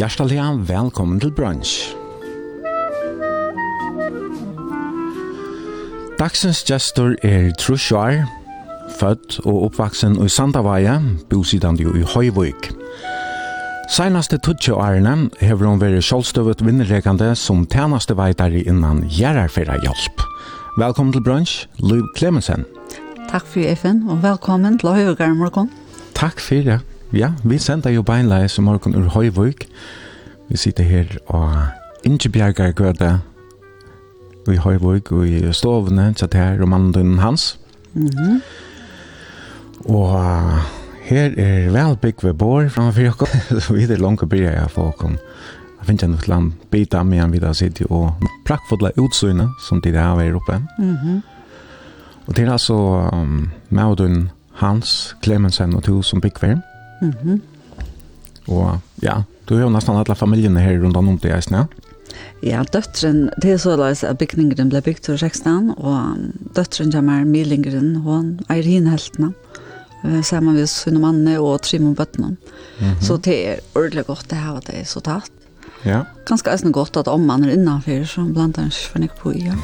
Hjertelig velkommen til brunch. Dagsens gestor er Trusjar, født og oppvaksen i Sandavaja, bosidande i Høyvøyk. Seinaste tutsi årene hever hun vært sjålstøvet vinnerrekande som tjeneste veitare innan gjerarfera hjelp. Velkommen til brunch, Liv Clemensen. Takk for FN, og velkommen til Høyvøygar morgon. Takk for det. Ja, vi sender jo beinleis i morgen ur Høyvøyk, Vi sitter her og Ingebjergar Gøde i Høyvåg og i stovene satt her og mannen hans. Mm -hmm. Og her er velbygg ved bår framfor dere. Så vi er langt å bryr jeg for dere. Jeg finner noe land bit av meg videre sitte og prakkfodla utsynet som de der er oppe. Mm -hmm. Og det er altså um, Maudun Hans Clemensen og to som bygger. Mm -hmm. Og ja, Du har jo nesten alle familjene her rundt om til eisen, ja? Ja, døtteren, det er så løs at bygningeren ble bygd til Rekstan, og døtteren kommer Milingeren, hun er hinheltene, sammen med sin manne og Trimon Bøttene. Mm -hmm. Så det er ordentlig godt det her, at det så tatt. Ja. Ganske eisen godt at om man er innanfor, så blant annet for ikke på i, ja.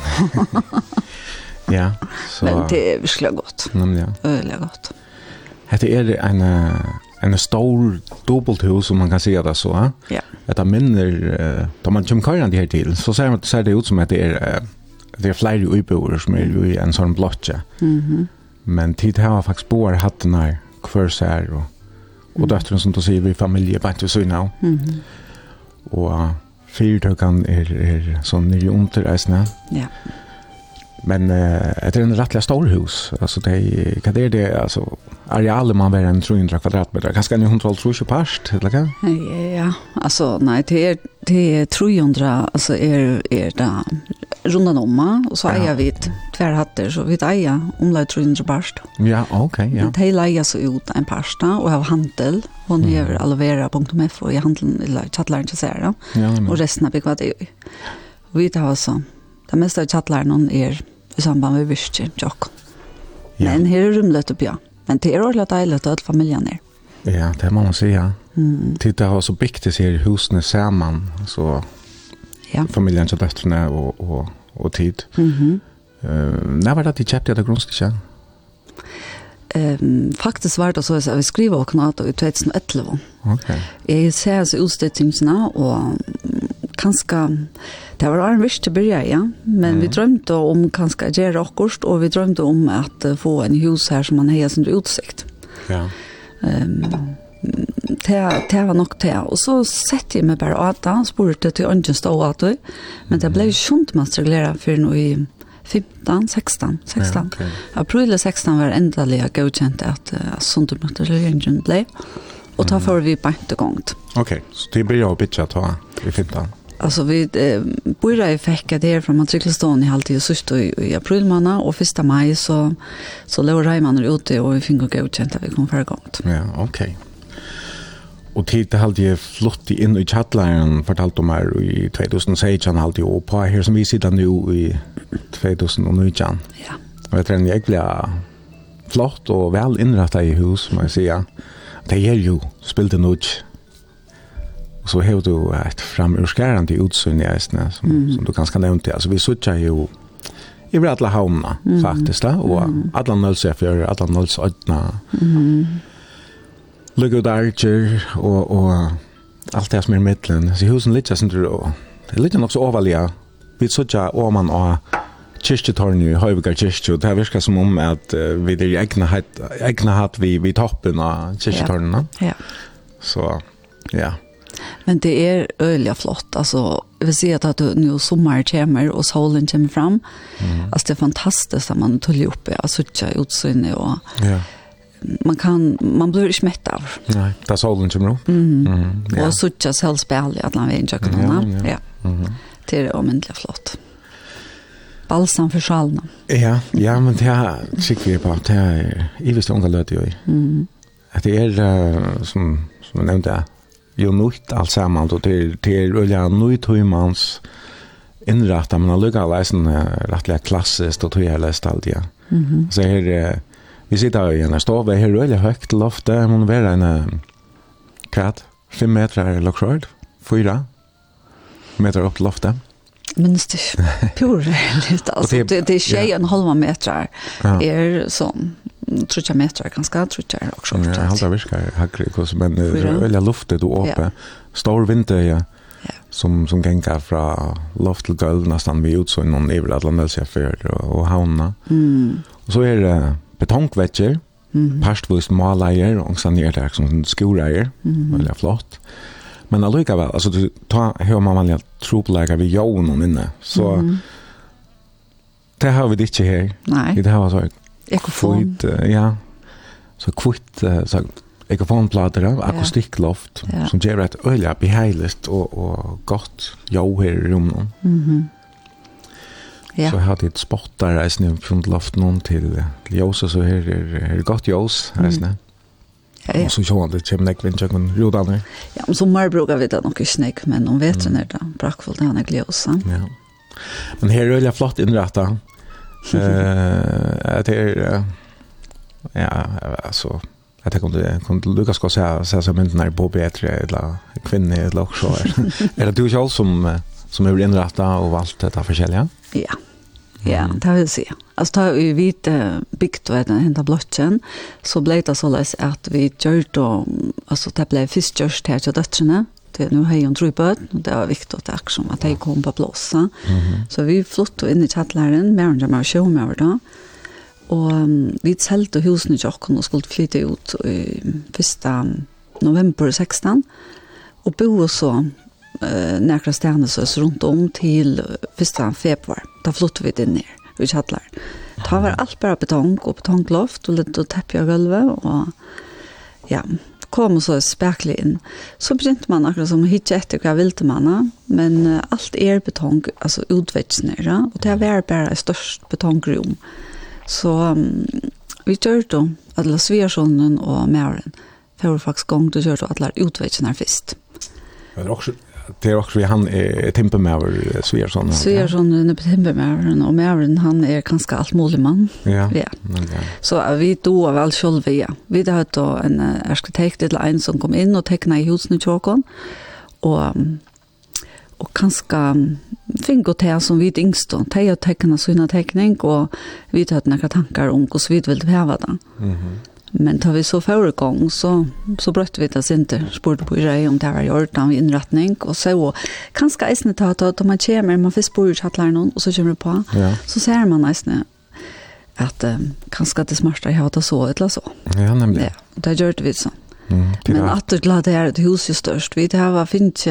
ja, så... Men det er virkelig godt. Nemlig, ja. Øyelig godt. Hette er en en stor dubbelthus som man kan säga det så. Eh? Ja. Att det minner, eh, då man kommer kajan det här till så ser, ser det ut som att det är, det är flera uiboer som är i en sån blotja. Mm. Men tid här har faktiskt bor hatten här kvar så här och, och mm. döttern som då säger vi familje bara inte så innan. Mm -hmm. Och uh, fyrtökan är, är sån nyrjonter Ja. Men eh det är en rättliga stor hus. Alltså det är kan det det alltså areal man väl en 300 kvadratmeter. Kanske en 120 past eller kan? Ja, alltså nej det är det är 300 alltså är är det rundan om och så äger vi tvärhatter så vi äger omlag 300 past. Ja, okej, okay, ja. Det hela äger så ut en pasta och har handel. Hon mm. gör alvera.mf och i handeln eller så till Sara. Ja, och resten av bygget är vi tar så Det meste av kjattleren er i samband med virke, tjokk. Ja. Men her er rumlet opp, ja. Men det er ordentlig deilig at alle familien er. Ja, det må man säga. Mm. Titta har så byggt det i husene samman så ja. familjen til döttrarna och och och tid. Mhm. Mm eh, -hmm. uh, när var det att de kjøpte det grundstycke? Ehm um, faktiskt var det så att vi skrev och knat i 2011. Okej. Okay. Jag ser så utställningarna och kanskje, det var en viss til byrja, ja, men mm. vi drømte om kanskje gjøre akkurat, og vi drømte om at få en hus her som man har sin utsikt. Ja. Um, det, det var nok det, og så sette jeg meg bare av det, han spurte til ønsken stå av det, men det ble jo skjønt mest for noe i 15, 16, 16. Ja, okay. April 16 var endelig godkjent at uh, Sundermøtterlegeringen ble, og da får vi bare ikke gongt. Ok, så det blir jo bitcha ta i 15? Alltså vi eh, började i fäcka det från matrikelstånd i halvtid och sist i, i april månad och första maj så, så låg Reimann ute och vi fick gå utkänt att vi kom förra gångt. Ja, okej. Okay. Och tid det halvtid flott in i chattlaren fortalt om här i 2016 halvtid och på här som vi sitter nu i 2019. Ja. Och jag tror att jag flott och väl inrättad i hus, må jag säga. Det är ju, spelade nog Och så har du ett framurskärande utsyn i Eisne som, mm. som du ganska nämnt. Alltså vi suttar ju i blir alla havna mm. faktiskt. Da, och mm. alla nölsefjör, alla nölsödna. Mm. Lugga ut archer och, och allt det som är i mittlen. Så husen ligger sånt du då. Det ligger nog så overliga. Vi suttar man och kyrkjetorn i Høyvika kyrkje, og det virker som om at uh, vi er egna hatt, egna hatt vi, vi toppen av kyrkjetornene. Ja. ja. Så, ja. Men det är øyelig flott. Alltså, jag vill si att at nu sommer kommer och solen kommer fram. Mm. Alltså det är fantastiskt att man tuller upp det. Alltså det är. Ja. Man kan man blir ikke mett av. Nei, det är solen kommer opp. Mm. mm. Ja. Och så selv sällspel i at man vet inte kan Ja. ja. Mm. Det är omvändligt flott. Balsam för sjalene. Ja, ja, men det er tycker vi på. Det er i visst unga jo ju. Mm. Att det är som, som jeg nämnde jo nytt alt sammen, og til, til øyla nytt høymans innrætta, men allukka leisen rettelig klassisk, og tog jeg lest alt, ja. Mm -hmm. Så her, vi sitter i en stove, her er øyla høyt loftet, må være en, kvart, fem meter lakskjørt, fyra meter opp til loftet. Minst det pur, litt, altså, det, det er tjej en halva meter, er sånn, trutja meter ganska, trutja er också. Ja, jag halda viskar hackrikus, men det luftet och åpe. Stor vinter, ja. Som, som gänga från loft till golv nästan vid utsåg någon i Atlantelsia för och havna. Mm. Och så är det betongvetcher, mm. parstvist maleier, och sen är det som skoreier, mm. väldigt flott. Men allikevel, altså du tar hur man vanliga troplägar vid jorden inne, så det har vi det inte här. Nej. Det har så Ekofon. Kvitt, ja. Så kvitt, så ekofonplater, akustikkloft, ja. som gjør et øyelig beheiligt og, og godt jo her i rummet. Mm -hmm. Ja. Så jeg hadde et spot der reisende fra loften om til, til Jås, og så her er, det godt Jås reisende. Mm. Ja, ja. Og så sjåan det kommer nek vindt jøkken rodane. Ja, men sommer brukar vi det nok ikke nek, men om vetren er det brakkfullt det han er glede Ja. Men her er det flott innrettet. Eh det är ja alltså jag tänker om det kunde Lucas ska säga så som inte när på bättre eller kvinna eller också är det du själv som som har inrätta och valt detta försäljare? Ja. Ja, det vill säga. Alltså tar vi vid byggt och den hända blocken så blev det så läs att vi gjorde alltså det blev fiskjörst här till döttrarna det nu har hon tror på och det var viktigt att som att jag kom på plats mm -hmm. så vi flyttade in i chattlaren med en med show med då och um, vi sålde husen i Jokkon och skulle flytta ut i första november 16 och bo så eh några så runt om till första februari då flyttade vi det ner i chattlaren Det var allt bara betong och betongloft och lite täppiga golv och ja, kom så spekler inn. Så begynte man akkurat som hitje etter hva ville man, men uh, alt er betong, altså utvetsnere, og det var bare et størst betongrom. Så um, vi kjørte om, alle svigersjonen og mæren, for faktisk gang du kjørte alle utvetsnere først. Men det Men också det är också vi han är Timpermäver Sviarsson. Sviarsson är Timpermäver och Mävern han är ganska allt möjlig man. Ja. Ja. ja. Så vi då väl själva. Ja. Vi hade då en arkitekt eller en som kom in och tecknade husen i Tjåkon. Och och ganska fingo te som vi yngst då. Te och teckna sina teckning och vi hade några tankar om hur vi ville ha det. Mhm. Mm Men tar vi så förra gång så, så bröt vi det inte. Spurte på sig om det var i av inrättning. Och så kanske eisne ta att om man kommer, man får spår ut att någon och så kommer det på. Ja. Så ser man nästan att um, kanske det smarta jag har så eller så. Ja, nämligen. Ja, det gör det vi så. Mm, Men att det lade är ett hus ju störst. Vi det här var fint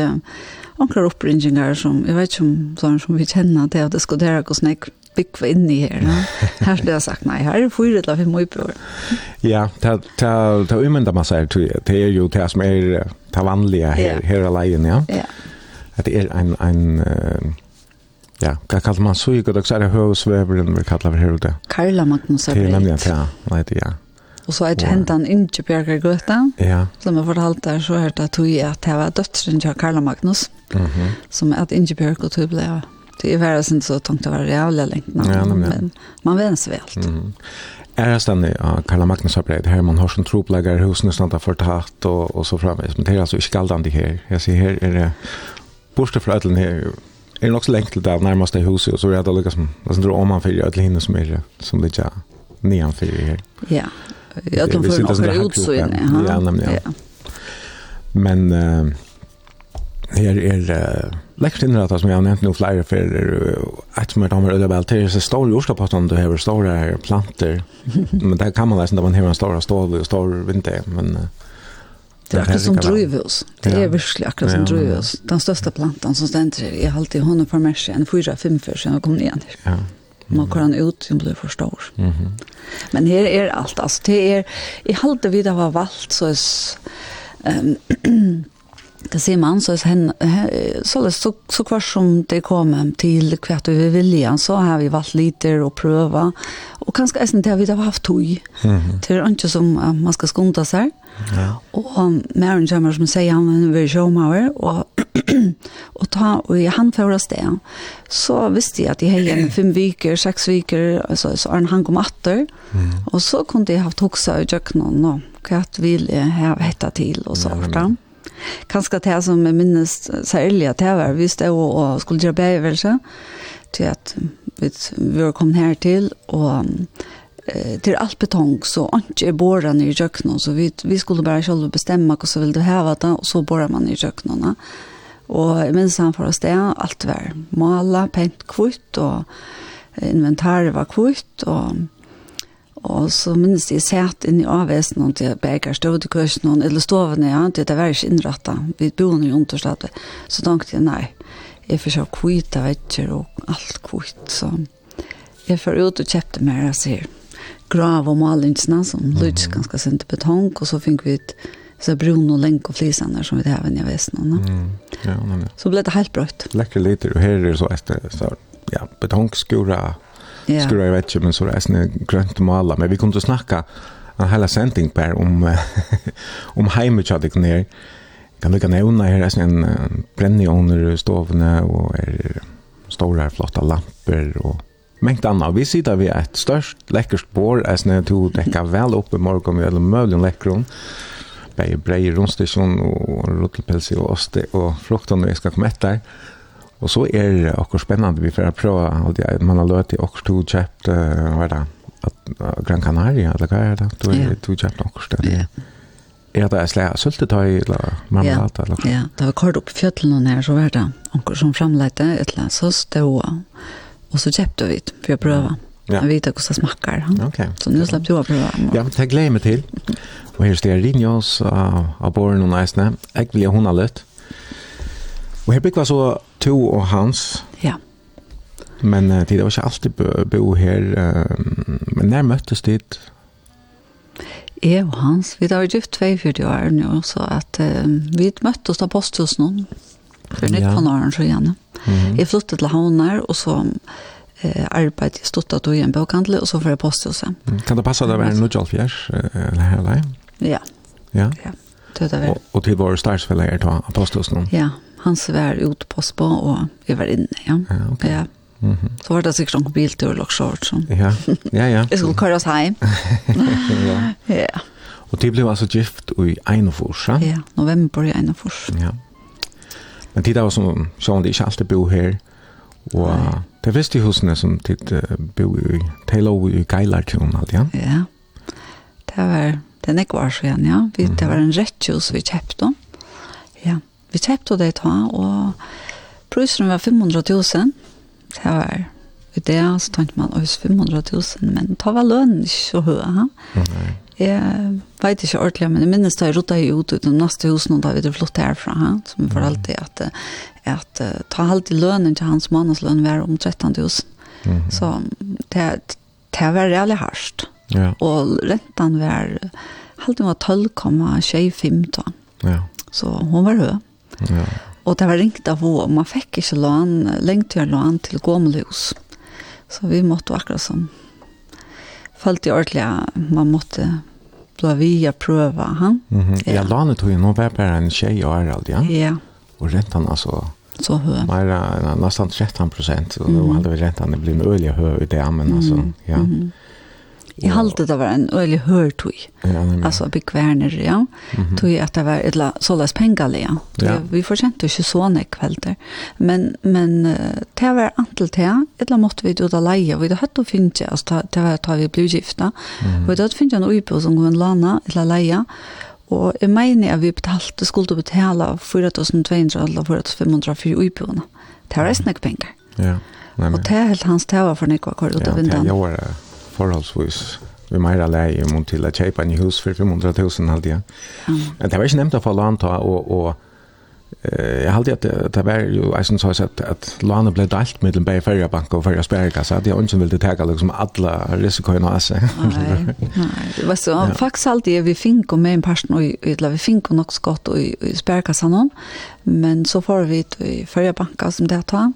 ankrar uppringningar som, jag vet inte om sådana som vi känner till att det skulle där gå snäck bygva in i här. No? Her skulle jag sagt, nej, här är fyra eller fem uipur. Ja, ta, ta, ta umynda man säger till det är ju det som är ta vanliga her, här i alene, ja. Ja. Att det är en, en ja, vad kallar man så ikke, det er høvsveveren vi kallar vi här ute. Karla Magnus är er breit. Ja, nej det ja. Og så er det hentan inntil Bjørgar Grøtta, ja. som jeg fortalte der, så er det at hun at det var døtteren til Karla Magnus, Mhm. som er at inntil Bjørgar Grøtta ble Det är värre sen så tungt att vara jävla länge. Ja, men man vänns väl. Mm. Är det ständigt ja, Karla Magnus har här man har som troplägare husen och sånt har förtatt och, och så framvis. Men det är alltså skaldande här. Jag ser här är det borste för ödlen här. Är det också längt till det närmaste huset och så är det lika som det är om man för ödlen hinner som är som det är nedanför här. Ja, jag tror för en ut så inne. Ja, nämligen. Ja. Men uh, här är det Lekkert innrettet som jeg har nevnt noen flere fyrir et som er damer øyla vel til så stor jordskapastan du har store planter. Men det kan man lesen da man har en stor stål og stor vinter, men det er akkurat som drøyvus det er virkelig akkurat som drøyvus den største plantan som stender her, jeg har alltid hånden for mersi en fyra, fem fyra siden jeg kom ned her. Ja. man kan ut hun blir for stor. Men her er alt. Altså det er jeg halte vi det var valgt så er Um, det ser man så hen så så så kvar som det kommer till kvart över vilja så har vi varit lite och pröva och kanske äsen det har vi då haft tog till inte som uh, man ska skunda sig ja. och um, Maren Jammer som säger han vi very showmower och och ta och i han förra det så visste jag att jag hade en fem veckor sex veckor alltså så han han kom åter och så kunde jag haft också jag knå nå kvart vill jag ha hetta till och så vart han kanskje det som jeg minnes særlig at jeg var, vi stod og, og skulle gjøre beivelse, til at vi, vi var kommet her til, og eh, til alt betong, så ikke er båret i kjøkkenen, så vi, vi skulle bare selv bestemme hva så ville du heve det, og så båret man i kjøkkenen. Og jeg minnes han for oss det, alt var malet, pent kvitt, og inventaret var kvitt, og Og så minnes jeg sett inn i avvesen og til Berger stod i kursen og eller stovene, ja, det var ikke innrettet. Vi bodde i understedet. Så tenkte jeg, nei, jeg får se kvitt av etter og alt kvitt. Så jeg får ut og kjøpte mer, jeg sier, grav og malingsene som mm -hmm. lyds ganske sent i betong, og så fikk vi et så brun og lenk og flisene som vi det her i avvesen. Mm, ja, men, ja. Så ble det helt brøtt. Lekker lite, og her er så etter, så ja, betongskuret, yeah. skulle jag vet inte men så reisende grönt måla Men vi kunde snacka en hela sending per om, om heimet kjaddik ned. Kan lukka nevna her är en uh, under stovna och är stora flotta lampor och mängd annat. Vi sitter vi störst størst, lekkerst att reisende to väl upp i morgon, vi er läckron. lekkeron bæði brei rundstation og rottelpelsi og oste og fruktan og jeg skal komme etter. Og så er det akkur spennende vi får prøve og det. Man har løtt i akkur to kjøpt, hva er det, at, Gran Canaria, eller hva er det? Du har to kjøpt akkur sted. Ja. Er det slag syltetøy, eller marmelade, eller hva? Ja, det var kort opp i fjøtlen her, så var det akkur som framleite, et eller annet, så stod Og så kjøpte vi for å prøve. Ja. Jeg vet hvordan det smakker. Okay. Så nå slapp du å prøve. Ja, men det gleder jeg meg til. Og her står Rinjos av Born og Neisne. Jeg vil ha hun har løtt. Og her bygg var så to og hans. Ja. Men uh, det var ikke alltid bo her. Uh, men når møttes dit? Jeg og hans, vi har gift 42 år nå, så at, uh, vi møttes da posthus noen. For nytt på Norren, så gjerne. Mm -hmm. Jeg flyttet til Havner, og så eh arbeidet jeg stod at i en bokhandel, og så får jeg posthuset. Kan det passe at det var en Nudjalfjers, eller her, eller? Ja. Ja? Ja. Det var det. Og, og til våre stærsfeller er til posthuset. Ja, han svär ut på spa och vi var inne, ja. Ja, okay. ja. Mm -hmm. Så var det sikkert noen biltur og shorts. Ja, ja, ja. Jeg skulle køres hjem. ja. ja. Og det blev altså gift i Einofors, ja? Ja, november i Einofors. Ja. Men det der var som, så det ikke alltid bo her. Og Nei. det visste husene som de uh, bo i, de lå i Geilartun, alt, ja? Ja. Det var, det er ja. Vi, mm -hmm. Det var en rettjus vi kjøpte om. Vi kjøpte det ta, og prøysen var 500 000. Det var i det, så tenkte man, oi, 500 000, men det var lønn ikke så høy. Ha? Nei. Jeg vet ikke ordentlig, men jeg minnes da jeg rotet i ut ut den neste husen, og da vi flyttet herfra, ha? som for alltid at, at ta alltid lønnen til hans månedslønn var om 13 000. Mm -hmm. Så det, det var reellig hardt. Ja. Og rentan var, halvt var 12,25 da. Ja. Så hun var høy. Ja. Og det var ringt av henne, man fikk ikke lån, lengt til lån til gåmelhus. Så vi måtte akkurat som, følte ordentlig, man måtte blå via prøve han. Mm -hmm. Ja, ja lånet tog jo, nå var bare en tjej og Harald, ja? Ja. Og rentan altså, så høy. Mer, nästan 13 prosent, og mm -hmm. då hade vi rentan, det blev en øyelig høy i det, men mm -hmm. altså, ja. Mm -hmm. Jeg halte det var en øyelig hørtøy. Ja, altså bekvärner, ja. Mm -hmm. Tøy at det var ett sålas pengar, ja. ja. Vi förtjänte inte så när kvällar. Men men det var antall til, et la måtte vi då där leja, vi hadde hade å finne, altså det var da vi ble gifta. Och Vi hadde finne en uppe som kunne lana, et eller leie. Og jeg mener at vi betalte, skulle betale 4.200 eller 4.500 for uibjørene. Det var resten av penger. Ja. Nei, men... Og det er helt hans tæva for nekva kvar ut av vindan. Ja, det gjør det forholdsvis vi meira lei om til å kjøpe en hus for 500 000 halvt Ja. Men Det var ikke nevnt å få lån til, og, og uh, jeg halvt at det var jo, jeg synes også at, at lånet ble dalt mellom bare førre og førre sperrekassa, at jeg ikke ville teka liksom alle risikoene av seg. Nei, nei, det var så, ja. faktisk alltid vi fink og med en person, og, og vi fink og nok så godt og, i sperrekassa noen, men så får vi til førre som det ta,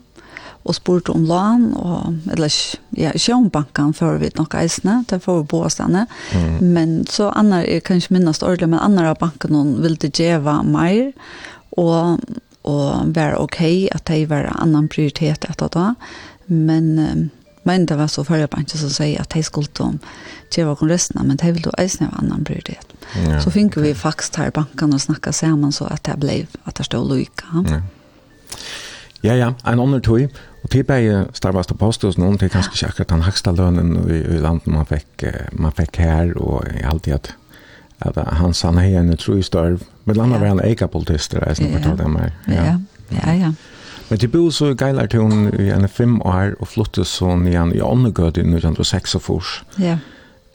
og spurte om lån, og, eller ja, ikke om banken før vi nok eisene, det får vi på stedene. Mm. Men så andre, jeg kan ikke minnes ordentlig, men andre av banken hun ville gjøre mer, og, og være ok at det var annan prioritet etter det. Men, men det var så førre banken som sier at de skulle om djeva kon resten, men de ville eisene av annan prioritet. Ja. Så finner vi faktisk her banken og snakket sammen så at det ble at det stod lykke. Ja. Ja, ja, en annen tog. Og til bare starvast og postet hos det er kanskje ikke akkurat den høgsta lønnen i, i landet man fikk, man fikk her, og jeg alltid at, at han sa nei, en utrolig størv. Men landet ja. var han eikapolitist, det er snakket av dem her. Ja, ja, ja. Men til bo så i hun i en fem år, og flyttet så nian i Åndegød i 1906 og fors. Ja.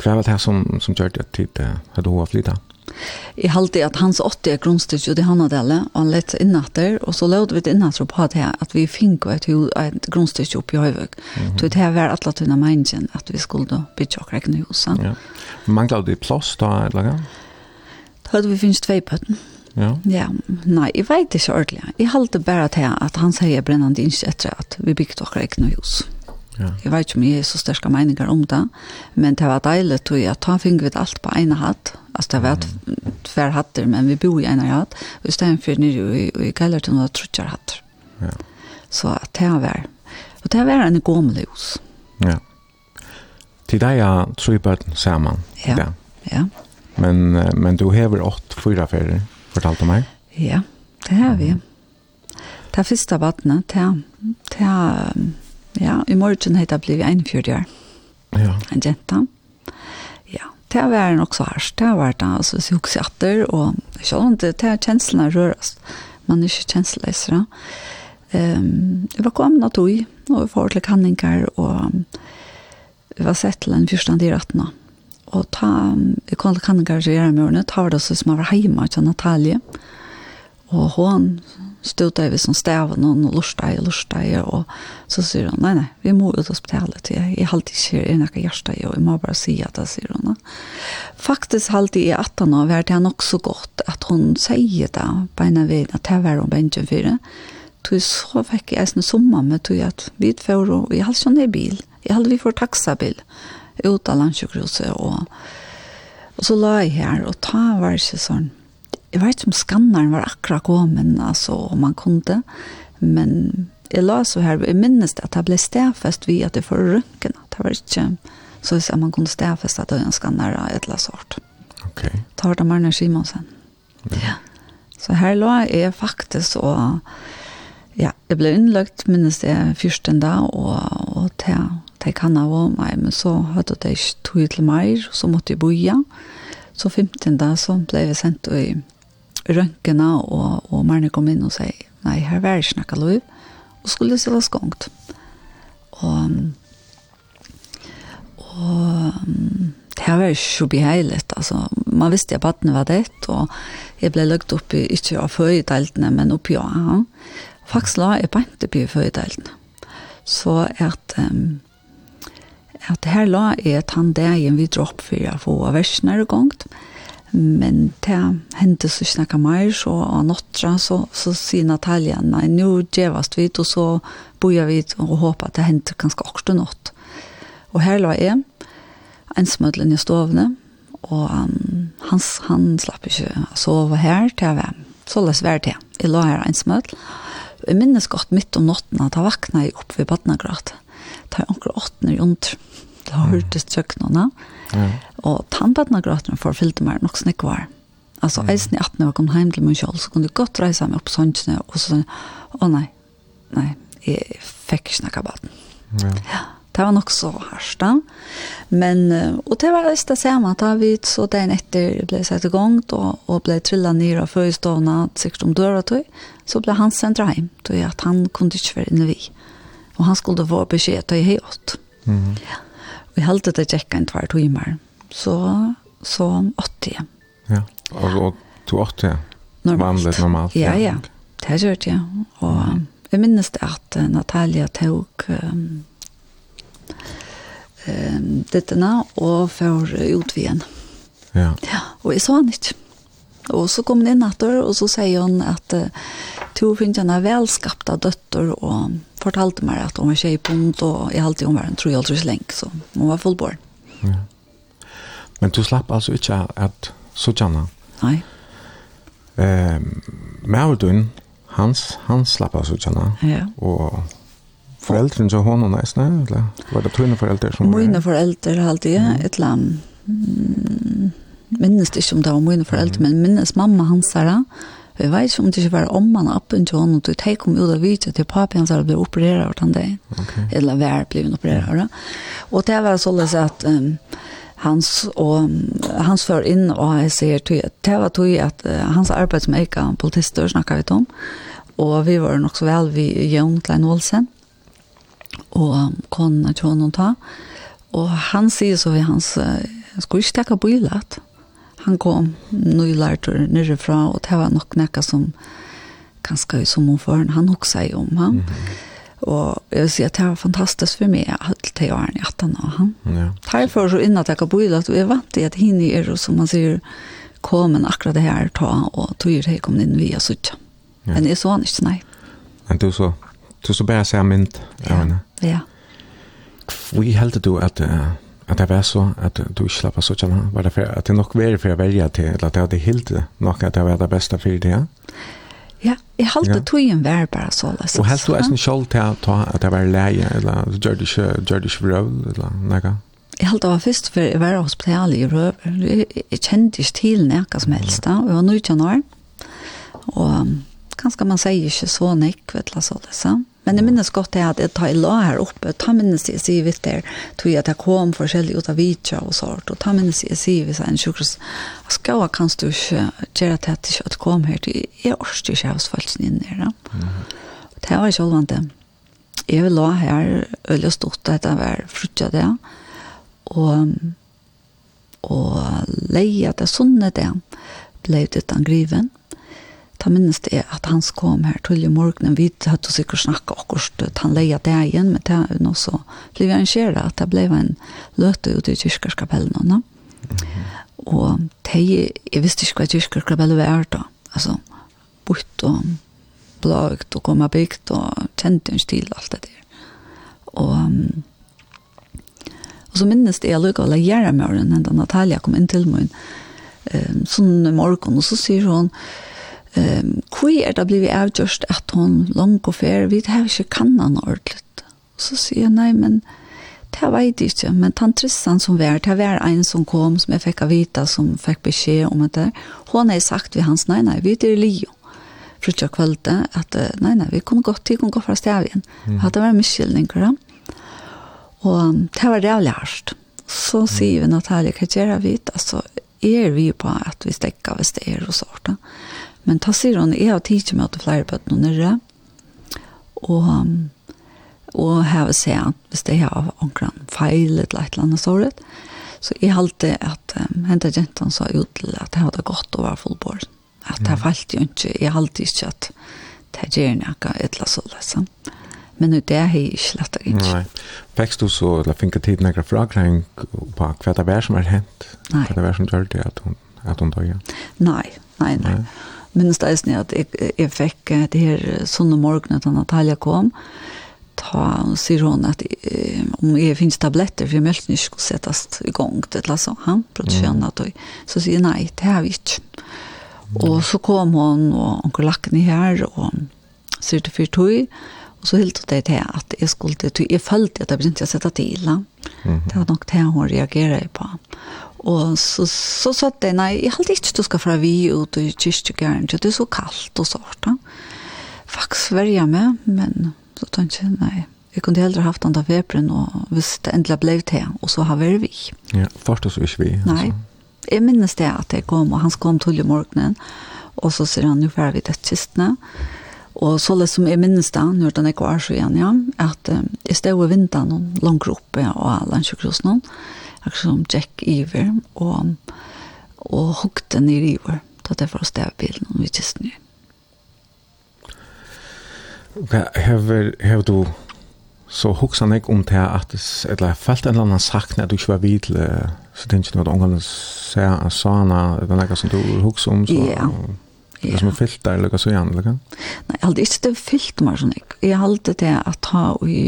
Hva var det her som, som gjør det tid til Hadde hun flyttet? Jeg halte at hans 80 er grunnstyrt ut i Hannadelle, og han lette innatter, og så lød vi det innatter på det at vi fikk et, et grunnstyrt opp i Høyvøk. Mm. Så det her var alle tunne meningen at vi skulle bygge og egne hus. Ja. Mangler det plass da, eller hva? Da hadde vi finnes tvei pøtten. Ja. ja. Nei, jeg vet ikke ordentlig. Jeg halte bare til at han sier brennende ikke etter at vi bygde og egne hus. Ja. Jeg vet ikke om jeg er så sterske meninger om det, men det var deilig til at ta fikk vi alt på ene hatt. Altså det var tver hatter, men vi bor i ene hatt, og i stedet for nere i, i Gellerton var trutjer hatter. Ja. Så det var, og det var en gåmeløs. Ja. Til deg er tre bøten sammen. Ja, ja. ja. Men, men du hever åtte fyra ferier, fortalte meg. Ja, det har vi. Det er første vattnet, det, er, det, er, Ja, i morgen heter det blivit 41 år. Ja. En jenta. Ja, det var nok så hardt. Det var da, altså, så hukse atter, og selv om det, det er kjenslene røres. Man er ikke kjensløsere. Um, jeg var kommet av tog, og vi får til kanninger, og vi var sett til en fyrstand i rettene. Og ta, jeg kom til kanninger i gjerne årene, ta var det så som jeg var hjemme til Natalie, og hun stod vi som stäven och lustade och lustade och så säger hon nej nej vi må ut hospitalet jag är halt inte i några hjärta jag må bara säga att det säger hon faktiskt halt i att han har varit han också gott att hon säger det på en vid att det var hon bänken för det. Tog så fick jag en sommar med tog att vi får och jag hade sån där bil. Jag hade vi får taxabil ut av landsjukhuset och, Og så la jeg her, og ta var det sånn jeg vet ikke om skanneren var akkurat kommet, altså, om man kunne, men jeg la så her, jeg minnes det at jeg ble stedfest ved at jeg får rønken, at det var ikke så hvis man kunne stedfest at det var en skanner av et eller sort. Ok. Tar det Marne Simonsen. Ja. ja. Så her la jeg faktisk og ja, jeg ble innlagt minnes det først en dag og, og til de kan av meg, men så hadde det ikke tog til meg, så måtte jeg boja. Så 15 da så ble jeg sendt i rønkena, og, og Marne kom inn og sa, nei, her var ikke noe lov, og skulle se det skongt. Og, og det var ikke så beheilig, altså, man visste at badene var det, og jeg ble lagt opp i, ikke av føyedeltene, men oppi av ja. Faktisk la jeg bant oppi i føyedeltene. Så at, um, at her la jeg tann dagen vi dropp for å få versene er gongt, og Men det hendte så snakka mer, så av nåttra, så, så sier Natalia, nei, nå djevast vi, og så boja vi og håper at det hendte ganske akkurat nått. Og her la jeg ensmødlen i stovene, og um, han, han slapp ikke å sove her til jeg var. Så løs vær til. Jeg la her ensmødl. Jeg minnes godt midt om natten at jeg vakna jeg opp ved badnagrat. Det er anker åttner i under. Det hørtes tjøknene. Mm Mm. Og tannbattene gråtene forfyllte meg nok snakk var. Altså, mm. eisen i 18 år kom hjem til min kjøl, så kunne jeg godt reise meg opp sånnsene, og så sånn, å nei, nei, jeg fikk ikke snakke baden. Mm. Ja. Det var nok så hardt da. Men, og det var det samme, da vi så den etter ble sett i gang, og, og ble trillet ned av førstående, sikkert om døra tog, så ble han sendt hjem, tog at han kunne ikke være inne vi. Og han skulle få beskjed til i høyått. Mm. Ja. Vi heldte det tjekka en tvær timer. Så, så 80. Ja, og, og to 80, normalt. Vanligt, normalt. Ja, ja, det gjør det, ja. Og jeg minnes det at Natalia tok um, um, dittene og for utvigen. Ja. ja. Og jeg så han ikke. Og så kom hun inn etter, og så sier hun at uh, to finner henne velskapte døtter, og fortalte meg at hun var i bond, og jeg halte hun var en trojalder så lenge, så hun var fullborn. Ja. Men du slapp altså ikke at så tjene? Nei. Eh, Mævdun, hans, han slapp altså tjene, ja. og foreldrene så hun og næsne, eller var det trøyne foreldre som var? Mine foreldre halte jeg, et eller annet. Mm minnes ikke om det var mine foreldre, mm. men minnes mamma hans her, vi vet ikke om det ikke var omman og appen til henne, og det tenk om ut av vidtje til papi hans her ble opereret av den dagen, okay. eller vær ble opereret av Och Og det var sånn at um, hans og hans för in och jag ser till det var tog att hans arbete som eka politister snackar vi om och vi var nog så väl vi Jon Klein Olsen och kon att hon ta och han sier så vi hans skulle inte ta bilat han kom nylærtur nere fra, og det var nok nekka som ganske som hon for han også er om han. Mm -hmm. Og jeg vil si at det var fantastisk for meg helt til åren i 18 år. Han. Ja. Derfor så innan jeg kan bo i det, og jeg vant til at henne er, som man sier, komen akkurat det her ta, og tog det kom inn via sutt. Ja. Men jeg så han ikke, nei. Men du så, du så bare ser mynd av henne? Ja. ja. Hvor heldt du at uh, at det var så at du ikke slapp av sånn, var det for, at det nok var for å velge til, eller at det hadde hilt nok at det var det beste for det, ja? Ja, jeg halte ja. togjen vær bare så, Liksom. Og helst du eisen selv til å ta at det var leie, eller du gjør det ikke, gjør det ikke vrøv, eller noe? Jeg halte det var først for jeg var hospital i Røv, jeg kjente ikke til noe som helst da, og jeg var 19 år, og kanskje man sier ikke så nekk, vet du, så, liksom. Men jeg minnes godt det at jeg tar i la her oppe, ta minnes jeg sier vidt der, tog jeg at jeg kom forskjellig ut av vidtja og sånt, og ta minnes jeg sier vitt en sjukhus, skal jeg kan du ikke gjøre til at jeg ikke kom her, til jeg orsker ikke hos følelsen inn her. Det var ikke holdvandt det. Jeg vil la her, øye stort stått, dette var frutja det, og, og leie det sånne det, ble det den griven, og Da minnes det at han kom her til i morgenen. Vi hadde sikkert snakket akkurat at han leia det igjen, men det er noe så ble vi arrangeret at det ble en løte ute i kyrkerskapellen. Mm -hmm. Og det, jeg visste ikke hva kyrkerskapellen var da. Altså, bort og blagt og komme bygd og kjente en stil og alt det der. Og, og så minnes det jeg lukket å gjøre med den da Natalia kom inn til meg. um, sånn morgen, og så sier hun, Ehm kui er det blivit avgjørst at hon langt og fer, vi har ikke kannan ordentligt. Så sier jeg, nei, men det vet jeg ikke, men tantrissan som var, det var en som kom, som jeg fikk av vita, som fikk beskjed om det. Hon har sagt ved hans, nei, nei, vi er i lio frutja kvölde, at nei, nei, vi kunne gått til, kunne gå fra stavien. Mm. At det var miskyldninger da. Og det var rævlig hardt. Så sier vi Natalia, hva gjør vi? Altså, er vi på at vi stekker hvis det er og sånt. Men ta sier hun, jeg har tidsi med at flere bøtten noen nere, og, og her vil se at hvis det har omkring feil eller et eller annet såret, så jeg halte at um, hente jenten sa ut til at det hadde gått å være fullbord. At det falt jo ikke, jeg halte ikke at det gjør noe et eller annet såret. Men nu det har jeg ikke lett å ikke. Nei. Vekst du så, eller finner tid noen fragreng på hva det er som har hent? Hva det er som gjør det at hun, at hun døg? Nei, nei, nei. nei minnes det eisen at jeg, jeg fikk det her sånne morgenen da Natalia kom, ta, og sier hun at eh, om jeg finnes tabletter, for melken ikke skulle settes i gang, til det la så han, for skjønne at jeg, så sier jeg nei, det har vi ikke. Og så kom hun, og onkel Lakken her, og sier til fyrt tog, Og så hilt det til at jeg skulle, til, jeg følte at jeg begynte å sette til. Mm -hmm. Det var nok det hun reagerer på. Og så, så sa jeg, nei, jeg halte ikke du skal fra vi ut i kyrkjegæren, det er så kaldt og sånt. Faktisk var jeg med, men så tenkte jeg, nei, jeg kunne heller haft den der vepren, og hvis det endelig ble til, og så har vi vi. Ja, først og så ikke vi. Altså. Nei, jeg minnes det at jeg kom, og han kom til i morgenen, og så sier han, nå får vi det kistene, Og så det som jeg minnes da, når den er kvar så igjen, ja, at um, jeg stod i vinteren og langt oppe og landsjøkrosen, og akkurat som Jack Iver, og, og hukte ned i Iver, da det var stavbilen, og vi kjøst ned. Hva hever, hever du så hugsa nek om det at eller jeg felt en eller annan sakne at du ikke var vidt så tenkte du at ungene ser en eller noe som du hugsa om så, ja, Det som er fyllt der, eller så igjen, eller Nei, jeg hadde ikke det fyllt meg sånn, ikke. Jeg hadde det at ta i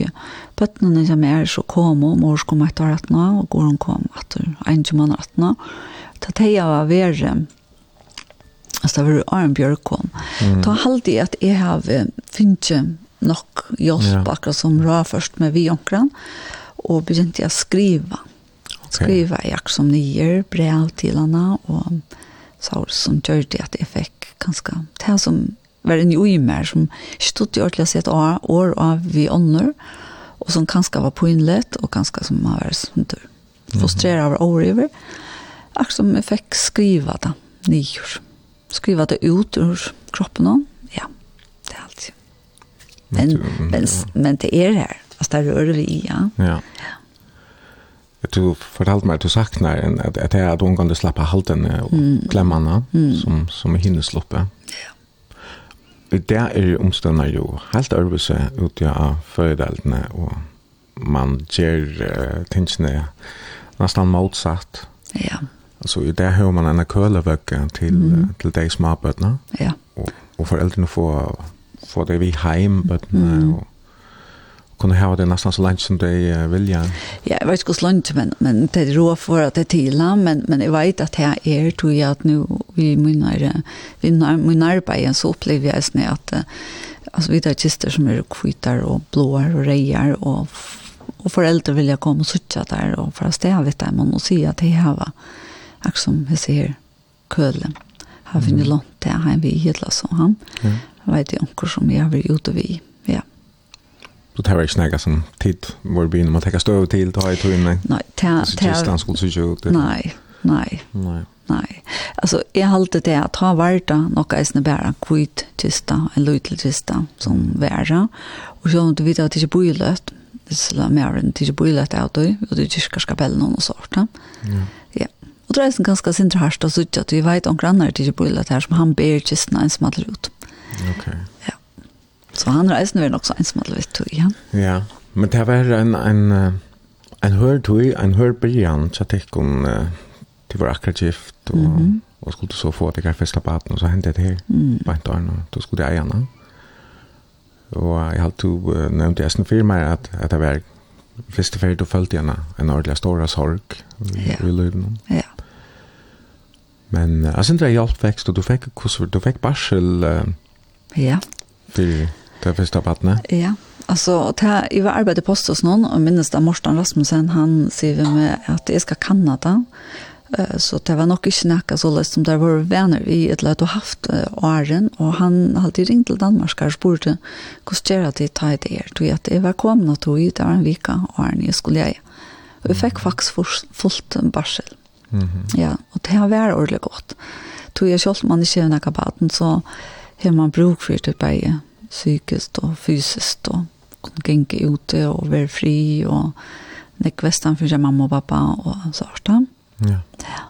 bøttene som er så kom, og mors kom etter 18, og går hun kom etter 21 år 18. Ta det jeg var verre, altså det var Arne Bjørk kom, mm. da hadde jeg at jeg har finnet nok hjelp, ja. akkurat som rå først med vi omkring, og begynte jeg å skrive. Skrive jeg som nyer, brev til henne, og så som gjør det at jeg fikk kanskje det som var en i mer, som stod i ordentlig å et år, år av vi ånder, og som kanskje var poinlet, og kanskje som har vært sånn tur. Frustreret over åriver. Akkurat som jeg fikk skriva det, nyer. Skriva det ut ur kroppen og, ja, det er alltid. Men, men, men det er her, altså det rører vi i, ja. Ja. ja du fortalte meg at du saknar en, at, at jeg hadde omgående slappa haltene og mm. klemmene mm. som, som er hinnes sluppe. Ja. Det er omstående jo helt øvelse ut av fødeltene, og man gjør uh, tingene nesten motsatt. Ja. Altså, i det har man en kølevøkke til, mm. til de småbøttene. Ja. Og, og foreldrene får, får det vi heim, bøttene, mm. og kunne ha det nesten så langt som de vilja. Ja, jeg vet ikke hur langt, men, men det er rå for at det er til, men, men jeg vet at jag er, tror jag att nu i min arbeid, så upplever jag snart att altså, vi har kister som er kvitar og blåar og reier, og, og foreldre vil jeg komme og sitta der og for å det vet jag man måste säga att det här var som jag ser kölen har vi lånt långt det här vi hittar så han vet jag inte som jeg har vært ute vid Så det var ikke snakket som tid hvor begynner man att täcka stöv till ta i tog Nei, ta ta. Så skulle se ut. Nei, nei, nei. Nei. Altså, jeg halte det at ha varit något är bare kvitt tista, en liten tista som värre. Og så inte vet at det ikke är bojlöst. Det är mer än det är bojlöst løtt av det og det er är kyrkaskapellen och sånt. Ja. Ja. Og det er är ganske sint harst att sitta at vi vet om grannar till løtt her, som han ber tistna en smadler ut. Okej. Okay. Så han reisen var nok så ensam alle vitt tog, ja. Ja, men det var en, en, en hør tog, en hør brian, så jeg tenk om til vår akkurat gift, og, mm -hmm. og skulle så få at jeg fikk slapp av og så hendte det her, mm. bare en dag, og da skulle jeg gjerne. Og jeg har to uh, nevnt i snart firma, at, at jeg var første ferie, du følte gjerne en ordentlig stor sorg, i, ja. i løyde. Ja. Men uh, jeg synes det hjalp vekst, og du fikk, du fikk barsel, Uh, ja. Til, det første partner. Ja. altså, ta jeg var arbeidet på hos noen, og minnes da Morten Rasmussen han säger med kanna det ska Så det var nok ikke nekka så løst som det var venner vi et løt og haft åren, og han hadde ringt til Danmark og spurte hvordan gjør det ta i det her, tog at jeg var kommet tog i, det var en vika åren jeg skulle jeg. Og jeg fikk faktisk fullt barsel. Mm -hmm. Ja, og det har vært ordentlig godt. Tog jeg selv man ikke er nekka baden, så har man bruk for det bare psykiskt og fysiskt og kunne genge ute og være fri og nek vestan for mamma og pappa og sånt. Ja. ja.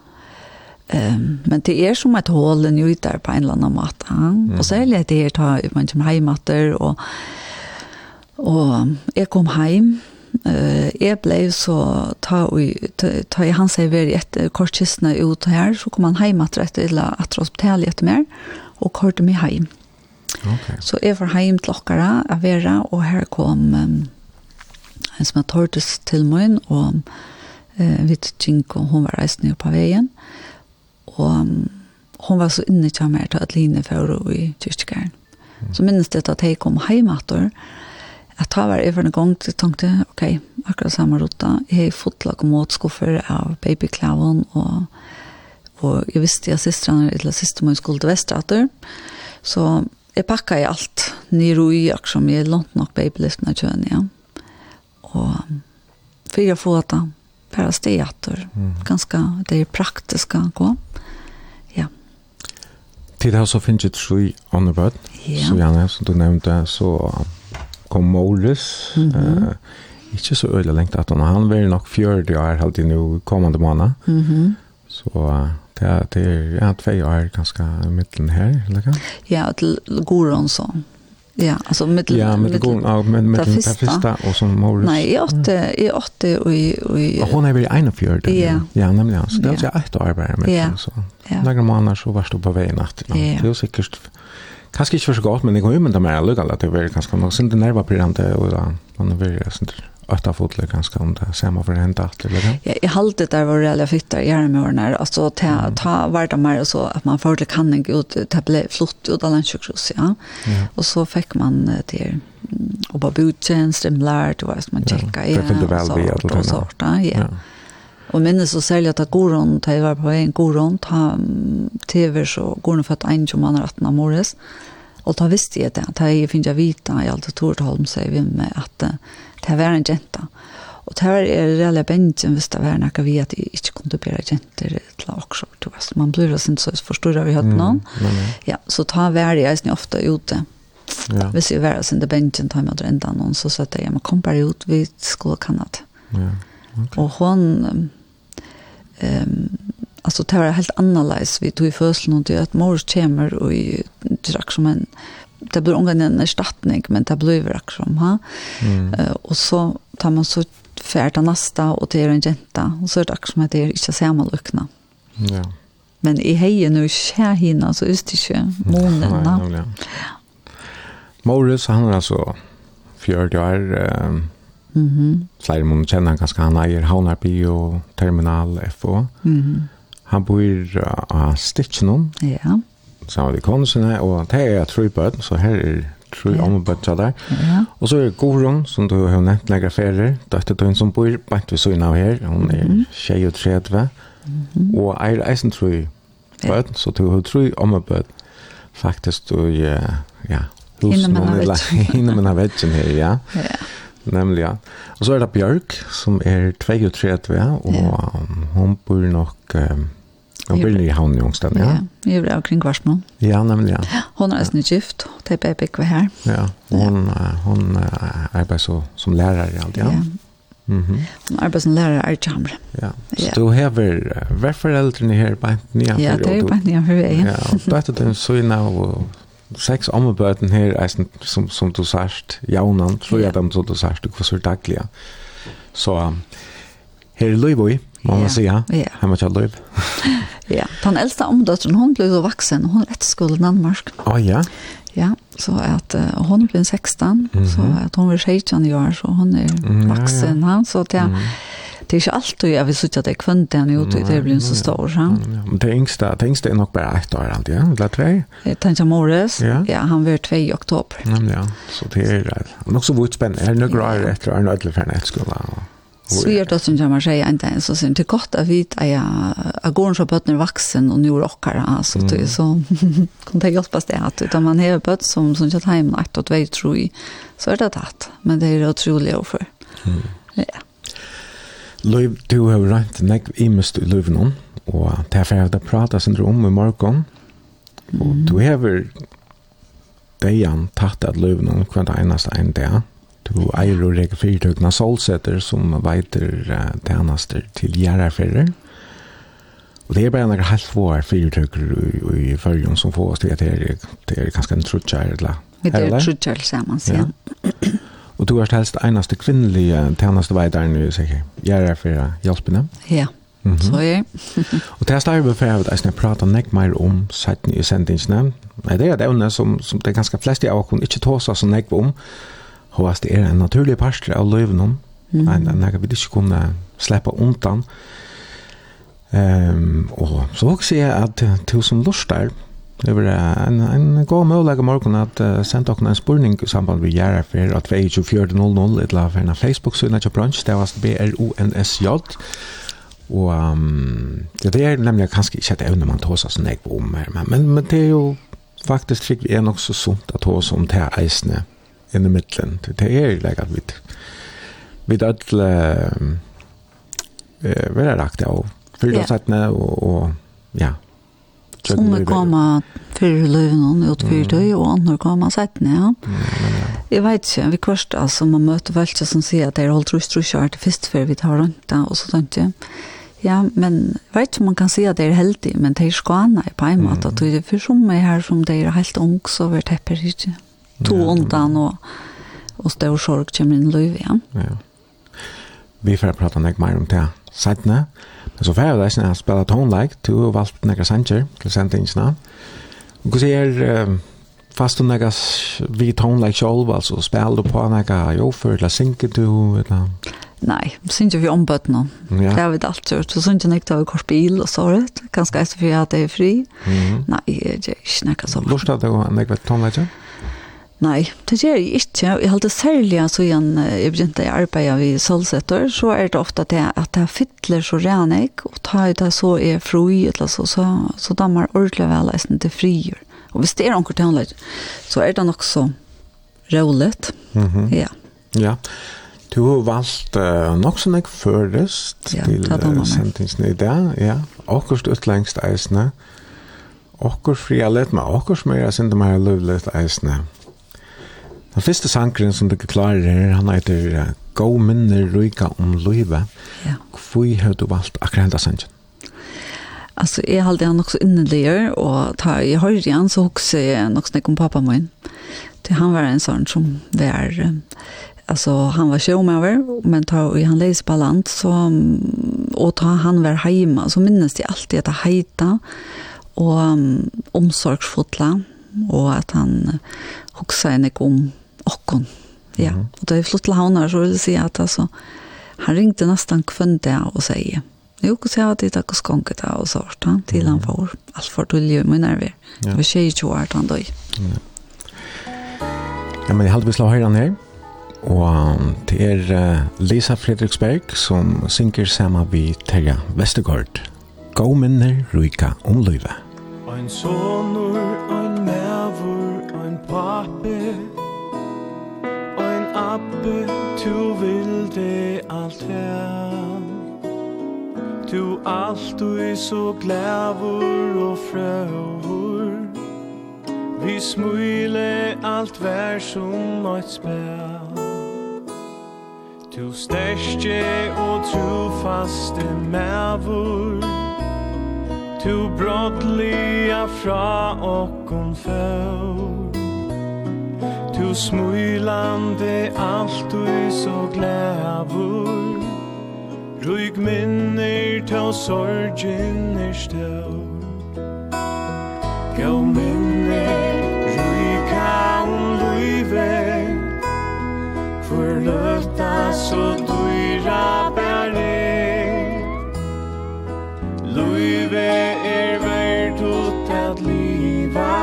Um, men det er som et hål en jutar på en eller annen måte. Mm. Og særlig at det er ta man kommer hjem etter og og jeg kom hjem Uh, jeg ble så ta, ta, ta i hans jeg var etter kortkistene ut her, så kom han hjem etter etter eller etter hospitalet etter mer, og kørte meg hjem. Okay. Så jeg var hjem til dere av Vera, og her kom um, en som har tortes til meg, og eh, vi tjink, og hun var reist ned på veien. Og um, hun var så inne til meg til at Line for og i kyrkjegæren. Mm. Så minnes det at jeg kom hjem etter, at da var jeg for en gang til tenkte, ok, akkurat samme rota, jeg har fått lagt og måtskuffer av babyklaven, og, og jeg visste at søstrene, eller søstrene min skulle til Vestrater, så jeg pakket i alt nere i akkurat som jeg lånt nok babylisten av kjøen, ja. Og for jeg får det, bare steg etter, ganske, det er praktisk å gå. Ja. Til det så finnes jeg tre andre bød, ja. så gjerne, som du nevnte, så kom Måles, mm -hmm. eh, ikke så øyelig lengt at han, han var nok 40 år, halvtid nå kommende måned. Mm -hmm. Så Det, er, det er ja, tve år ganske midten her, eller hva? Ja, til Goron så. Ja, altså mittelen. Ja, mittelen, mittelen, ja, men mittelen til første, og så Morris. Nei, i åtte, i åtte, og i... Og, i, og hun er vel i ene fjord, ja. ja, nemlig, så Det er altså ikke ett år bare mittelen, ja. så. Ja. Några månader så var du på veien natt. Ja. Det er jo sikkert Kanske inte för så gott, men jeg kan jo mynda meg allukall at det var ganske nok sindi nerva pirrande och då man er veldig sindi ötta fotler ganska om det samme for hent at eller det? Jeg halte det der var reelle fytter i hjärnemørene, alltså ta, ta var det mer så att man fordel kan ikke ut, det ble flott ut av landsjukhus, ja. Och så fick man til och bara budtjenst, strimlar, det var som man tjekka igjen, og så, og så, ja. ja. Og minnes å selge at Goron, da jeg var på en Goron, ta TV så Goron født 21 mann og 18 av Morris. Og da visste jeg det, da jeg finner jeg vite, jeg alltid tog til Holm, sier vi med at det var en jenta. Og det var er reelle bensjen hvis det var noe vi at jeg ikke kunne bære jenter til også. Du vet, man blir jo sin så forstår vi hatt noen. Ja, så ta var jeg snitt ofte ute. Ja. Hvis jeg var sin det bensjen, tar jeg med enda noen, så sa jeg, men kom bare ut, vi skulle kanna det. Ja. Okay. Och hon ehm um, alltså det var helt annorlunda vi tog i födelsen och det att mor kommer och i drack som en det blir ungen en erstatning men det blir drack som ha. Mm. Uh, och så tar man så färta nästa och det är en jenta och så är det som att det är inte samma lukna. Ja. Men i hejen nu skär hinna så just det ju månen. Morris han är alltså 40 år eh, Mm -hmm. Flere må kjenne han ganske. Han eier Havnarby og Terminal FO. Mm -hmm. Han bor av uh, Stitchenon. Ja. Sammen med konsene, og det er tre bøten, så her er tre ja. ombøtta der. Ja. Og så er Gorun, som du har nevnt lenger ferier, døttetøyen som bor bant ved søgn av her, hun er mm -hmm. 23, mm -hmm. og eier eisen tre bøten, så du har tre ombøtta. Faktisk, du, ja, ja, husen, hun er innan man har vetjen her, ja. Ja. Nemlig, ja. Og så er det Bjørk, som er 32, og ja. hun bor nok... Um, hun bor i havn i Ångsten, ja. Ja, vi blir omkring Kvarsmål. Ja, nemlig, ja. Hun er nesten gift, og det er begge her. Ja, hon, hon arbeider så, som lærer i alt, ja. ja. Mm -hmm. Hon arbeider som lærer i Arjamre. Ja, så du har hver foreldrene her bare nye. Ja, det er bare nye for veien. Ja, og du vet at du er så inne og sex ommebøten her, eisen, som, som du sørst, jaunan, tror jeg dem som du sørst, du kvassur daglig. Så her er løyvøy, må man si, ja. her må jeg løyv. Ja, den eldste ommedøtteren, hun ble jo vaksen, hun er etter skolen i Danmark. Å oh, ja? Ja, så at uh, hun ble 16, mm -hmm. så at hun var 16 i år så hun er är er ja. ja. så att jag mm -hmm det är inte alltid jag vill sitta det kvant där nu det det blir så stor så. Men det yngsta, det yngsta är nog bara ett år alltid, ja, eller två. Jag tänkte Morris. Ja, han var två i oktober. Ja, ja, så det är det. Och också vart spännande. Är några år efter en ödla för en skola. Svier det som jag man säger inte ens så sen det gott att vi är jag går så på när vuxen och nu rockar alltså det är så kan det hjälpa det att utan man har bött som som jag hem natt och vet tror så är det att men det är otroligt offer. Ja. Løyv, du har rent nekv imest i løyv noen, og det er ferdig å prate sin om i morgen, og du har dejan tatt at løyv noen hver eneste en dag, du eier og reger fyrtøkene solsetter som veiter uh, tjenester til gjerreferer, Og det er bare noen halvt få fyrtøkker i, i følgen som får oss til at det er, det er ganske en trutjar, eller? Det er trutjar sammen, sier. ja. Og du er helst eneste kvinnelige tjeneste tjenesteveideren i sikker. Jeg er for å hjelpe dem. Ja, mm -hmm. så er jeg. Og til jeg stedet for at jeg prater nek mer om seiten i sendingsene. Det er et evne som, som det er ganske fleste av oss ikke tåsa så nek om. Og at det er en naturlig parster av løven om. Mm. En, en, jeg vi ikke kunne slippe undan. Um, og så også jeg at til som lurer Det var en, en god mulighet morgen at uh, sendte dere en spørning i samband med Gjæra for at vi er 24.00 et for en Facebook-synet til bransj, det var B-R-O-N-S-J. Og um, det er nemlig kanskje ikke et evne man tar seg sånn jeg på om her, men, men, men det er jo faktisk slik vi er nok så sunt at ta oss om til eisene inn i midtelen. Det er jo at vi vi er alle uh, uh, veldig rakt av fyrdagsrettene og, og ja, Som er kommet fyrir løven og ut utfyrt døy, og andre kommer settene, ja. Mm, ja. Jeg vet ikke, vi kvarst, altså, man møter velge som sier at det er holdt rus, rus, er det først før vi tar rundt det, og så sånt, ja. Ja, men jeg vet ikke om man kan si at det er heldig, men det er skåne i på en måte, Mm. det er for som er her som det er helt ung, så vi tepper ikke. To undan og, og større sorg kommer inn i løven, ja. ja. Vi får prate nek mer om det. Settene. Ja. Så fer jeg leisen at spela tonelike, du har valgt nekka sanger til sendingsna. Og hva sier, fast du nekka vi tonelike sjolv, altså spela du på nekka jofer, eller synker du, eller? Nei, synger vi ombøtna. Ja. Det har vi alt gjort. Så synger jeg nekka vi kors bil og såret, ganske etter for at det er fri. Mm -hmm. Nei, det er ikke nekka sånn. Lortet du nekka tonelike? Ja. Nei, det gjør jeg ikke. Jeg holder særlig så igjen jeg begynte å arbeide ved solsetter, så er det ofte det at det fytler så renig, og tar det så er fri, eller så, så, så dammer ordentlig vel eisen til frier. Og hvis det er noen til så er det nok så roligt. Mm -hmm. Ja. Ja. Du har valgt uh, nok som jeg først ja, til uh, sentingsene i dag. Ja, akkurat utlengst eisene. Akkurat fri er litt med, akkurat som jeg er sint om løvlet eisene. Den første sankeren som du klarer her, han heter Gå minner ryka om løyve. Ja. Hvor har du valgt akkurat hendt sangen? Alltså jag hade han också innerligare och ta i höjde så också något snack om pappa min. Det han var en sån som var alltså han var sjömäver men ta i han läs på land så och ta han var hemma så minns det alltid att heita, och um, omsorgsfotla och att han också en om okkon. Ja, mm -hmm. og da vi flyttet til havner, så vil jeg si at altså, han ringte nesten kvendt det og sier, jo, hva sier jeg at jeg ikke skonket det og sånt, han, til han får alt for dårlig og min nerver. Ja. Det var 22 år han døy. Ja. ja, men jeg halte vi slå høyre her, og det er Lisa Fredriksberg som synker sammen vi Terja Vestergaard. Gå minner, ryka om livet. Ein sonur, ein nervur, ein pape, Abbe, tu vilde alt her. Tu alt du er så glævur og frøvur. Vi smule alt vær som eit spær. Tu stærke og trufaste mævur. Tu brottliga fra okkom før Tu smulande alt du så glævur Rúg minner til sorgin er stau Gau minner rúg kan luive Hvor løtta så dyra bære Luive er verdt ut at liva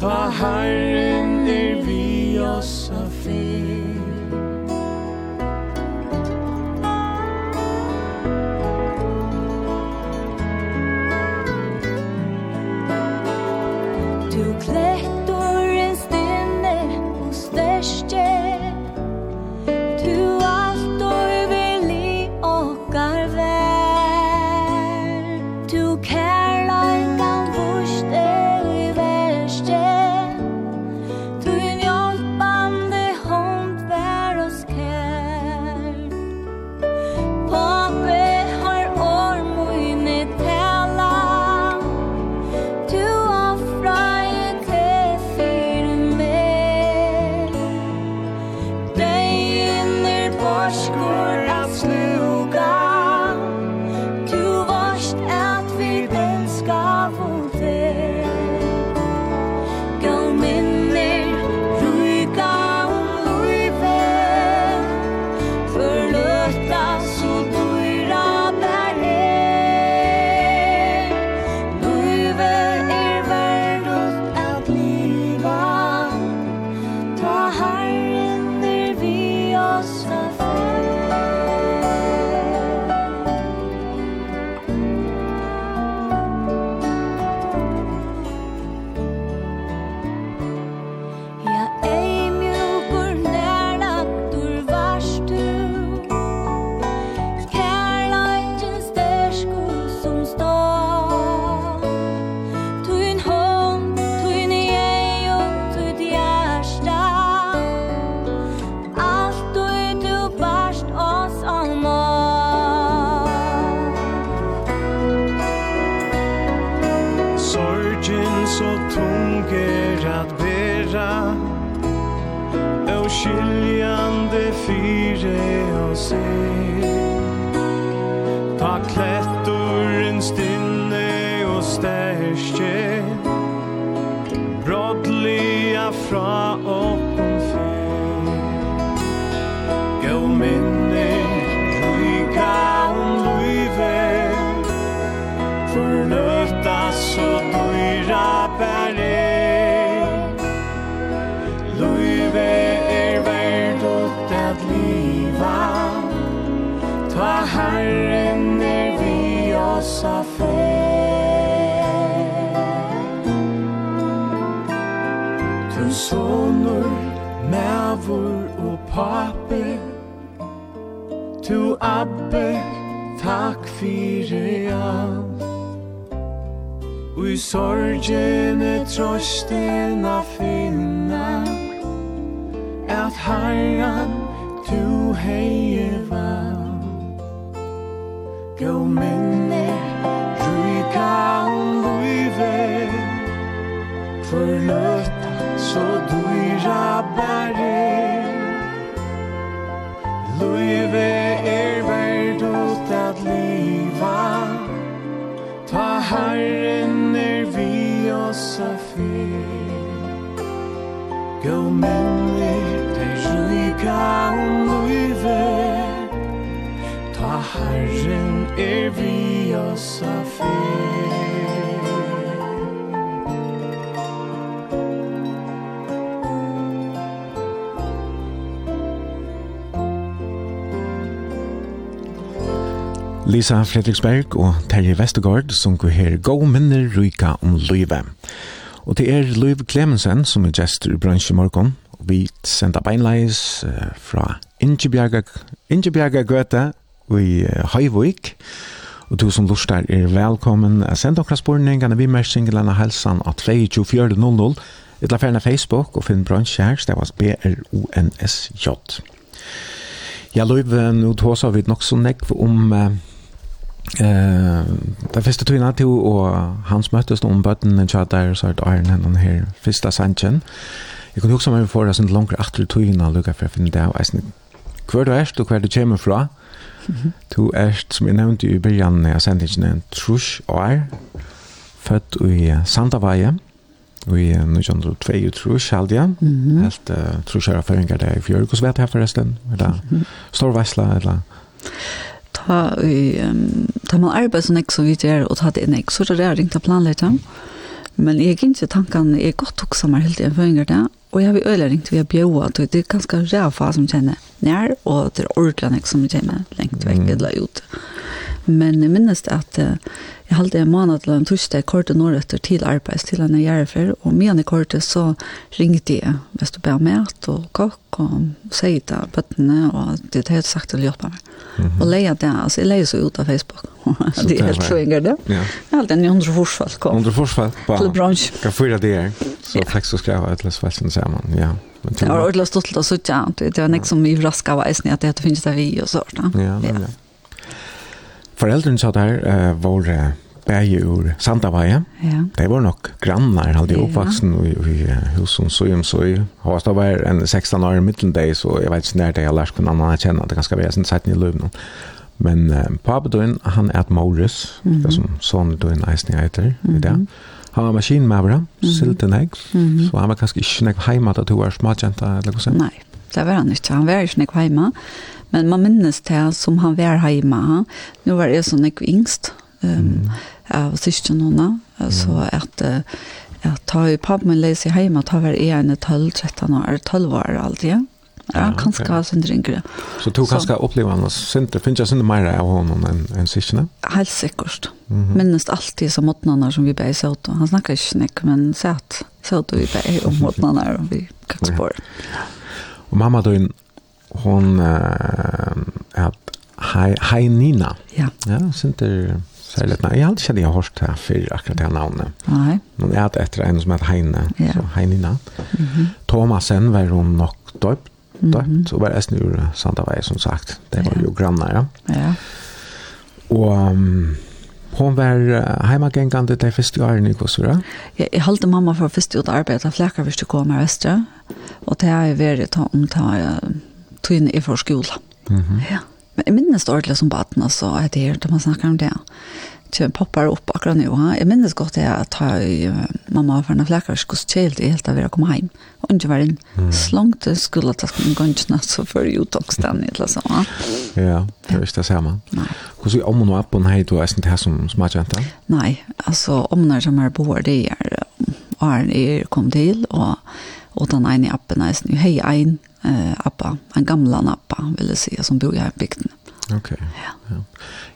Ta herre Lisa Fredriksberg og Terje Vestergaard som går her gå minner ryka om løyve. Og det er Løyve Klemensen som er gestor i bransjen morgen. Og vi sender beinleis uh, fra Ingebjerga Gøte i uh, Høyvøyk. Og du som lustar er velkommen. Send okra spurningene vi mer singlene helsan at 2400. Etla ferne Facebook og finn bransje her, stavas B-R-O-N-S-J. Ja, Løyve, nå tåsa vi nok så nekv om... Uh, Eh, det första tog till og hans möttes om bötten chat chatta så att Iron Hand här första sanchen. Jag kunde också mig för att sen långt efter tog in och lucka för finna där och sen kvar du är och kvar du kommer fra. Du är som jag nämnde i början när jag sände en trusch år född i Santavaje och i 1902 trus held jeg. helt truschar föringar där i fjør. Hvordan Fjörgårdsvet här förresten eller Storvassla eller ta i um, ta man arbeid som ikke så vidt er og ta det inn ikke, så er det er ringt å planlegge men jeg gikk ikke tankene er godt tok sammen helt igjen for yngre det og jeg vil øyne ringt via bjøa det er ganske ræva som kjenner nær og det er ordentlig ikke som kjenner lengt vekk eller ut Men jeg minnes det at jeg halte en måned til en torsdag kortet når etter til arbeids til en gjerrefer, og med i kortet så ringte jeg hvis du ber mat og kokk og sier det av bøttene, og det er helt sagt til å hjelpe meg. Mm -hmm. Og leie det, altså jeg leier så ut av Facebook, det er helt sjøinger det. Ja. Jeg halte en hundre forsfall kom. Hundre på Til bransj. Hva fyrer det er? Så ja. tekst og skrev et løs velsen sammen, ja. Det var ordentlig stått til å sitte, det var nek som i raskade av eisen at det finnes det vi og sånt. Ja, ja. ja. Foreldrene sa der uh, var uh, bæge ur Sandavaje. Ja. Det var nok grannar, halde jeg oppvaksen i, i husen så om så. Og det var en 16 år i middeldag, så jeg vet ikke når det jeg lærte kunne annan kjenne, det kan skal være sin 17 i løven. Men uh, pappa døgn, han er et Morris, mm -hmm. som sånn døgn eisen jeg heter i det. Han var maskinmavra, silten egg. mm -hmm. så han var kanskje ikke nek heima da du var smadjenta, eller hva sånn? Nei, det var han ikke, han var ikke nek heima. Nei. Men man minnes det som han var hjemme. Nå var jeg sånn ikke yngst um, av siste noen, Så at, at ta i pappa min leser hjemme, ta var jeg en 12-13 år, 12 år alltid. Ja, ja kanskje okay. synder yngre. Så du kanskje opplever han, synder, finnes jeg synder mer av honom enn en syskjene? Helt sikkert. Mm -hmm. Minnes alltid som måttene som vi bare så ut. Han snakker ikke snakk, men så at vi bare om måttene og vi kakspår. Ja. Og mamma, du hon eh att Heinina. Ja. Ja, sunt det särskilt nej, jag hade jag hørt det för akkurat det navnet. Nei. Men jeg hadde etter en som heter Heine, ja. så Heinina. Mhm. Mm Thomasen var hun nok døpt, döpt mm -hmm. och var det snur Santa Vej som sagt. Det var ja. jo grannar, ja. Ja. Og um, hon var uh, heimagengande de første årene i Kåsura? Ja, jeg halte mamma for første ut arbeid av flekker hvis du kommer østre. Og det har jeg vært om ta tøyne i for skola. Mm -hmm. Ja. Men jeg minnes det ordentlig som baden, altså, at det er, det man snakker om det, til poppar opp akkurat nå. Ha? Jeg minnes godt det at jeg, mamma og en flekker skulle kjelt i helt av å komme hjem. Og ikke var en mm. slangt skulle ta en gønnsene så før utdagsdagen eller så. Ha? Ja, det er ikke det samme. Nei. Hvordan er om og appen hei du er det her som smaker jenta? Nei, altså omene som er boer det er åren er kom til og, og den ene appen er sånn, hei en eh, appa, en gamla appa vill jag säga som bor här i bygden. Okej. Okay. Ja. ja.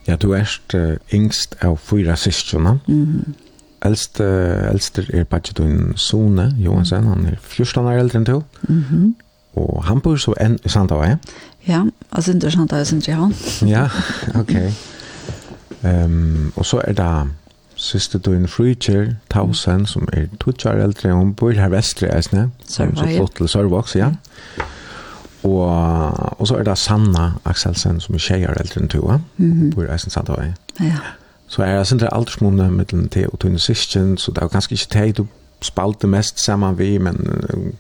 Ja, du är uh, yngst av fyra systrarna. Mm. Äldst, uh, äldster er bara din son, Johansen, han är 14 år äldre än du. Mhm. Och han bor så en i Santa ja? Ja, alltså inte Santa Vare, inte han. ja, okej. Okay. Um, och så är det Siste du en frutjer, Tausen, som er tutsjar eldre, hun bor her vestre, eisne, som så flott til Sørvoks, ja. Mm. Og, og så er det Sanna Akselsen som er tjejer eldre enn Tua, mm -hmm. bor i Eisen Sandhavai. Ja. Så er det sindre aldersmåne mellom te og tunne sysken, så det er jo ganske ikke te du spalte mest sammen vi, men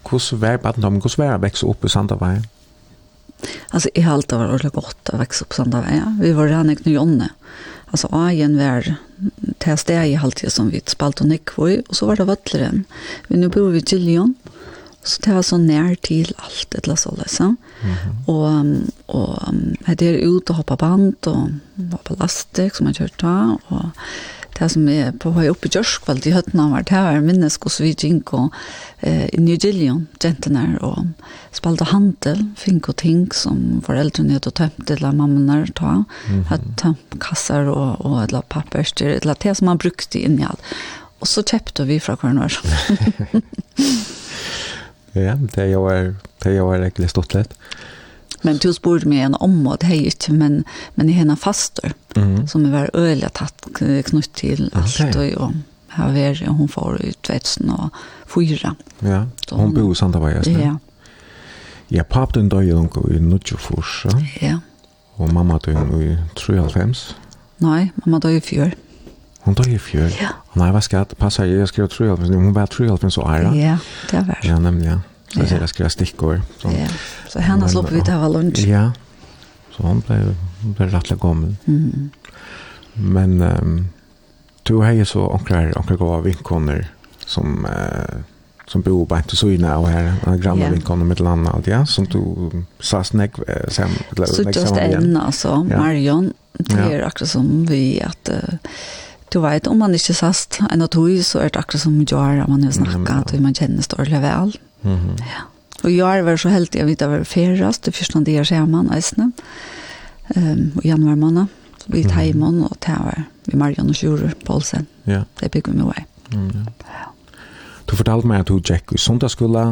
hvordan var badendommen, hvordan var det å vekse opp i Sandhavai? jeg har alltid vært ordentlig godt å vekse opp upp sådana vägar. Vi var redan i jonne. Altså, agen var til steg i halvtid som vi spalt og nikk var og så var det Vøtleren. Vi nå bor vi i Gillion. Mm Så det var så nær til alt et eller så liksom. Mm -hmm. Og, og jeg er ut og hoppa band og var på lastik som jeg kjørte da. Og det som er på vei oppe i Gjørskvald i Høttene var det var minnes hos vi gikk og eh, i New Dillion, jentene og spalte handel, fink og ting som foreldrene hadde tømt eller mammene ta. Mm -hmm. Hadde tømt kasser og, og eller papperstyr, eller det som man brukte inn i alt. Og så kjøpte vi fra hverandre. Ja, det er jo er, det er jo er egentlig stort lett. Men du spurte mig en om och det är men men i henne fastor mm. som var öliga tatt knutt till allt och och här var hon får ut 2004. Ja, hon, hon bor i Santa Bajas. Ja. Ja, pappa den døde unge i Nudjofors. Ja. Og mamma døde i 93. Nei, mamma døde i 4. Hon dog i fjör. Ja. Och när jag ska passa jag skrev tror jag hon var tror jag så är Ja, det var. Ja, nämligen. Så jag skrev stickor. Så. Ja. Så henne slapp vi ta var lunch. Ja. Så hon blev hon blev rätt gammal. Mm. Men ehm um, du har ju så onklar onklar gå vinkoner som eh som bor på inte så inne och här en granne yeah. vinkoner med landet ja som du sa snack sen så just en alltså Marion det är också som vi att du vet, om man ikke sast en og tog, så er det akkurat som gjør, at man har snakket, og man kjenner større vel. Mm -hmm. ja. Og jeg var så heldig, jeg vet, jeg var ferdig, det første det jeg ser man, eisene, um, og januar måned, vi tar i måned, og det var vi Marion og Sjure Poulsen, Ja. det bygger vi med vei. Mm, ja. ja. Du fortalte meg at du gikk i sundagsskola,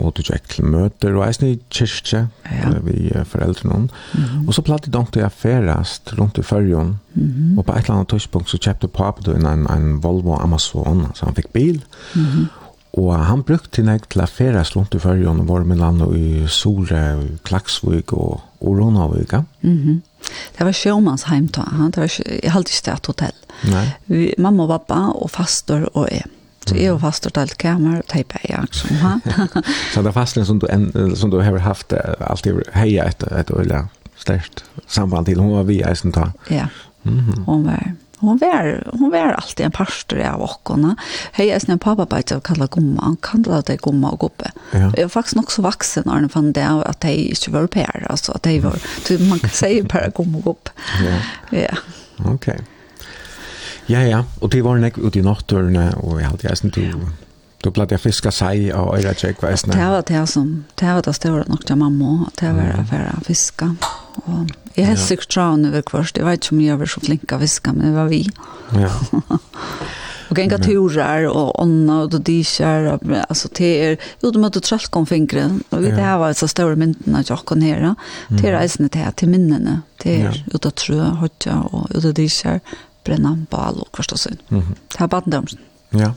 og du gikk til møter, og eisen i kyrkje, ja. vi foreldre noen. Mm -hmm. Og så platt i dag til jeg ferast rundt i fyrjon, mm -hmm. og på et eller annet tidspunkt så kjøpte papet du en, en Volvo Amazon, så han fikk bil. Mm -hmm. Og han brukte nek til å ferast rundt i fyrjon, og var med land i Sore, i Klaksvik og Oronavik. Mm -hmm. Det var sjåmannsheim, det var, jeg halte ikke et hotell. Nei. Vi, mamma og pappa og faster og jeg. Så jeg har fastat allt kamer og tejpa i axeln. Så det fastnade som du, en, som du har haft alltid heia et ett öliga störst samband til. Hun var vi eisen ta. tag. Ja, hon var Hon var, hon var alltid en pastor av åkorna. Hej, jag snäpp pappa bara att kalla gumma. Han kallade det gumma och gubbe. Ja. Jag var faktiskt också vuxen när han fann det att de inte var pär. Alltså att de var, typ man kan säga bara gumma och gubbe. Ja. ja. Okej. Okay. Ja, ja, og det var nek ute i natturene, og jeg hadde jeg du... Då blev jag fiska sig och tjekk hva vad Det var det som det var det stora nok til mamma det var det för fiska. Och jeg har sikkert traun over kvart. jeg vet ikke om jeg var så flink av fiska men det var vi. Ja. och gänga turer och onna och då dishar alltså det är jo de hade trött kom fingre och det här var så stora mynden att jag kan höra. Det är resan till minnena. Det är utav trö hotta och utav dishar brenna en bal og kvart og sønn. Det er badendømsen. Ja,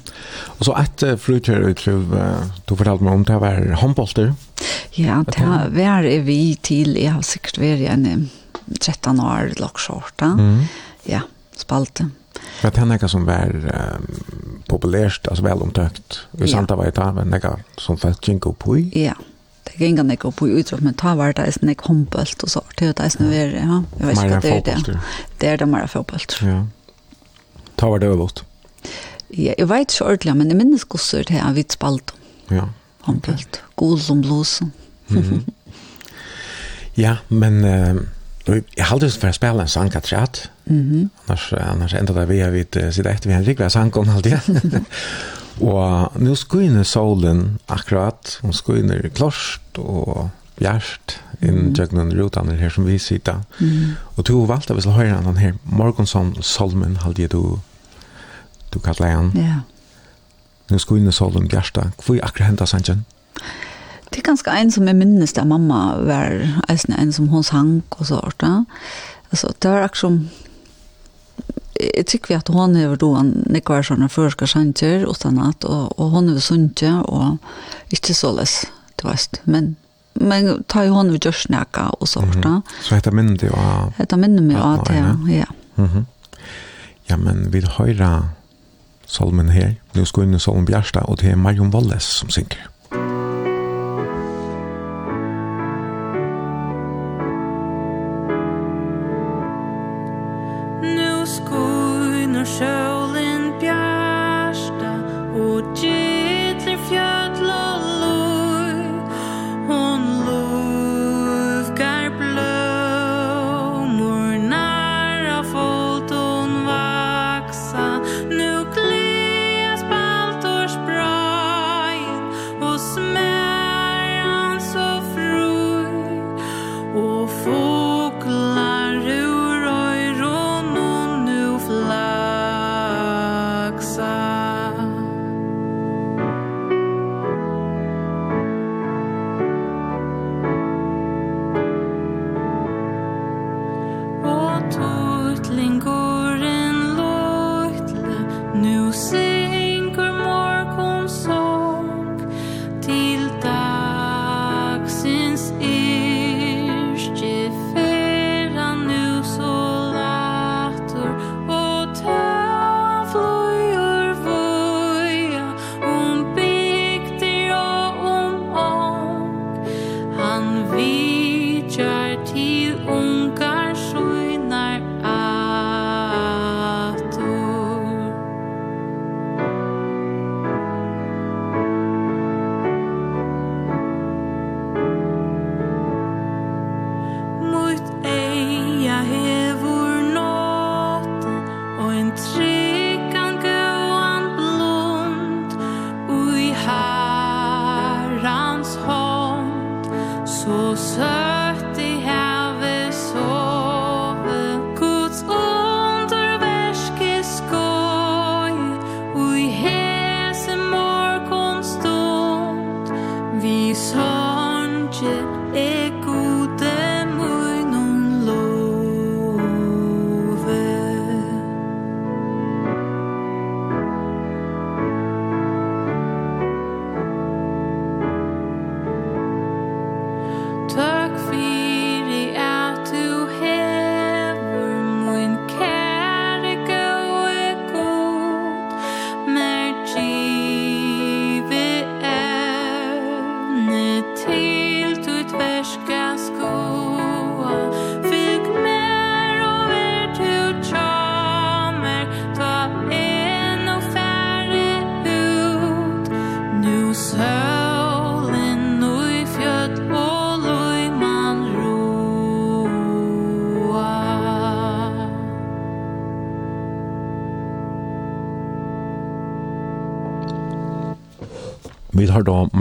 og så et uh, frut her uh, du fortalte meg om det var håndbolter. Ja, det var vi til, jeg har sikkert vært igjen 13 år lakskjorta. Mm. Ja, spalte. Vad det några som var um, populärt alltså väl omtökt. Vi ja. santa var det där men några som fast jingo i. Ja. Det gick inte gå på utrop, men ta var det är snäck hompelt och så det är snö ja. Jag vet inte det är det. Det er det mer fotboll. Ja. Ta var det øvult. Ja, jeg vet ikke ordentlig, men jeg minnes gosser til jeg vidt spalt. Ja. Håndbelt. God som blåsen. Ja, men uh, jeg har aldri for å spille en sang katriat. Mm -hmm. annars, annars enda det vi har vidt uh, sitt etter vi har rikvet sang om alt igjen. og nå skynner solen akkurat, hun skynner klost og bjært inn mm. -hmm. rutan her som vi sitter. Mm. -hmm. Og to valgte vi så den her morgonsson solmen halde du du kallar han. Ja. Nu skulle inne sålen bjärsta. Hvor akkurat hända sanjen? Det är ganska en som är minnes där mamma var en som hon sang och så där. Alltså det var akkurat som jeg tykker vi at hun er då en nekvar sånne førska sanger og sånn at, og, og hun er sunnkje, og ikke så les, det vet, men men ta jo hånd vi gjør snakka og så mm -hmm. Så heter minnet jo av... Hette minnet meg av det, ja. ja. Mm. Ja, men vi høyre salmen her. Nå skal vi inn i salmen Bjerstad, og det er Marion Walles som synger.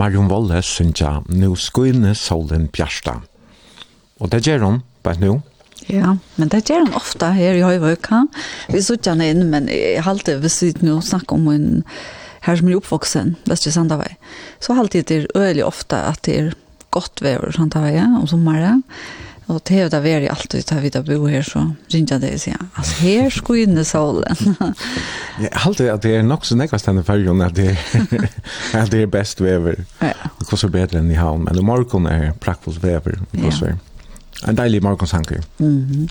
Marion Wolle synger «Nå skøyne solen bjørsta». Og det gjør hun, bare nå. Ja, men det gjør hun ofte her i Høyvøk. Ha? Vi sitter henne inn, men jeg halte hvis vi nå snakker om en her som er oppvoksen, Vestre Sandavei, så har alltid det er øyelig ofte at det er godt vever Sandavei om sommeren. Ja Og det er det vært alltid til vi da bo her, så ringte jeg det og sier, altså her skulle inn i solen. Jeg halte at det er nok så nekvast denne fargen at det, at det er best vever. Ja. Det koster bedre enn i havn, men i morgen er prakkfullt vever. Ja. En deilig morgensanker. Mm.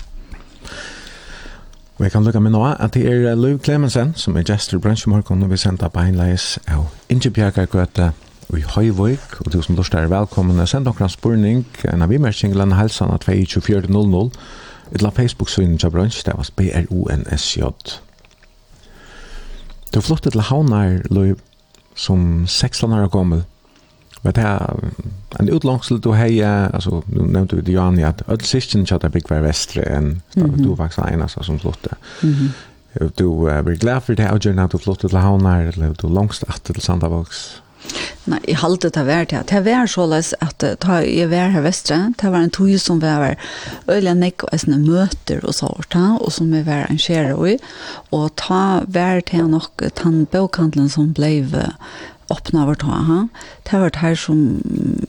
Og jeg kan lukka med nå at det er Lou Clemensen, som er gestor brunch i bransjemorgen, og vi sender på henleis av Ingebjerga Gøte, i Høyvøk, og du som lort er velkommen. Send dere en spurning, en av imersing, eller en helsan av et eller Facebook-synet til bransj, det var B-R-O-N-S-J. Du flyttet til Havnar, Løy, som 16 år gammel. Vet jeg, en utlangsel du heia, altså, du nevnte jo til Johanni at öll sysken tjatt er byggvar vestre enn du var faktisk er som flotte. Mm -hmm. Du uh, blir glad for det avgjørende at du flotte til Havnar, eller du langst atter til Sandavoks, Nei, jeg halte det vært her. Det var så løs at ta jeg var her vestre, det var en tog som var øyla nekk og sånne møter og sånt, og som vi var arrangere i, og ta vær til nok den bokhandelen som ble åpna vårt ha. Ha? Det var det her som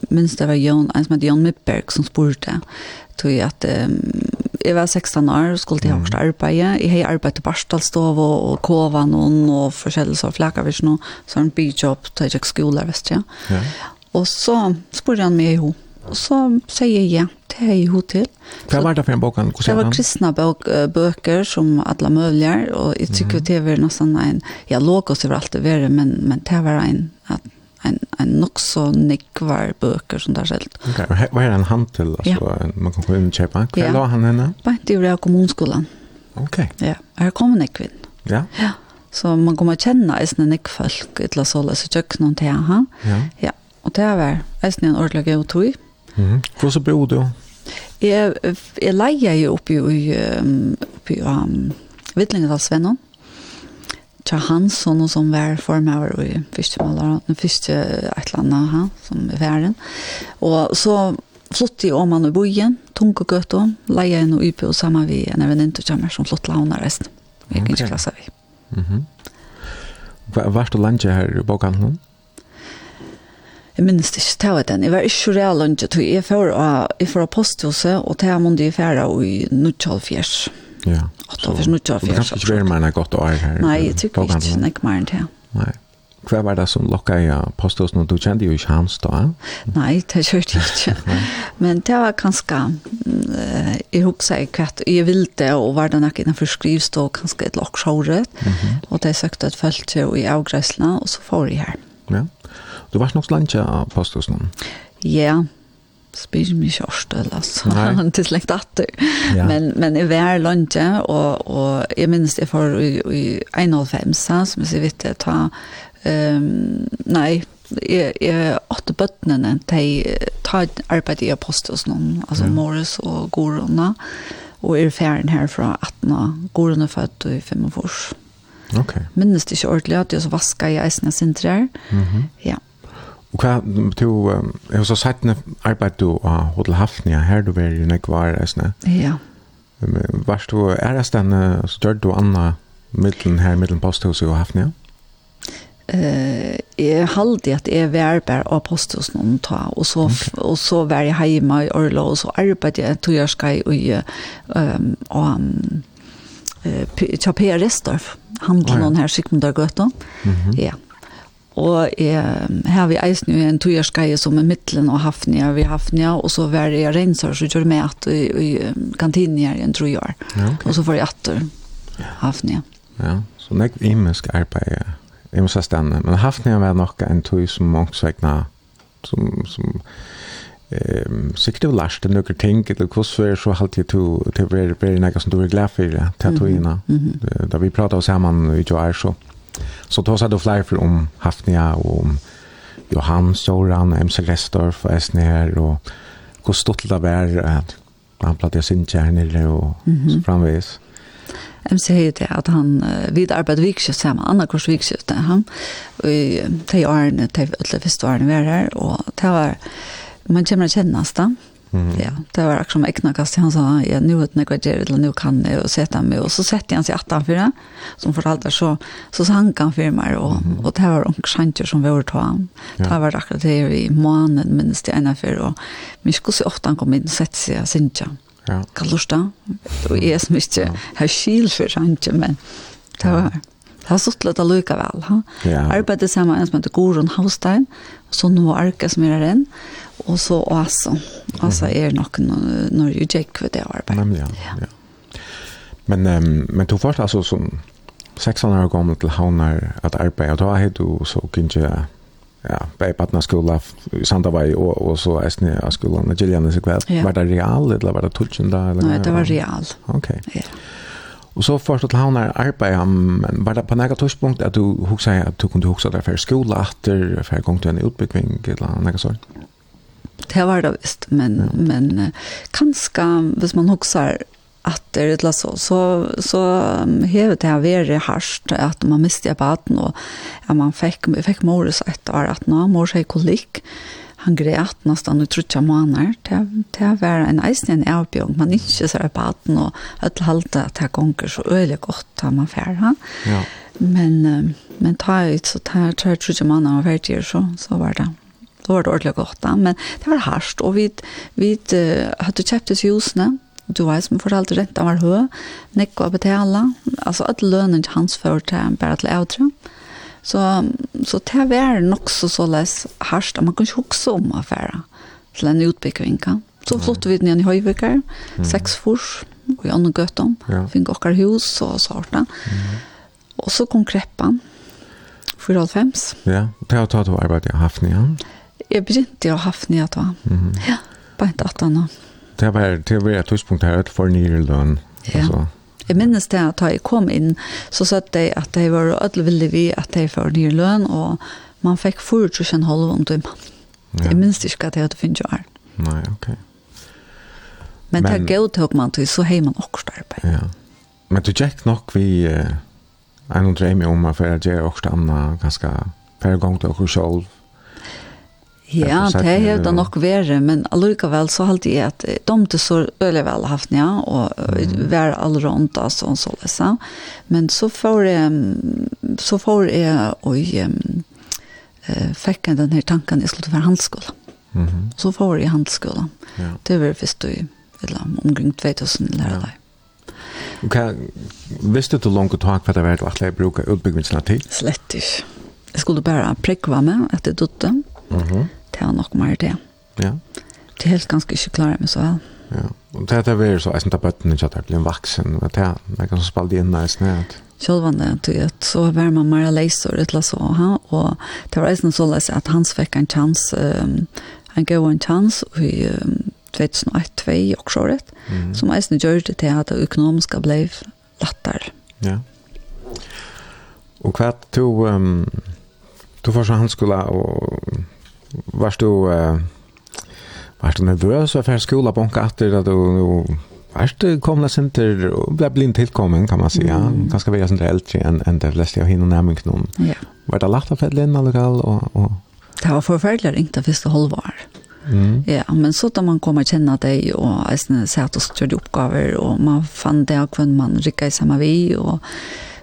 minst det var Jon, en som heter Jon Mipberg, som spurte, tog at um, jeg var 16 år, skulle til høyeste arbeid. Jeg har arbeidet til Barstalstov og Kovan og forskjellige så flakker hvis noe, så en byjobb til jeg skoler, vet jag Ja. Og så spurte han meg i henne. Og så sier jeg ja, det er jo til. Hva var det for en bok han? Det var kristne bøk, bøker som alle mulige, og jeg tykker mm. det var nesten en, ja, logos oss over alt det var, men, men det var en, at en, en nok så nickvar böcker som där er Okej, Okay. Hva er en handel? Altså, ja. Man kan gå inn og kjøpe. Hva ja. la han henne? Bant i kommunskolan. Okej. Ok. Ja, här kommer nickvin. Ja. Ja. Så man kommer kjenne nickfolk ett la såla så tjøkken någon till han. Ja. ja. och det var eisne en ordelig god tog. Mm. så bor du? Jeg, jeg leier jo upp i, oppe i um, Vidlingedalsvennen. Tja Hansson som var formøver i fyrstemålaren, den første et eller annet her, som er ferden. Og så flott i Åman og Bojen, tung og gøtt om, leie en og upe og sammen vi en av en kommer som flott la resten. har reist. Vi kan ikke klasse vi. Mm -hmm. Hva er det landet her i bokhandelen? Jeg minnes ikke det var den. Jeg var ikke så real landet, jeg får av posthuset, og det jeg måtte i fære i 1940. Ja. Och då finns nog tjafs. Det kanske inte är mer gott år här. Nej, jag tycker inte. Nej, mer än det. Nej. Hva var det som lokka i postos når du kjente jo ikke hans da? Nei, det kjørte jeg ikke. Men det var ganske, uh, jeg husker ikke hva jeg ville, det, og var det nok innenfor skrivstå, ganske et loksjåret, mm -hmm. og det søkte et følt jo i avgresla, og så får jeg her. Ja, du var nok slantet av postos nå? Ja, spyr mig kjørst, altså. Han til slekt atter. Ja. Men, men i var landet, og, og jeg minnes det for i, i 1,5, som jeg sier vitt, ta, um, nei, jeg, jeg åtte bøttene, de tar arbeid i apostels noen, altså ja. Morris og Gorona, og er ferien her fra 18, Gorona født i 5 45. Ok. Minnes det ikke ordentlig at jeg så vasker i eisen jeg sinter her. Mm -hmm. Ja. Og hva, du, jeg har så sett en arbeid du av Hotel Hafnia, her, du var i nekvar, eisne. Ja. Varst du, er det stedet, så gjør du anna middelen her, middelen posthuset og Hafnia? Eh, jeg halde at jeg var bare av posthuset noen ta, og så, okay. og så var jeg hjemme i Orlo, og så arbeidde jeg tog jeg skal i, um, og, um, Tja P.R. Restorff, handler noen her Sigmund Dørgøtten. Mm -hmm. Ja. Og jeg her vi eisen jo en togjørskeie som er middelen og hafnia vi hafnia, og så var jeg renser, så gjør med at i, i kantinen her i en trojør. Ja, okay. Og så får jeg atter hafnia. Ja, så nek imisk arbeid, jeg må stande, men hafnia var nok en tog som mange som, som ehm sikkert du lærte noen ting eller hvordan så halte jeg til å være noe som du er glad for til at du innan da vi pratet sammen i jo så Så då sa du flyg för om Hafnia och om Johan Soran, MC Restorf och Esne och hur stort det var att han plattade sin kärnor och mm -hmm. så framvis. MC säger det att han vid arbetade vikskjöt samma andra kurs vikskjöt han och i teg åren, teg ötla förståren var här och det var man kommer att kännas det Mm. Ja, det var akkurat som ekna kast. Han sa, ja, nu vet jag vad det eller nu kan jag och sätta mig. Och så sätter han sig attan för det, som föralder. Så, så sank han för mig. Och, mm. och det var en sjanker som vi ta han. Ja. Det var akkurat det i månaden minst det ena för. Och vi skulle se ofta han kom in och sätta sig och. Ja. Kan du stå? Och jag är som inte har skil för sjanker, men det var... Det har stått litt allukka vel. Ha? Ja. Arbeidet sammen med Gorun Haustein, og så nå Arke som er her inn. Og så Åsa. Åsa er nok når du gikk ved det arbeidet. Nemlig, ja. ja. Men, um, men du først, altså som 16 år gammel til havner at arbeid, og da har du så kunne ja, bei partner skola i Sandavai og, og så Esne av skolan i Gillianes i kveld. Ja. Var det real, eller var det tulsen da? Eller? Nei, det var real. Ok. Ja. Og så først til han er arbeid, men var det på nægget tørspunkt at du husker at du kunne huske deg for skola etter, for gang til en utbygging eller nægget sånt? det var det visst, men, mm. men kanskje, hvis man husker at det er et så, så, så hevet det vært hardt, at man miste baden, og at man fikk, fikk mores ett år, at nå mor sig kolik, han grät nästan i trutja månader. Det, det var en eisen en avbjørn. Man ikke ser på baden, og att halte at det gonger så øyelig godt da man fjer han. Ja. Men, men ta ut, så ta, ta trutja månader og verdier, så, så var det. Då var det ordentligt gott, men det var harst och vi vi hade köpt oss husne. Du vet som för allt rent var hö. Nick var betala. Alltså att lönen hans för till bara till outro. Så så det var nog så så läs harst man kunde också om affära till en utbyggning kan. Så flott vi ner i Höjvikar, sex fors och i andra göttan. Ja. Fick åka hus så sånt. Mm. Och så kom kreppan. 4,5. Ja, det har tatt å arbeide i Hafnia. Ja. Jeg begynte å hafne nye da. Mm -hmm. Ja, bare ikke at han. Det var, det var et tidspunkt her for nye lønn. Ja. Altså. Jeg minnes det at da jeg kom inn, så sa de at de var ødelig villige vi at de får nye løn, og man fikk 4 halv om timen. Ja. Jeg minnes ikke at jeg hadde finnet jo her. Nei, ok. Men, men det er gøy til man til, så har man også arbeid. Ja. Men du tjekk nok vi, eh, jeg noen drømmer om at jeg gjør også annet ganske per gang til oss selv, Ja, det er jo det nok vært, men allikevel så halte jeg at de til så øyelig vel haft, ja, og mm. være all rundt, altså, og så løs, ja. Men så får jeg, så får jeg, og um, fikk jeg den her tanken, jeg skulle være handskolen. Mm -hmm. Så får jeg handskolen. Ja. Det var først i, eller omkring 2000 eller deg. Og hva, visste du langt tak hva det var du alltid bruker utbyggingene til? Slett ikke. Jeg skulle bare prikva meg etter det Mhm. Mm det er nok mer det. Ja. Det er helt ganske ikke klare med så vel. Ja, og det er det så, jeg synes det er bøttene ikke at jeg blir vaksen, og det er ganske spalt inn i sned. Sjølvande, du vet, så var man mer leiser et utla så, ha? og det var eisen så leis at han fikk en chans, um, en god en chans, og i um, 2001-2002 og så rett, mm. som eisen gjør det til at det økonomiske ble latter. Ja. Og hva du, um, du får så han skulle, og Var du eh var du nervös för skola bonka efter att du Värst kom det inte och blev blind tillkommen kan man säga. Mm. Ganska väl sånt äldre än, än det flesta jag hinner nämna någon. Ja. Var det lätt att fälla in lokal och, och... Det var förfärligt ringt av första halvår. Mm. Ja, men så då man kommer känna dig och äsna se att du ska göra uppgifter och man fann det och kvann man rycka i samma vi och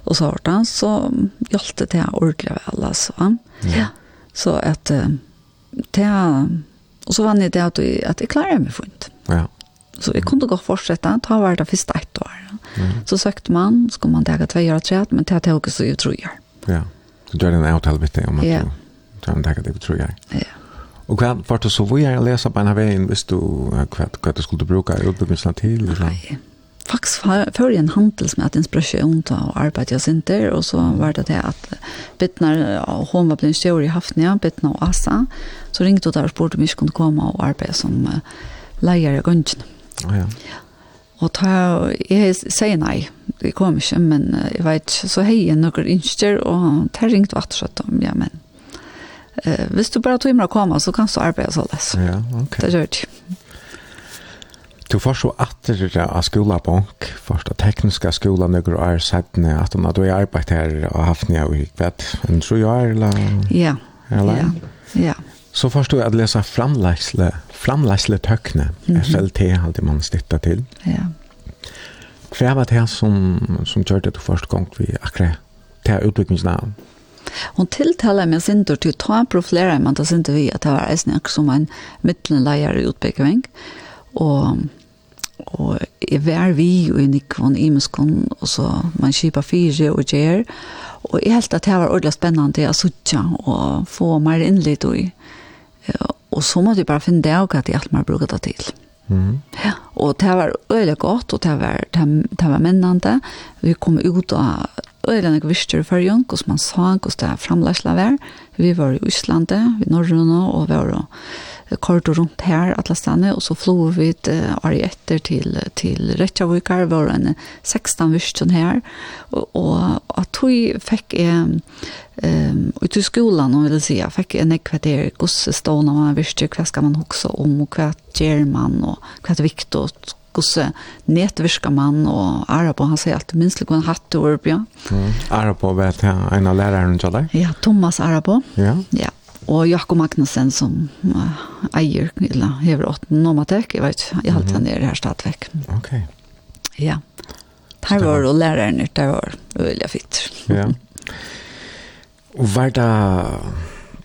och så där så hjälpte det ordentligt väl alltså. Ja. ja. Så att det og så vann jeg det at, at jeg klarer meg fint. Ja. Så jeg kunne godt fortsette, ta var det første ett år. Ja. Så søkte man, så kom man ta tve år og tre, men det tok så jeg tror jeg. Ja, så du er en avtale vitt om at ja. du har taget det tror jeg. Ja. Og hva var det så hvor jeg leser på en av veien hvis du, hva, hva du skulle bruke utbyggelsene til? Nei, faktisk før en handel som hadde inspirasjon til å arbeide og sinter, og så var det det at Bittner, hun var blitt stjør i Hafnia, Bittner og Asa, så ringte hun der og spurte om jeg kunne komme og arbeide som leier i Gøngen. Ja. Og ta, jeg sier nei, jeg kom ikke, men jeg vet ikke, så hei jeg noen innskjer, og ta ringte hun atterskjøtt om, ja, men, eh, hvis du bare tog meg å komme, så kan du arbeide så less. Ja, ok. Det gjør det. Du får så atter av skolabank, først av tekniska skolan nøkker og er sættene, at hun hadde arbeidt her og haft nye i kvett. en tro jeg er, eller? Ja, eller? ja, ja. Så først du at lese framleisle, framleisle tøkne, mm -hmm. SLT hadde man stittet til. Ja. Hva var det som, som gjør det du først gang vi akkurat til utviklingsnavn? Hon tilltalar mig sin tur till ta på flera man tar inte vi att det var en som en mittenlejare utbyggning. Och og jeg var vi og i Nikvon i Muskon, og så man kjipa fire og gjer, og jeg helt at det var ordentlig spennende å suttja og få mer innlitt i. Og så måtte jeg bare finne det og at jeg alt mer bruker det til. Mm. Ja, og det var øyelig godt, og det var, det det var mennende. Vi kom ut av øyelig nok visste i førjen, hvordan man sa, hvordan det framleisla var. Vi var i Øslandet, i Norrøna, og vi var kort rundt her, alle stedene, og så flog vi uh, året etter til, til Rettjavikar, var en 16 virkjen her, og, og at vi fikk en um, ut i skolan, om vil si, jeg fikk en kvarter, hvordan stående man visste, hva skal man huske om, og hva gjør man, og hva er viktig, og hvordan man, og Arabo, han sier alltid minst litt en hatt og ja. Mm. Arabo vet jeg, en av læreren til deg? Ja, Thomas Arabo. Ja. ja Og Jakob Magnussen som uh, eier, eller hever åt nomatek, jeg vet ikke, jeg halte han er her stadvekk. Ok. Ja. Her var det læreren, der var veldig fint. Ja. Og var det,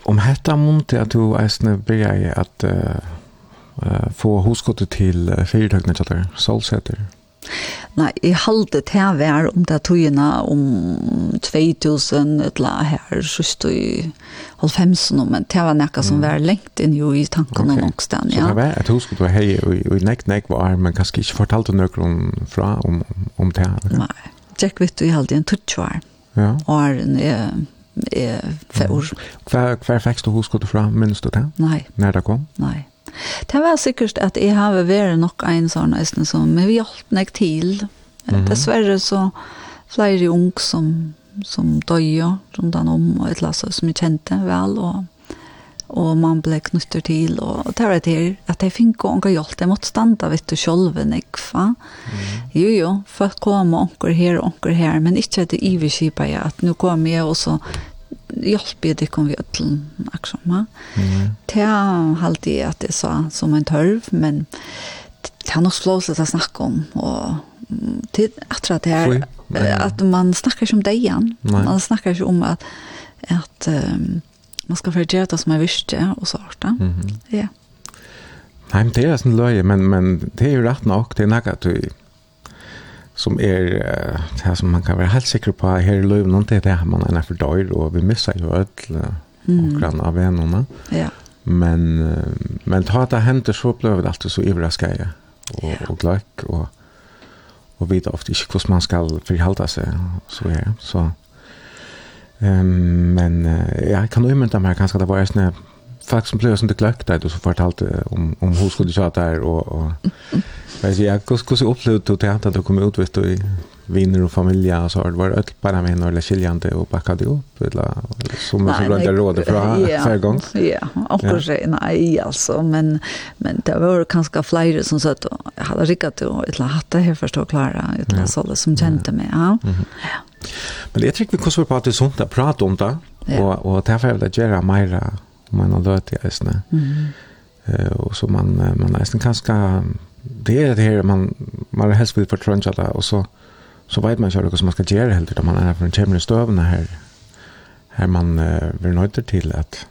om hette måned at du eisne begynner at uh, uh, få hoskottet til uh, fyrtøkene til Solseter? Ja. Nei, jeg halte til vær om det togene om 2000 eller her, sørst i 90 nå, men det var noe som var lengt inn jo i tankene okay. nok sted. Ja. Så det var et husk at hei, og i nekk nekk var, men kanskje ikke fortalte noen fra om, om det? her. Nei, tjekk vet du, jeg halte en tutsjår. Ja. Åren er eh för år. Kvar kvar du hur skulle du fram minns du det? Nej. När det kom? Nei. Det var sikkert at jeg har vært nok en sånn eisen som, men vi hjalp meg til. Mm. Dessverre så flere unge som, som døde rundt om, og et eller annet som jeg kjente vel, og, og man ble knutter til, og, og det var det at jeg fikk ikke unge hjelp, jeg måtte standa, vet du, selv, ikke, va? Mm. Jo, jo, folk kom og unge her og unge her, men ikke at det iverskipet jeg, at nå kom jeg, og så hjälper det kom vi öllen aksoma. Mm. Det er alltid att det så som en tørv, men det er nog slås att snacka om och till att det är att man snackar om det igen. Man snackar om att att um, man ska gjøre det som är visst och så där. Mm. Ja. Nej, det är sån løye, men men det är ju rätt nog det är något som är det som man kan vara helt säker på här i løven, det är det man er för dörr og vi missar ju öll mm. av vennene. Ja. Men men ta det händer så ble det alltid så överraskande och ja. och gløk, och och vet ofte ikke hvordan man ska forholde seg, så här så ehm um, men uh, jag kan umynda inte kanskje, kanske det var såna folk som blev sånt glöck där då så fortalte om om hur skulle kjøre där och och Men ja, hur upplevde du det att du kom ut vet du vänner och familj och så var det bara med några skiljande och backade upp eller som man skulle råda för förra gång. Ja, onkel säger nej alltså men men det var kanske flyger som så att jag hade rickat och ett la hatta här förstå klara utan sålde som kände mig. Ja. Men jag tycker vi kunde prata sånt där prata om det och och därför vill jag göra mera om man har lärt det nästan. Mm. Eh och så man man nästan kanske det är det här man man har helst vill förtränga det och så så vet man själv vad man ska göra helt utan man är från kämmer stöven här här man uh, vill nöjda till att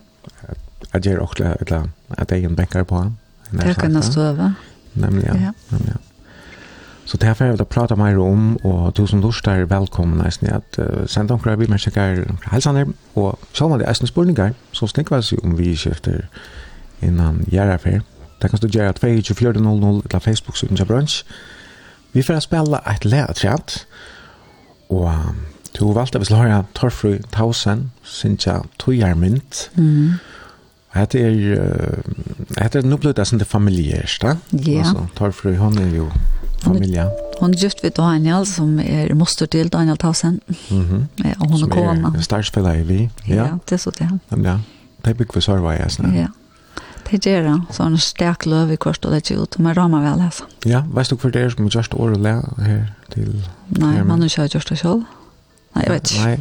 att, att göra också eller att en bänkar på Rökarna stöva. Nämligen, ja. nämligen. Så det här får jag vilja prata mer om och du som lust är välkomna i att uh, sända omkring vi människor är hälsaner och så har man det ästens spurningar så snäckar vi om vi skifter innan gärna för. Det kan stå gjøre 2400 eller Facebook-siden til brunch. Vi får spela et leatrett, og du valgte vi skal høre Torfru Tausen, synes jeg togjærmynd. Mm. Hette er, hette er noblet det som det familierste. Ja. Altså, Torfru, hun er jo familie. Hon er gift vid Daniel, som er moster til Daniel Tausen. Mm -hmm. Ja, og hun er kona. Som er starspiller i vi. Ja. ja, det er så det. Ja, det er bygg for sørvei, jeg snakker. Ja det gjør det. Så en sterk løv i kvart og det ikke ut, men rammer vel lese. Ja, veist du hva det er som er gjørst året lære her til? Nei, man har ikke gjort det selv. Nei, jeg vet ikke. Nei,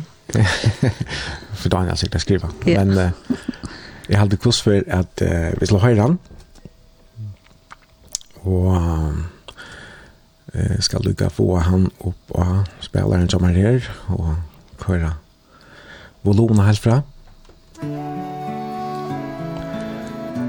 for da har jeg sikkert skrivet. Ja. Men uh, jeg hadde kurs for at uh, vi slår høyre han, og uh, skal lykke få han opp og spilleren som er her, og høre volumen helt fra. Ja.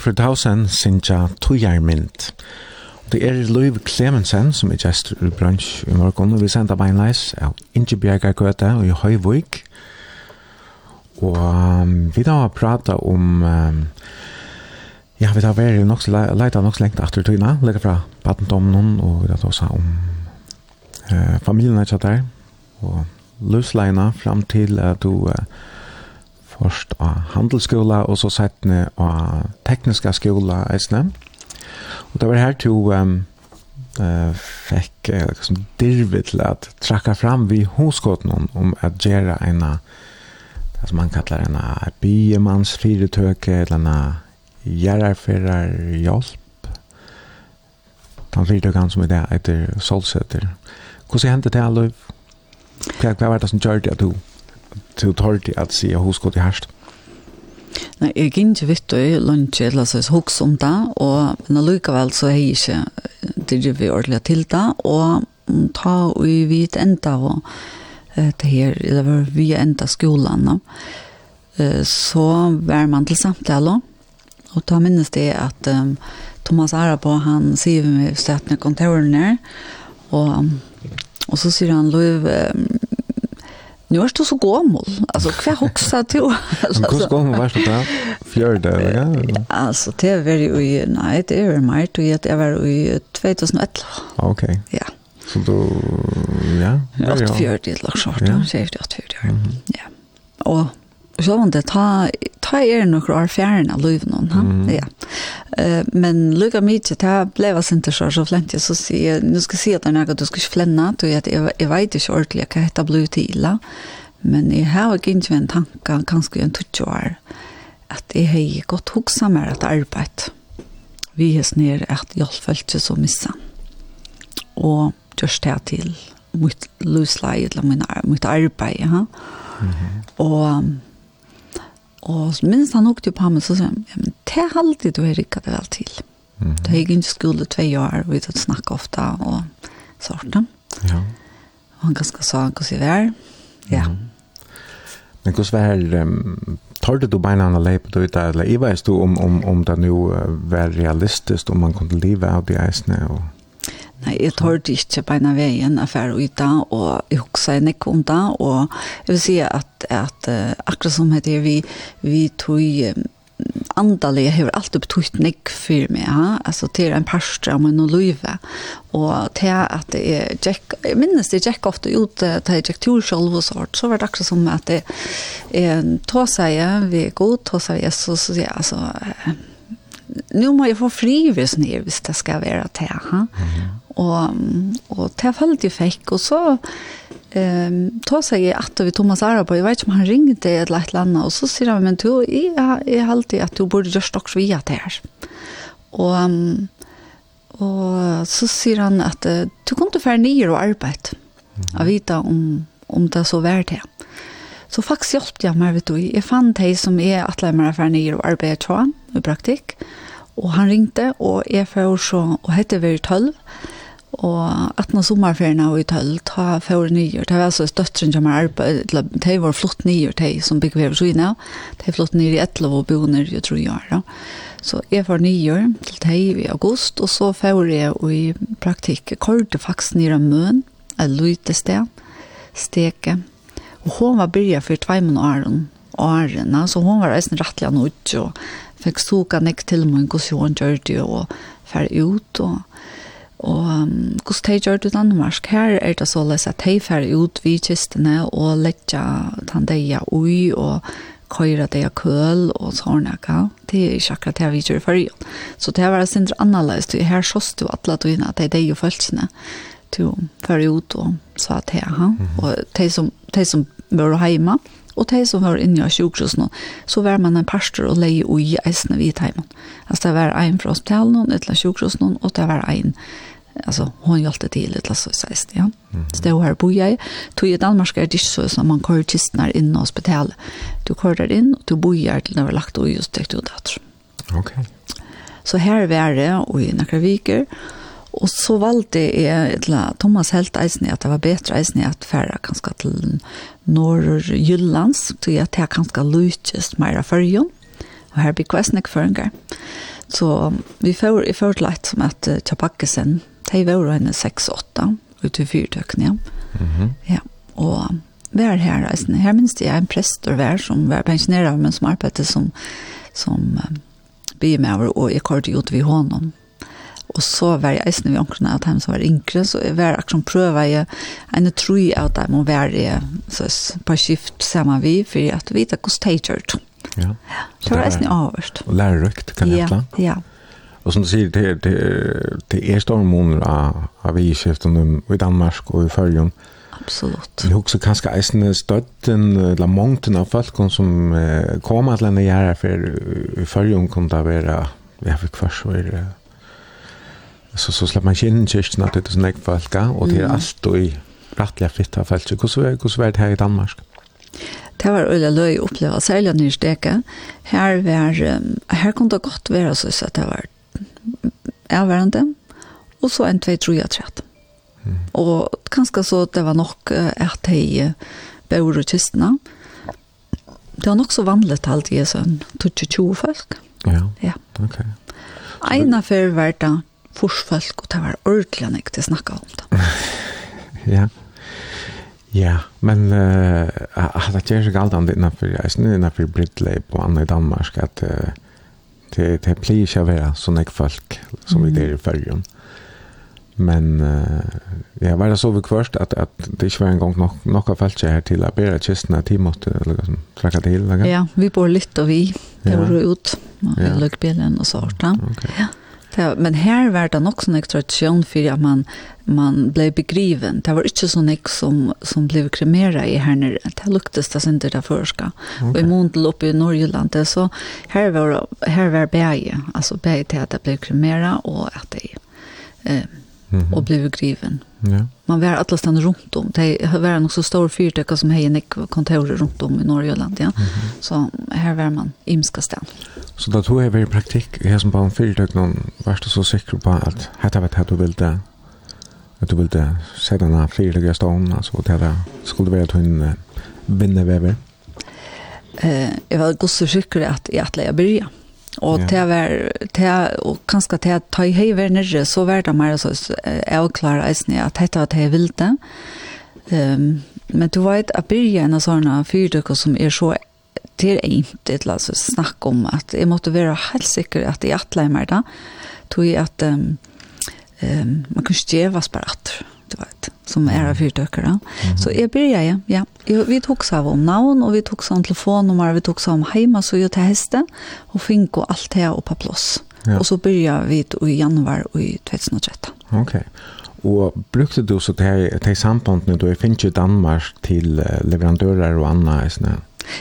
Storford Hausen sinja tujarmynd. Det er Louis Clemensen som er gestur i bransj i morgon, og vi senda beinleis av Ingebjerga Gøte og i Høyvøyk. Og um, vi da har prata om, um, ja, vi da har vært nok, leita nok lengt aftur tøyna, legger fra badendommen og vi da har om uh, familien er der, og løsleina fram til at uh, du uh, Først av handelsskola, og så settene av tekniska skola, eisne. Og det var her to um, uh, fikk uh, liksom, dirve til at trakka fram vi hoskåten om at gjøre en det som man kallar en biemanns fyrirtøke, eller en gjerrarferar hjelp. Den fyrirtøken som er det heter Solsetter. Hvordan hendte det, Aløyv? Hva var det som gjør det at du? til torti at si huskot i herst. Nei, jeg gikk ikke vitt og lunsje, eller så jeg om det, og, men allikevel så har jeg ikke drivet ordentlig til det, og ta og vi vidt enda, og det her, eller vi enda skolen, da, så var man til samtale, og da minnes det at um, Thomas Arabo, han sier vi med stedet kontorene, og, og så sier han, Løyve, um, Nu är du så gammal. Alltså kvar huxa till. Alltså hur gammal var du då? Fjärde, ja. Alltså det var ju i nej, det var mer då jag var i 2011. Okej. Ja. Så du ja, det var ju. Ja, fjärde lag så då, säger jag fjärde. Ja. Och så var det ta ta er nokre år fjärna löven han ja eh men lukka mycket ta blev inte så så flänt så se nu ska se att något du ska flänna då jag jag vet inte ordentligt vad det blir till men jag har inte en tanke kanske en touch år att det är gott huxa mer att arbeta vi är snär att jag följt så missa. Och just det till mitt lusleje eller min mitt arbete ja mm -hmm. och Og minst han åkte på ham, så sa han, ja, men det er alltid du har rikket det vel til. Mm -hmm. Da gikk inn i skole tve år, og vi tatt snakke ofte, og sånn. Ja. Og han ganske sa han hvordan vi var. Ja. Mm. Men hvordan var um, torde du beina han leip du ut eller i veist du om, om, om det nu var realistisk, om man kunne leve av de eisene? Og... Nei, jeg tørte ikke på en av veien affære ut og jeg husker en ikke om det, og jeg vil si at, at uh, akkurat som heter vi, vi tog um, andelig, jeg har alltid betytt nek for meg, ha? altså til en parstra om min og løyve, og til at jeg, gikk, jeg minnes det, jeg gikk ofte ut til jeg gikk tur selv og sånt, så var det akkurat som at jeg, jeg tog seg, vi er god, tog seg Jesus, så sier jeg, altså, nu må jeg få fri hvis det skal være til, ha? Mm -hmm Og, og det følte jeg fikk, og så um, ta seg jeg at vi Thomas Arabo, jeg vet ikke om han ringte et eller annet, og så sier han, men du, jeg, jeg halte at du burde gjøre stoks via det her. Og, og så sier han at du kunne til være nye og arbeid, og vite om, om det så var det. Så faktisk hjelpte jeg meg, vet du, jeg fant de som er atleie meg for nye og arbeid, tror han, i praktikk, og han ringte, og jeg får så, og hette vi 12, Og 18 sommerferien og i tøll, ta for nyer, det var altså støtteren som har arbeid, de var flott nyer, de som bygger ved Sina, de flott nyer i Etlov og boner, jeg tror jeg, da. Så jeg var nyer til de i august, og så for jeg i praktikk, korte faktisk nere møn, et lite sted, steke. Og hun var byrja for tveimen åren, årene, så hun var eisen rettelig av noe, og fikk soka nekk til meg, hvordan hun gjør det, og fer ut, og Og um, hvordan de gjør det i Danmark? Her er det så løs at de fer ut vid kistene og letja tandeia ui og køyre det av køl og sånn. sånne. Det er ikke akkurat det vi gjør i førjen. Så det var sindre annerledes. Det her sås du alle døgnet at det er deg og følelsene. Du fer ut og sa til han. Og de som, de som var hjemme, og de som var inne i sjukhusen, så var man en pastor og leie ui eisene vidt hjemme. Altså det var en fra hospitalen, et eller sjukhusen, og det var en alltså hon hjälpte till lite så sägs det ja. Stå här bo jag tog i Danmark är det så som man kör just när in på hospital. Du kör där in och du bojar till när vi lagt och just det där. Okej. Okay. Så här var det och i några veckor Och så valde jag etla Thomas helt Eisne att det var bättre Eisne att färra kanske till norr Jyllands så jag tar kanske lutjes mera förjon och här blir kväsnek förringar. Så vi får i förtlagt som att uh, Tjapakkesen de var jo henne 6-8 ute i fyrtøkene. Ja. Mm -hmm. ja, og vær her, altså, her minst jeg en prest og vær som var pensjonerer, men som arbeidet som, som um, bymever, og jeg kort gjort vi hånden. Og så var jeg eisende ved omkring at han som var yngre, så jeg var akkurat prøver jeg en tro at jeg må være så, på skift sammen vi, for at vi vet hvordan det gjør det. Ja. Så det var eisende avhørst. Og lærerøkt, kan jeg ja, hette? Ja, ja Och som du sier, det, det, det är måneder av, av iskiften i Danmark och i Färjön. Absolut. Men också kanske eisende støtten, eller mångten av folk som eh, kommer att denne gjerne, för i Färjön kunne det att vara, ja, för var det, så, så slipper man kinn kyrkna till det som jag folk, och det är allt och i rettelig fritt av folk. Hur er det här i Danmark? Det var øyla løy å oppleve, særlig nyrsteket. Her, var, her kunne det godt være så at det var avværende, og så en, tvei, tro, jeg, trett. Mm. Og kanskje så det var nok at de bor i kistene. Det var nok så vanlig til i sånn 22 folk. Ja, ja. ok. Eina før var det forsfolk, og det var ordentlig enn til å snakke om det. ja, ja, men uh, det er ikke alt annet innenfor, jeg synes innenfor Brittleip på Anne i Danmark, at uh, det, det blir ikke å være sånn folk som vi der i fyrrjon. Men uh, jeg var så bekvørst at, at det ikke var engang nok, nok av folk her til å bære kistene til måtte liksom, trakke til. Eller? Ja, vi bor litt og vi. Det var ut. Og jeg ja. løg bilen og så. Okay. Ja. Ja, men här var det också en extra tradisjon för at man, man blev begriven. Det var inte sånn ek som, som ble kremeret i här nere. Det luktades det inte där förska. Okay. Och i Mondel oppe i Norrjylland, så här var, här var beie. Alltså beie til at det ble kremeret och att det eh, -hmm. och blev griven. Ja. Man var alla stan runt om. Det var nog så stor fyrtäcka som hej nick kontorer runt om i Norge land, ja. Mm -hmm. Så här var man imska stan. Så då tog jag i praktik i som på en fyrtäck någon du så säker på att hetta vet hetta du det. Att du ville se sätta den här fyrtäcka stan alltså det där skulle vara att hon vinner väver. Eh, jag var gosse cykel att i att lägga börja. Mm Og til å være, til og kanskje til at ta i høyver nere, så var det mer så avklare eisene at dette at jeg vil det. Um, men du vet, at blir en av sånne fyrdykker som er så til egentlig til å snakke om at jeg måtte være helt sikker at jeg atleier meg da, tog jeg at um, um, man kunne ikke gjøre oss bare at, du vet som är av fyrtökare. Mm -hmm. Så jag börjar, ja. ja. Vi tog sig av om navn, och vi tog sig om telefonnummer, vi tog sig om hemma så jag tar hästen och fink och allt det här uppe på plats. Ja. Och så börjar vi i januari i 2013. Okej. Okay. Och brukte du så det här, det här sambandet då jag finns i Danmark till leverantörer och annat?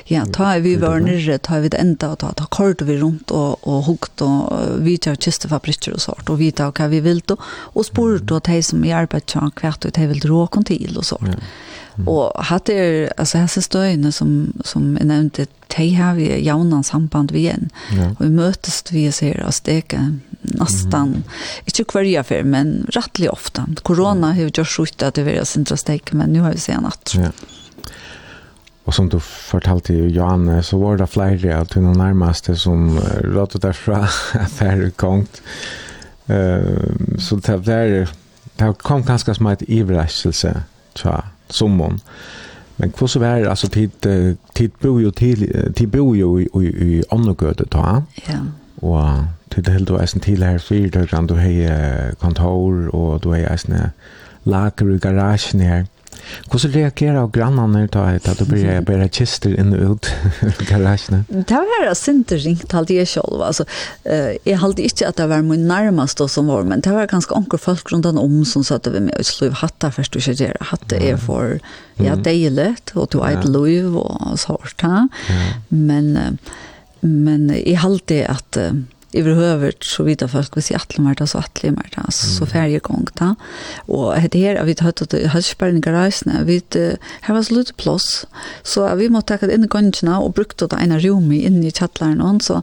Ja, ta vi var nere, ta vi det enda, ta, ta kort vi rundt og, og hukt og vi tar kistefabrikker og sånt, og vi tar hva vi vil, og, og spurt og de som i arbeid tjang hvert ut, de vil råkon til og sånt. Mm. Og hatt er, altså hese støyene som, som jeg nevnte, de har vi jaunan samband vi igjen. Ja. Og vi møtes vi ser oss steke nesten, mm. ikke hverja før, men rettelig ofte. Korona har ju gjort skjort at det var sin steke, men nu har vi sett natt. Ja. Og som du fortalte jo, Johanne så var det flere av tunna nærmeste som uh, rådde derfra at det er kongt. Uh, så det där det kom ganske som et överraskelse tja, som hon. Men hva så var det, altså, tid, tid bor ju till, tid bor jo i, i, i Onnegöde ta. Ja. Og til det hele du eisen til her fyrt, du har kontor og du har eisen lager i garagen här. Mm Hur så reagerar av grannarna ut att du det blir bara kister in och ut garagen. Det var det inte ringt alltid jag själv alltså eh jag hade inte att det var min närmaste som var men det var ganska onkel folk runt om som satt över mig och slog hatta först och så hatta är för ja dejligt och du ett liv och så här. Men men jag hade att överhuvud så vita folk vi ser alla mer så alla mer så så färje gång ta. Och det här vi har tagit i garagen vi har var så lite plats så vi måste ta in i gången och brukte det ena rum in i chatlaren och så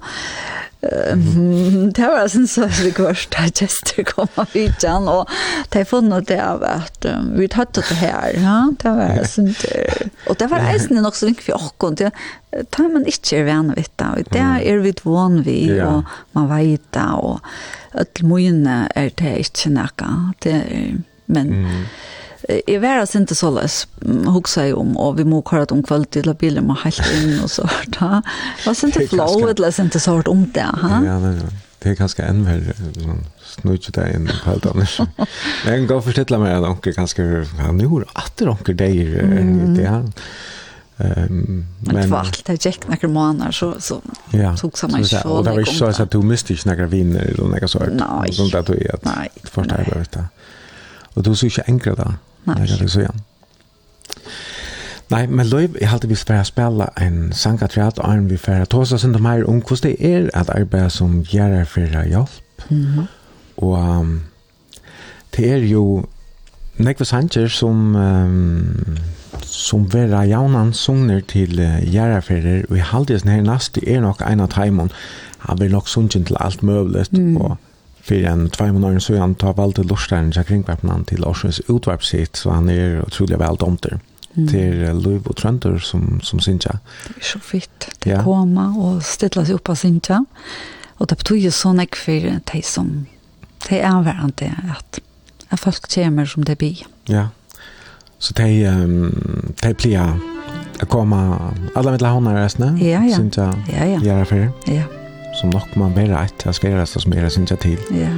det var sånn så vi går til Chester kom av vidjan, og det er funnet det av at vi tatt det her, ja, det var sånn, og det var eisen nok så vink vi åkken, det tar man ikke er venn vitt da, og det er vi dvån vi, og man vet da, og at mye er det ikke nækka, det er, men, mm. Jeg var altså ikke så løs, huksa jeg om, og vi må kjøre om kveld til at bilen må helt inn og så sånt. Det var ikke flow, det var ikke så sånt om det. Ha? Ja, det var det er ganske enn verre, sånn, snudje deg inn på alt annars. Men jeg kan godt fortelle meg at onker ganske, ja, nå er det atter onker deg, det er Um, men det var alt det gikk några månader så så ja, tog samma så og det var ju så at du miste ikke några vinner eller noe sånt. Nei. Sånt at du är att förstå det. vet du Og du så ikke enkelt da. Nei, Det är det så ja. Nei, men Løyv, jeg halte vi skal spela en sangatriat, og vi skal ta oss enda mer om hvordan det er at arbeid som gjør for hjelp. Mm -hmm. Og um, det er jo nekve sanger som um, som vera jaunan sungner til uh, gjærferder, og i halvdelen her nast er nok ein av taimon han vil nok sungen til alt møvlet, mm. og Fyrir en tvei måneder så han tar valgte lorsteren til kringverpene til Årsens utvarpsitt, så han er utrolig vel domter mm. til Louis og Trønder som, som Sintja. Det er så fint. Det ja. kommer og stille seg opp av Sintja. Og det betyr så nek jeg for de som det er avværende at, at folk kommer som det blir. Ja. Så de, um, de blir å komme alle mitt lahånda resten, ja, ja. Sintja, ja, ja. gjøre for. Ja, ja som nok man mer rätt. jeg skal gjøre det som era synes jeg til. Ja.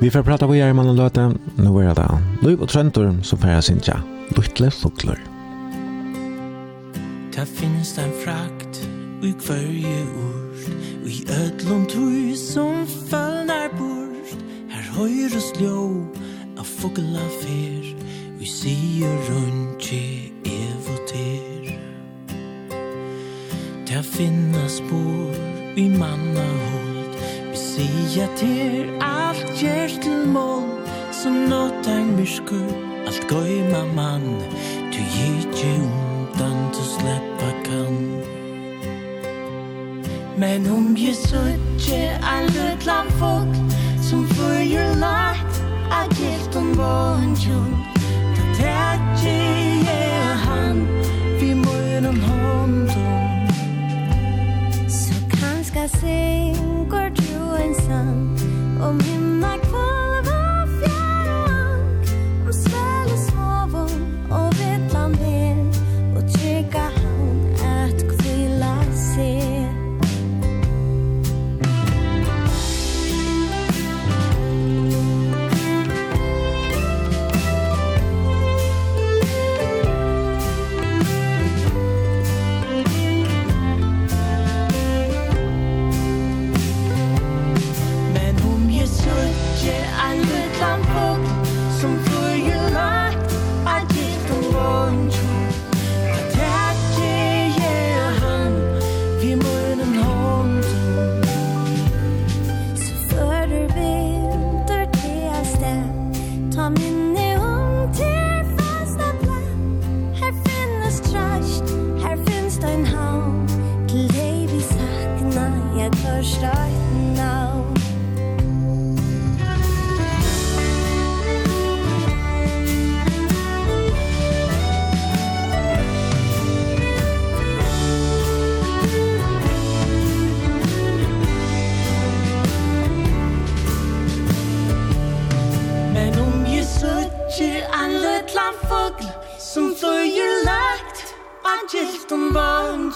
Vi får prata vad gör man Løte. Nå er det där. Löv och tröntor som får jeg synes jeg. Luttle fåglar. Ta finns en frakt i kvarje ord og i ødlom tui som fallnar bort Her høyres ljå av fågla fer Vi sier rundtje evoter Ta finnas bort i manna hold Vi sier til alt gjertel mål Som nåt ein myrsku. Alt goima mann Du gikje undan Du sleppa kan Men om je suttje Ein lutlan folk Som fyrir lagt A gilt om vondjon Da tætje je han Vi munnen hånden synger true and sun om himla kvar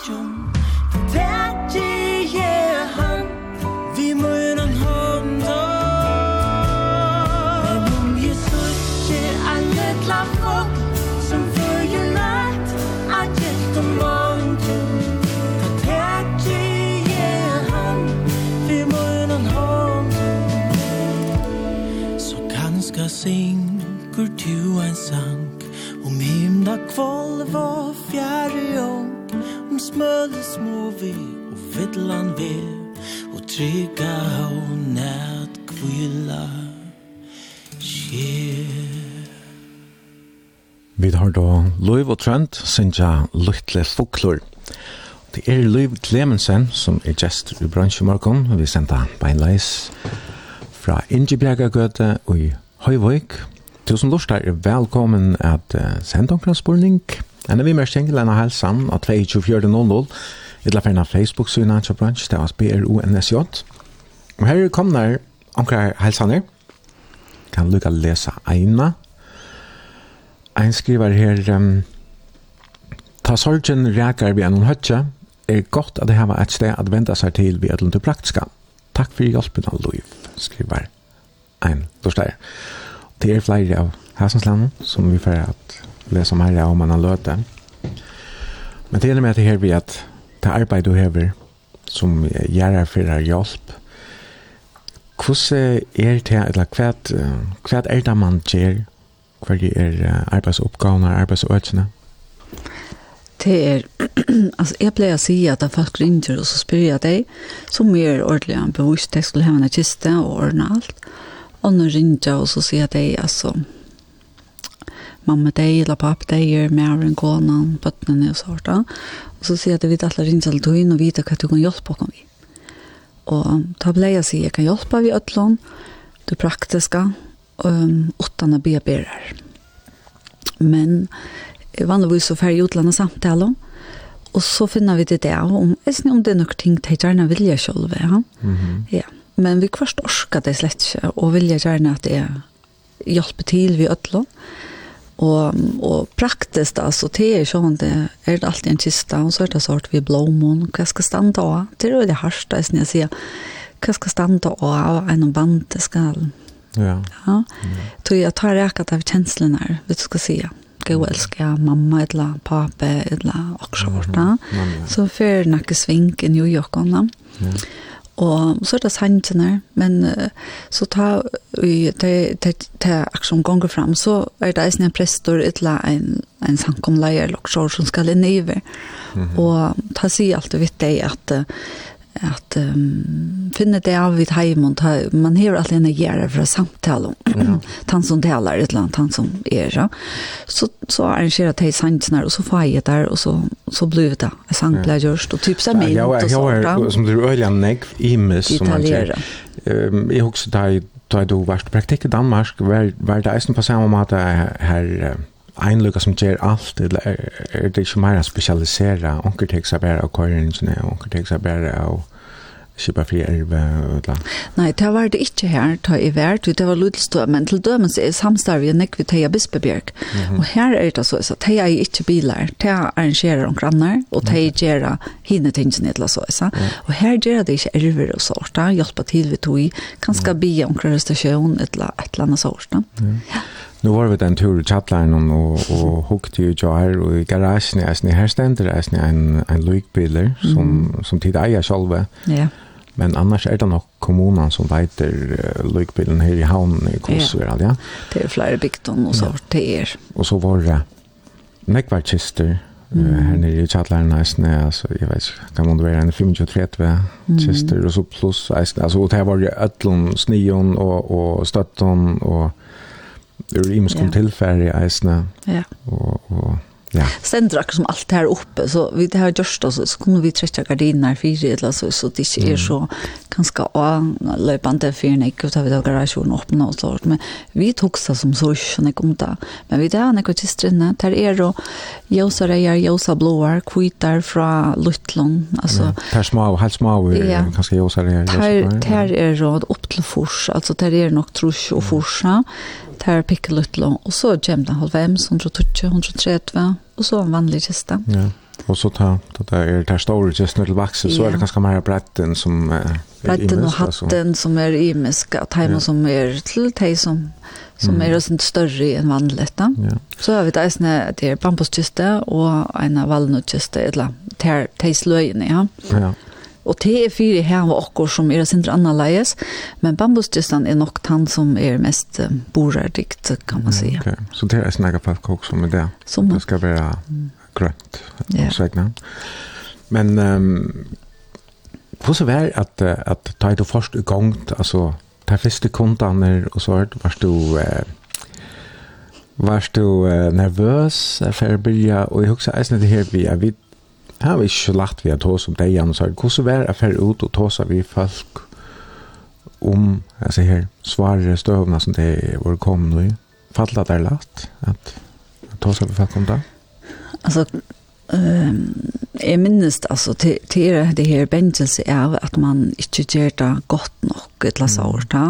中。villan ver Og trygga hon at kvilla skjer Vi har da Løyv og Trent, Sintja Løytle Foklor. Det er Løyv Klemensen som er gest i bransjemorgon. Vi sender beinleis fra Ingebjerga Gøte og i Høyvøyk. Tusen lort er velkommen at uh, sende omkring spurning. Enn er vi mer stengel enn av helsan av 22400. Illa ferna Facebook-syna til brunch, det var BRUNSJ. Og her kom der omkrar helsaner. Kan lukka lesa eina. Ein skriver her, um, ta sorgen rækar vi annan høtja, er godt at det hava et sted at venda seg til vi ædlund til praktiska. Takk for hjelpen av Loiv, skriver ein dorstær. Det er flere av hæsenslandet som vi får at lesa om her om man har løte. Men det er med det her vi at det arbeid du hever som gjør for fyrir hjelp hvordan er det eller hva, hva er det man gjør hva er arbeidsoppgavene arbeidsøkene det er altså jeg pleier å si at det folk ringer og så spør jeg deg som er ordentlig en bevisst jeg skulle ha en kiste og ordne alt. Og nå ringer jeg og så sier jeg deg altså mamma deg, eller pappa deg, mæren, konan, bøttene og sånt. Og så sier jeg at vi alle ringer til døgn og vet hva du kan hjelpe oss vi. Og da ble jeg sier, jeg kan hjelpe vi ødlån, det praktiske, um, åttan å be bærer. Men vanligvis så fer i utlandet samtaler, og så finner vi det der, om, jeg om det er nok ting de gjerne vilja selv, ja. Mm -hmm. ja. Men vi kvart orsker det slett ikke, og vilje gjerne at det hjelper til vi ødlån. Og, og praktisk da, så det er sånn det er det alltid en kista, og så er det sort vi blåmån, hva skal standa av? Det er jo det harsta, som jeg sier, hva skal standa av en band det skal? Ja. ja. Så jeg tar reket av kjenslene her, vet du skal si, gå og elske mamma, eller pappa, eller akkurat, så fer det noen svink i New York, og Ja. Og så er det sangene, men så ta vi det, det, det aksjon gonger fram, så er det eisen en prestor etla en, en sankomleier, loksjår som skal inn iver. Mm -hmm. Og ta si alltid vidt deg at at um, finne det av vid heim ta, man hever alltid en gjerra for å samtale om han som taler et eller annet, han som er ja. så, så arrangerer jeg sangsene og så får jeg der og så, så blir det jeg sang ble gjørst og typ seg med ja, jeg, har, jeg, som du øyler nekv i mis som man sier um, jeg husker da jeg da du varst praktikk i Danmark var, var det eisen på samme måte her en lukka som gjør alt, eller er det ikke mer spesialisera? Onker tek seg bare av køyringene, onker tek seg bare av skipa fri erve og Nei, det var det ikke her, ta i vært, det var ludelstå, men til dømens er samstarvet nekk vi teia Bispebjerg. Mm -hmm. Og her er det så, så teia er ikke bilar, teia arrangerer om grannar, og teia gjør hine tingene til så, så. Mm. Og her gjør det ikke erver og sorta, hjelpa til vi tog, kanskje mm. bia omgrannar stasjon, et eller annet sorta. Mm. Ja. Nu var vi den tur i chatlaren og, og hukte jo jo her, og i garasjen er sånn, her stender er en, en lykbiler som, mm. som tid eier selv. Ja. Men annars er det nok kommunen som veiter uh, lykbilen her i havnen i Kosverd, ja. ja. Det er flere bygden og så ja. det er. Og så var det nekvarkister mm. uh, her nere i chatlaren eisne, altså jeg vet ikke, kan man være en 25-30 mm. kister og så pluss eisne, altså og det var jo ødlån, snion og, og støtton og ur imenskom ja. i eisene. Ja. Og, og Ja. Stender akkurat som alt her oppe, så vi det har gjort oss, så kunne vi trette gardiner fire, eller så, så det ikke er så ganske avløpende fyrene, ikke ut vi det garasjonen åpne og sånt, men vi tok seg som så ikke när kom. Men vi det er noen kistrinne, der er jo jøsa reier, jøsa blåer, kvitar fra Lutlund, altså. Ja, der små, helt små, ja. kanskje jøsa reier, jøsa blåer. Der, der er opp til fors, altså där er nok trus og forsa, ja tar pikke luttlo, og så kommer det halvvems, 120, 130, og så en vanlig kiste. Ja, og så tar det er der store kisten til vaksen, så er det ganske mer bretten som er Bretten og hatten som er imisk, og teimen som er til tei som, som er også større enn vanlig. Da. Ja. Så har vi det eisne, det er bambuskiste og en valnuttkiste, eller teisløyene, ja. Ja, Og det er fire her og okker som er sindre annerledes, men bambusdystan er nok han som er mest uh, borerdikt, kan man si. Okay. Så det er snakket på kok som er det. Som det skal være grønt, yeah. segna. Men um, hvordan var det at, at ta du først i gang, altså, ta første kontaner og så var du... Uh, Varst du uh, nervös för att börja? Och jag husker eisen det här vi, jeg det har vi ikke lagt vi at hos om det igjen, og så hvordan var det for ut og tåsa vi folk om, altså her, svarer støvna som det var kommet nå i, fattelig at det er lagt, at tåsa vi folk om det? Altså, Um, jeg minnes altså, til, til det her bengelse av at man ikke gjør det godt nok et las år da,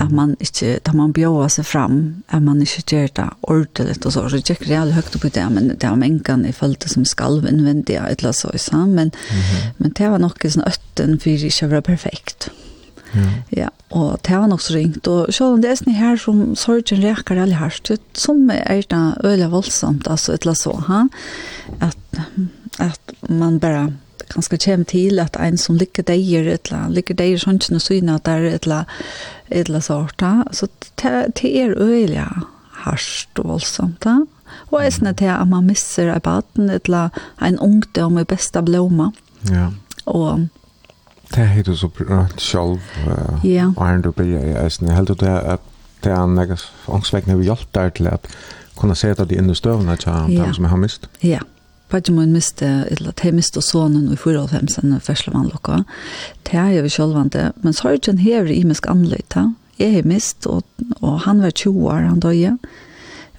at man ikke, da man bjør seg frem, at man ikke gjør det ordentlig og så, så det gikk reall høyt opp i det, men det var mengen jeg følte som skalv innvendig et las år, men, mm -hmm. men det var nok sånn øtten for ikke å være perfekt. Mm Ja. ja. Og det var nok så ringt. Og selv om det er sånn her som sorgen reker alle hardt, som er det øyelig voldsomt, altså et eller så, ha? At, at man bare kanskje kommer til at en som ligger deier, et eller ligger deier sånn ikke syne at det er et eller, et eller sort. Så det er øyelig hardt og voldsomt, da. Og jeg synes til at man misser en baden, et eller en ungdom i besta blomma. Ja. Og Det er du så prøvd selv, ja. og er du blir i eisen. Helt ut det at det er en ångsvekkende vi hjelp der til at kunne se det inn i støvene til dem som har mist. Ja, Bare må miste, eller de miste sonen i 94-en førslevann lukka. Det er jo vi sjølvande, men sorgen hever i misk anløyta. Jeg har mist, og, og han var 20 år, han døye.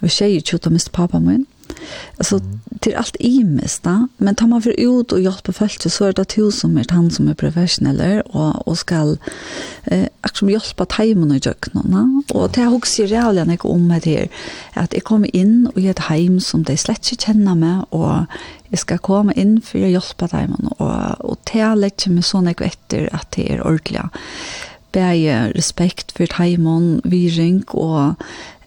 Jeg var 20 år, miste pappa min. Alltså mm. till allt i mesta, men tar man för ut och hjälpa folk så är det till som är han som är professionell och och ska eh också hjälpa timmen och jöknarna och det hooks ju reallt när om med det att jag kommer in och ett hem som de slett inte känner mig och jag ska komma in för att hjälpa timmen och och det lägger mig såna kvetter att det är ordentligt bæje respekt for teimen, viring og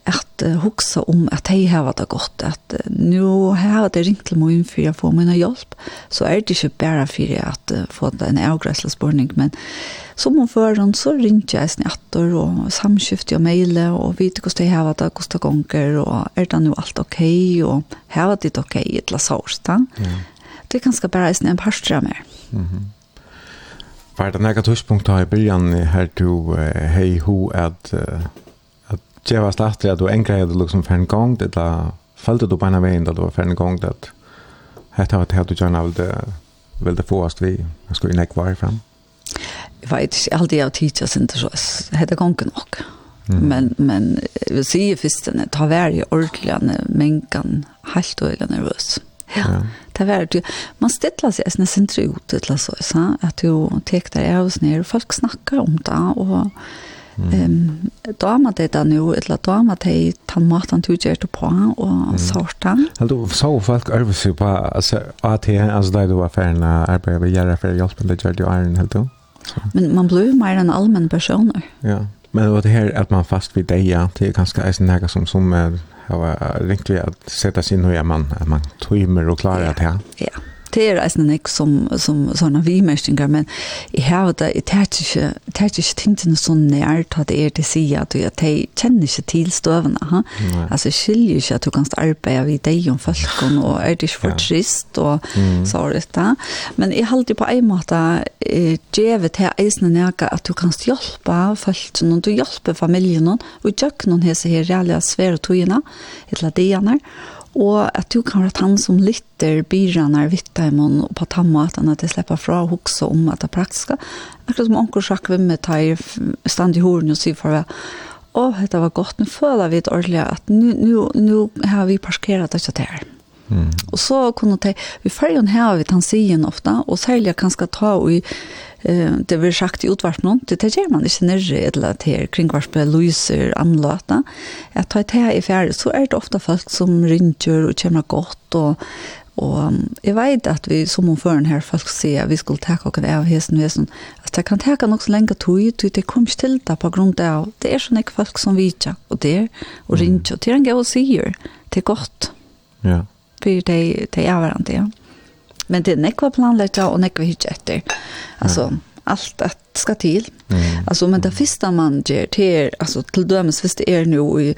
at uh, huxa om att hej här det gott att uh, nu här det ringt til mig for jag får mina hjelp, så är det ikke bara för att uh, få en avgräslig men som hon för så ringte jag snattor och samskifte och mejle och vet hur det här var det kostar gånger och är det nu allt okej og och här det okej et till sårst, mm. det er ganske bara en parstra mer mm -hmm. Var det något tidspunkt har i början här du hej ho att det var slagt att du enkla hade liksom för en gång det där följde du på en väg där du var för en gång det hette att hade du gärna ville ville få oss vi skulle inte kvar fram jag vet inte alltid jag teacher sen så hette gången och Mm. Men men vi ser först den tar varje ordliga mänkan helt och eller nervös. Ja. Det var det man ställer sig nästan sen ut eller så så att du tar dig av oss ner och folk snackar om det och Ehm dama det där nu eller dama det han macht till tog det på och sorta. Alltså så folk över sig på alltså att det alltså det var färna arbete vi gör för hjälp med det jag iron helt då. Men man blir mer en allmän person. Ja. Men det här att man fast vid det ja, det är ganska en näga som som har riktigt att sätta sig in hur man man tömmer och klarar det här. Ja det er eisen ikke som, som sånne vimestinger, men jeg har det, jeg tar ikke, tar ikke tingene så nært at det er til siden, at jeg kjenner ikke til støvene. Ha? Altså, jeg skiljer ikke at du kan arbeide ved deg om folkene, og er det ikke for trist, og mm. så er det. Men jeg holder på en måte, jeg gjør til eisen ikke at du kan hjelpe folkene, du hjelper familien, og gjør noen hese her, reelle svære togene, eller dine, Og at du kan være han som lytter byrene er vitt i mån og på tannmaten at jeg slipper fra å huske om at det er praktiske. Akkurat som onker sjakk med meg tar stand i horen og sier for meg Åh, dette var godt, nå føler vi det ordentlig at nå har vi parkeret dette her. Mm. Og så kunne de, vi følger henne her, vi tar siden ofte, og særlig kanskje ta og i eh det blir sagt i utvart någon det tar man inte nere eller till på Louise anlåta att ta det i färd så är det ofta folk som ringer och kommer gott och Og jeg vet at vi som omføren her folk sier at vi skulle ta oss av hesten og hesten. Altså det kan ta noe så lenge tog, det kom ikke til det på grunn av det er sånn ikke folk som vet og det er og ringer, og det er en god sier, det er godt. Ja. For det, det er hverandre, ja men det är nekva planlägga och nekva hitch efter. Alltså allt att ska till. Mm. Alltså men det första man gör till alltså till dömes först är nu i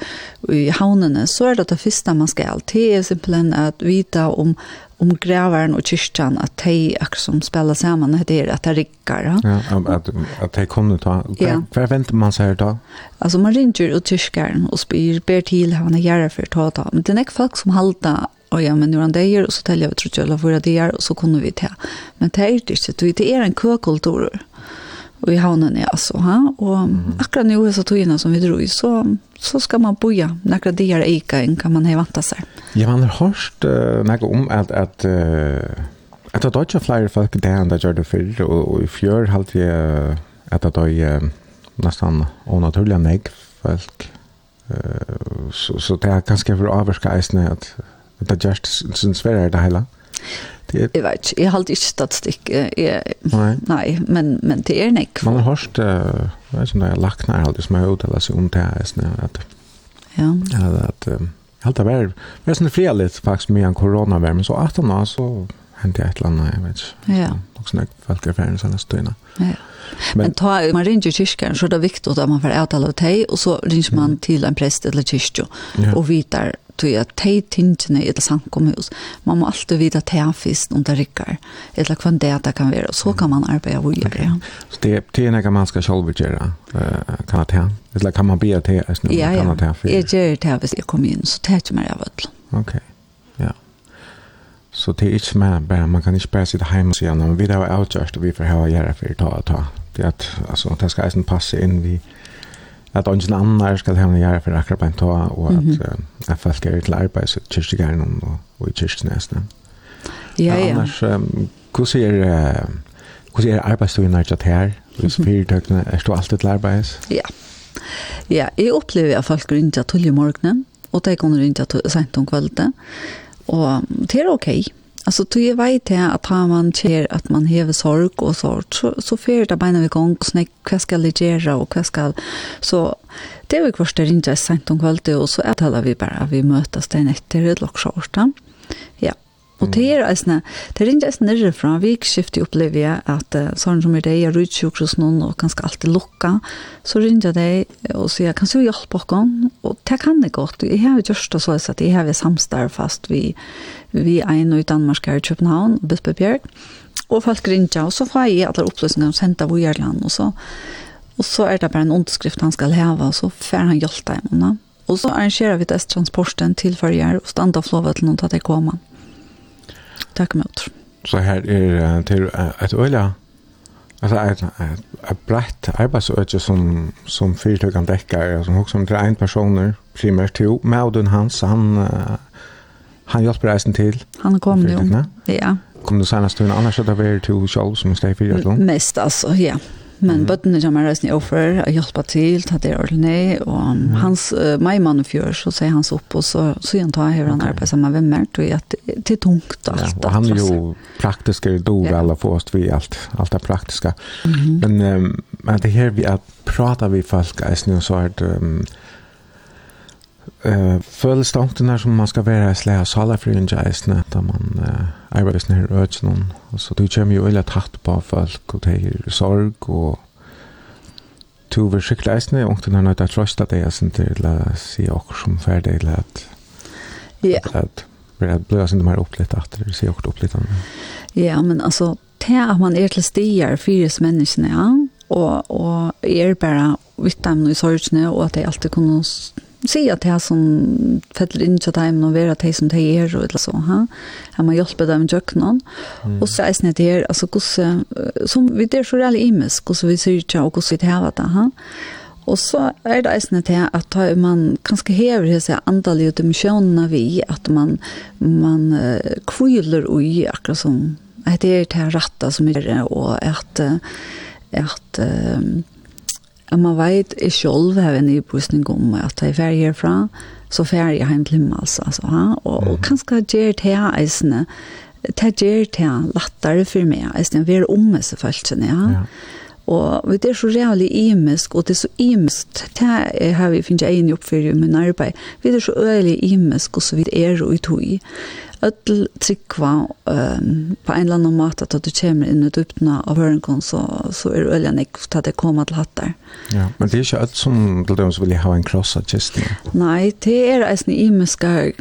i haunene, så är det det första man ska allt till simpelthen att vita om om grävaren och kyrkan att de som spelar samman det är att det rickar. Ja, att att de kommer ta. Ja. Vad väntar man sig då? Alltså man ringer och kyrkan och spyr ber till han göra för att ta. Men det är folk som halta og ja men nu han där och så täljer vi tror jag alla det er, och så kunne vi till. Men det är ikke, det är en køkultur, Och i havnen är alltså ha och mm. akkurat nu så togene som vi drog så så ska man boja det er eka en kan man hävanta sig. Ja man har hørt uh, noe om att att uh, at det er ikke flere folk där det gjør det før, och, og i fjør halt vi uh, att det er uh, nästan onaturliga nek folk så så det är ganska för avskajsnät Det er just sin svære det hele. Det er... Jeg vet ikke, jeg har ikke statistikk. Jeg, nei. nei, men, men det er nek. Man har hørt, uh, jeg vet ikke om det er lagt nær alt, som har uttalt seg om det her, at, ja. at, at um, Helt det var, var sånn litt, faktisk med en koronavær, men så att han har så hände jeg et eller annet, jeg vet ikke. Ja. Og sånn at folk er ferdig sånn nästa dygn. Ja. Men, ta, man ringer kyrkan så er det viktig at man får avtale av teg, og så ringer man til en prest eller kyrkjo ja. og vitar tog jag de tingene i det samkomhus, man må alltid vita at det om det rikker, eller hva det det kan være, så kan man arbeta och göra det. Så det, det er noe man ska själv göra. kan man det Eller kan man be te? Ja, ja, Jag gör det hvis jag kommer in. så det er ikke mer av det. Okej. ja. Så det är inte mer, bara. man kan inte bara sitta hemma och säga. men vi har avgjort och vi får ha att göra för att ta och ta. Det, at, altså, det ska passa in vid att ingen annan ska hem och göra för akkurat på en tag och att mm -hmm. jag folk är till arbete så kyrkogården och, och i kyrknästa. Ja, ja. Annars, um, hur ser uh, hur ser arbetsdagen ut här? Hur ser företagen är du alltid till arbete? Ja. Ja, jag upplever att folk ringer till i morgonen och de kommer ringer till sent om kvällen. Och det är okej. Okay Alltså du är vet jag att har man ker att man häver sorg och sort så så för det bara vi gång snack vad ska ligera och vad ska så det är ju kvar det inte sent om kvällte och så att alla vi bara vi mötas den efter ett lockshorta. Ja. Og det er eisne, det er ikke eisne nirre fra, vi ikke skifter opplever jeg at uh, sånn som er det, jeg rydde sjukker hos noen og ganske alltid lukka, så ringer jeg deg og sier, kan du hjelpe oss? Og det kan jeg godt, jeg har gjort det så at jeg har samstår fast vi, vi er nå i Danmark her i København, Bispebjerg, og folk ringer, og så får jeg alle opplysninger om sendt av Ujerland, og så, og så er det bare en underskrift han skal heve, og så får han hjelpe dem. Og så arrangerer vi dess transporten til førjer, og standa og flåvet til noen til at jeg kommer takk imot. Så her er til et øyla, altså et, et, et brett arbeidsøyde som, som fyrtøkken dekker, som også om det er en personer, primært to, Maudun Hans, han, han hjelper reisen til. Han kom jo, ja. Kom du senast til en annen kjøtt av er to kjall som steg fyrt? Mest altså, ja men mm. bøttene kommer reisende offer og hjelper til, ta det ordentlig, og mm. hans, uh, meg mann fjør, så sier han så opp, og så, så igjen tar jeg han okay. arbeid sammen med mer, tror jeg at det er tungt alt. Ja, og han er jo praktisk, det er ja. alle for oss, vi alt, alt er praktiske. Mm -hmm. Men um, men det her vi at prater vi folk, jeg snu, så er det, um, eh föll stanken som man ska vara i slä sala för en jaisna där man eh arbetar snär ötsnon och så du kör ju eller tatt på folk och det är sorg och tu vill skicka isne och den har något att trösta är sen till att se och som färdig att ja. att blir det blir sen mer upplevt att det ser också upplevt ja men alltså det at man er til stier fyres menneskene ja och och är bara vitt dem i sorgene och att det alltid kunde si at det som fettler inn til dem og være det som de er og eller så. Ha? Jeg må hjelpe dem i kjøkkenen. Mm. Og så er det her, altså hvordan, som vi der så reelle imes, hvordan vi ser ikke og hvordan vi tar det. Ha? Og så er det eisne til at man kanskje hever disse andalige dimensjonene vi, at man, man uh, kviler ui akkurat som at det er til rette som er, det, og at, at uh, at man vet i selv har en nybrustning om at jeg er herfra, så fer jeg hjem til himmels, altså, ha? og, mm. og kanskje gjør det her eisene, det gjør det her lettere for meg, eisene, vi er omme selvfølgelig, ja. ja. Og det er så reallig imisk, og det er så imisk, det har vi finnet egen oppfyrir i min arbeid, vi er så øyelig imisk, og så vidt er og i tog öll tryggva um, på en eller annan mat att du kommer in i dupna av hörnkon så, så är det nek inte att det kommer till hattar. Ja, men det är inte allt som till dem som vill ha en krossa kist. Nej, det är eisen imiska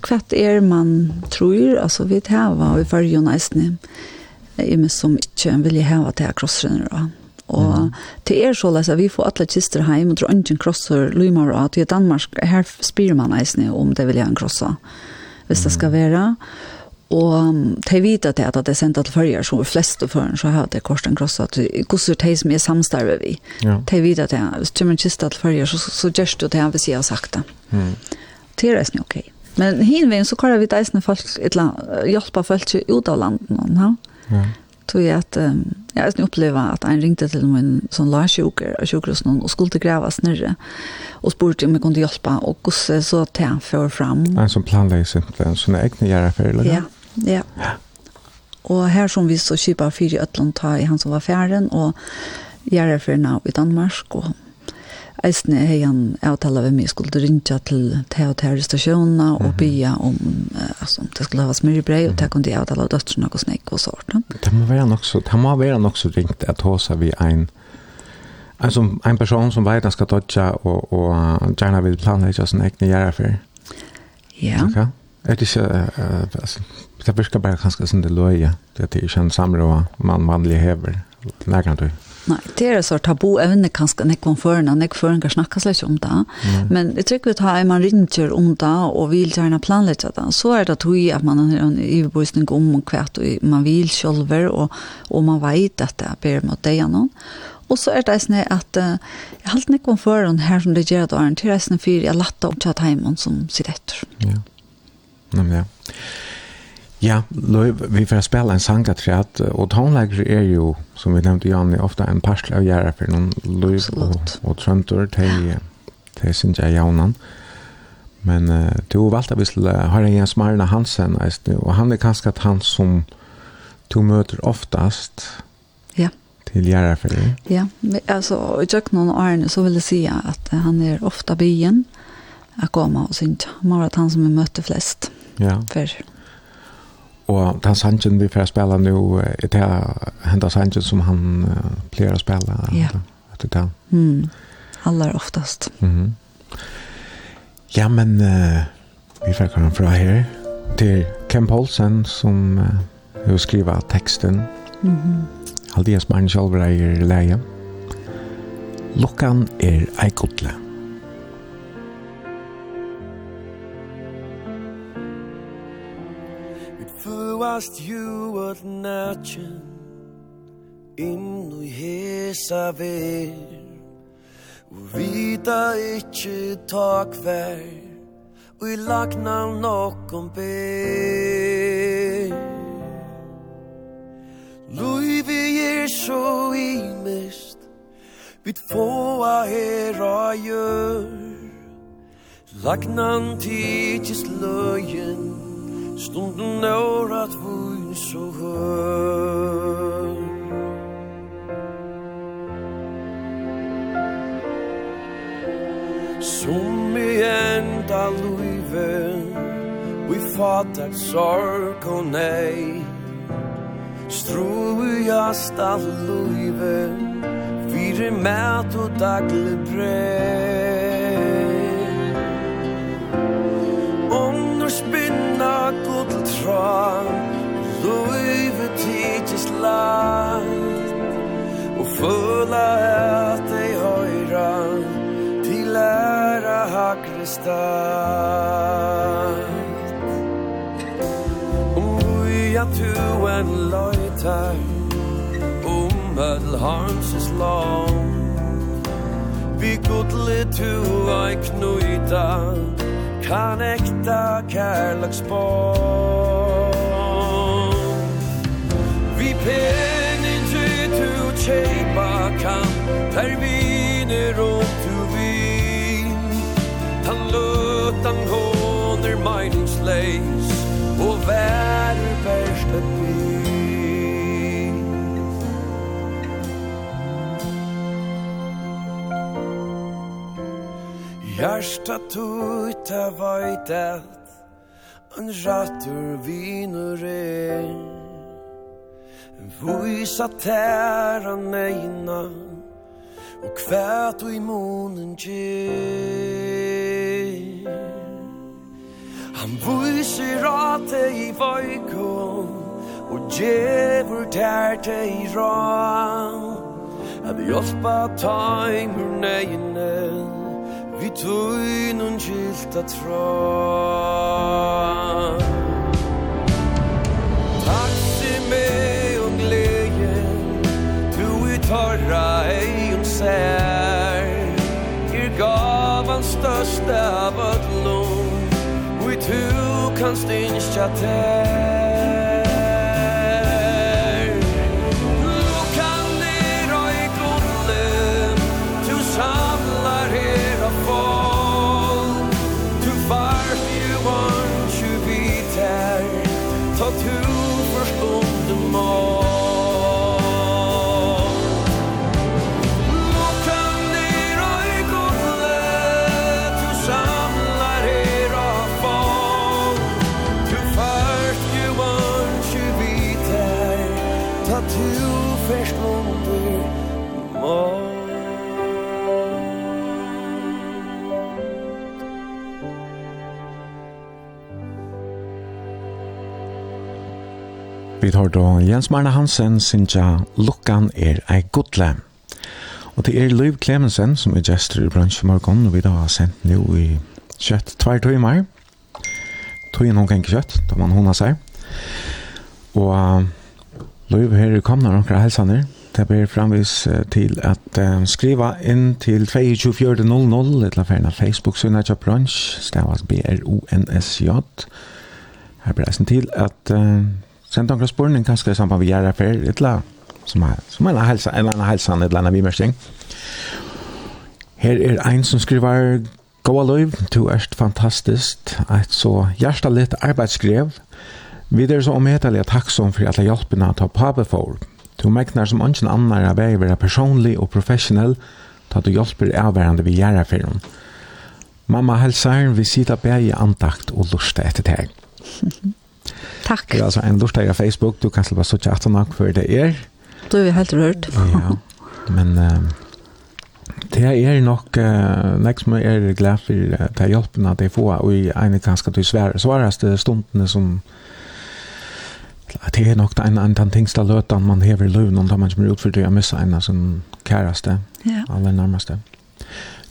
kvart är man tror, alltså vi täva i färgen eisen imis som inte vill ha det här krossrenner Og mm. det er så at vi får alle kister heim, og tror ikke en krosser, lymer av, til Danmark, her spyr man eisne om det vil jeg en krosser hvis det skal være. Og de vet at det er sendt til førjer, som er flest og førjen, så har det korsen krosset. Hvordan de som er samstarve vi. Ja. De vet at det er, hvis du kommer kista til førjer, så, så gjørs du det han vil si har sagt det. Mm. Det er nesten ok. Men hinveien så kan vi deisende folk, eller hjelpe folk ut av landet. Ja tog jeg at um, jeg har opplevd at en ringte til min sånn larsjuker av sjukrosen og skulle til grava snurre og spurte om jeg kunne hjelpe og hvordan så til han før fram. En sånn planlegg simpelthen, sånne egne gjerne Ja, ja. ja. Og her som vi så kjipa fire i Øtland ta i han som var fjæren og gjerne i Danmark og eisne hei han avtala vi mig skulle rinja til te og te stationerna og bya om alltså om det skulle ha smyrbrei og det kunde jag avtala döttrarna og snäck og sånt. Det må vara också det må vara också ringt att håsa vi en alltså en person som vet att ska dodja och och gärna vill planera sin egen göra för. Ja. Okay. Det är så alltså det brukar bara ganska sån det loja det är ju en samråd man vanlig häver. Lägger du? Nei, det er så tabu evne kanskje nek man før, nek før kan snakke slik om det. Mm. Men jeg tror vi tar en man ringer om det og vil gjerne planlegge det. Så er det tog at man har en iverbosning om hva man vil selv, og, og man vet at det er bedre mot det gjennom. Og så er det sånn at uh, jeg har alltid ikke om før her som det gjør det, til det er sånn for jeg latter opp til at heimen som sitter etter. Ja, nemlig ja. Ja, vi får spela en sangaträd och tonläggare är ju, som vi nevnte, Janne, ofta en parsle av gärna för någon löv och, och tröntor till, till sin jaunan. Men uh, det valgte vi skulle høre Jens Marina Hansen, og han er kanskje at han som du møter oftast ja. til det. Ja, altså, i tjøk noen årene så vil jeg si at han er ofta byen, jeg kommer og synes, han var at han som er møtte flest. Ja. For Og den sangen vi får spela nu, er det henda sangen som han uh, pleier å spela. Ja. Etter det. Mm. Aller oftast. Mm -hmm. Ja, men uh, vi får komme fra her til Ken Paulsen som uh, jo skriver teksten. Mm -hmm. Aldias mann sjálfur eier leie. Lukkan er eikodle. varst jo at natchen inn i hesa ver Og vita ikkje tak ver Og i lagna nokon ber. Luivi er så imest Vit fåa her a gjør Lagnan tidsis løyen Stunden er at vun så hör Som i enda luive Vi fattar sorg og nei. Struiast a luive Vire mat og dagle brei wrong Louis Vuitton just lies Og føla at ei høyra Til læra hakre start Om vi at du en løytar Om all harms is long Vi godle tu ei knuita Kan ekta kærlagsbånd Penin inte tu chepa kan. Per viner och tu vin Tan lutan håner meinings leis Og vær verst et vin Hjärsta tuta vajtet En rattur vinur er. Vysa tæra meina Og kvæt og i munen gjer Han vyser at i vajkon Og djevur tær te i ra At hjálpa taimur neina Vi tøynun gilta tra tørra eion sær. Her gavan største av ödlom Og i tu kan innskja tær. har då Jens Marne Hansen synja Lukkan er ei godle. Og det er Liv Clemensen som er gestor i bransjen morgon, og vi da har sendt nu i kjøtt tvær timer. Tøyen hun kan kjøtt, da man hona seg. Og uh, Liv her er kommet noen helsaner. Det blir framvis til at uh, skriva inn til 2400 eller ferna Facebook-synet til bransj, stavas B-R-O-N-S-J. Her blir det til at uh, Sen tankar spurning kanske i samband med gärna för ett la som är som en hälsa en annan hälsa en annan vimersing. Her er ein som skriver Gåa løyv, du erst fantastisk, et så hjertelig arbeidsskrev. Vi er så omhetelig takksom for alle hjelpene til pape for. Du megnar som ønsken annar av vei være personlig og professionell, ta du hjelper avværende vi gjør for henne. Mamma helsar, vi sitter bare i andakt og lusta etter deg. Takk. Det er altså en lustig av Facebook. Du kan släppa så chatta nok för det er. Du er helt rørt. ja. Men uh, det er nok uh, nek som er glad for uh, det hjelpen at det får og i ene ganska til svære, svåraste stundene som det är nog en annan tingsta lötan man häver løven om man kommer ut for det å missa en som käraste. Ja. aller nærmeste.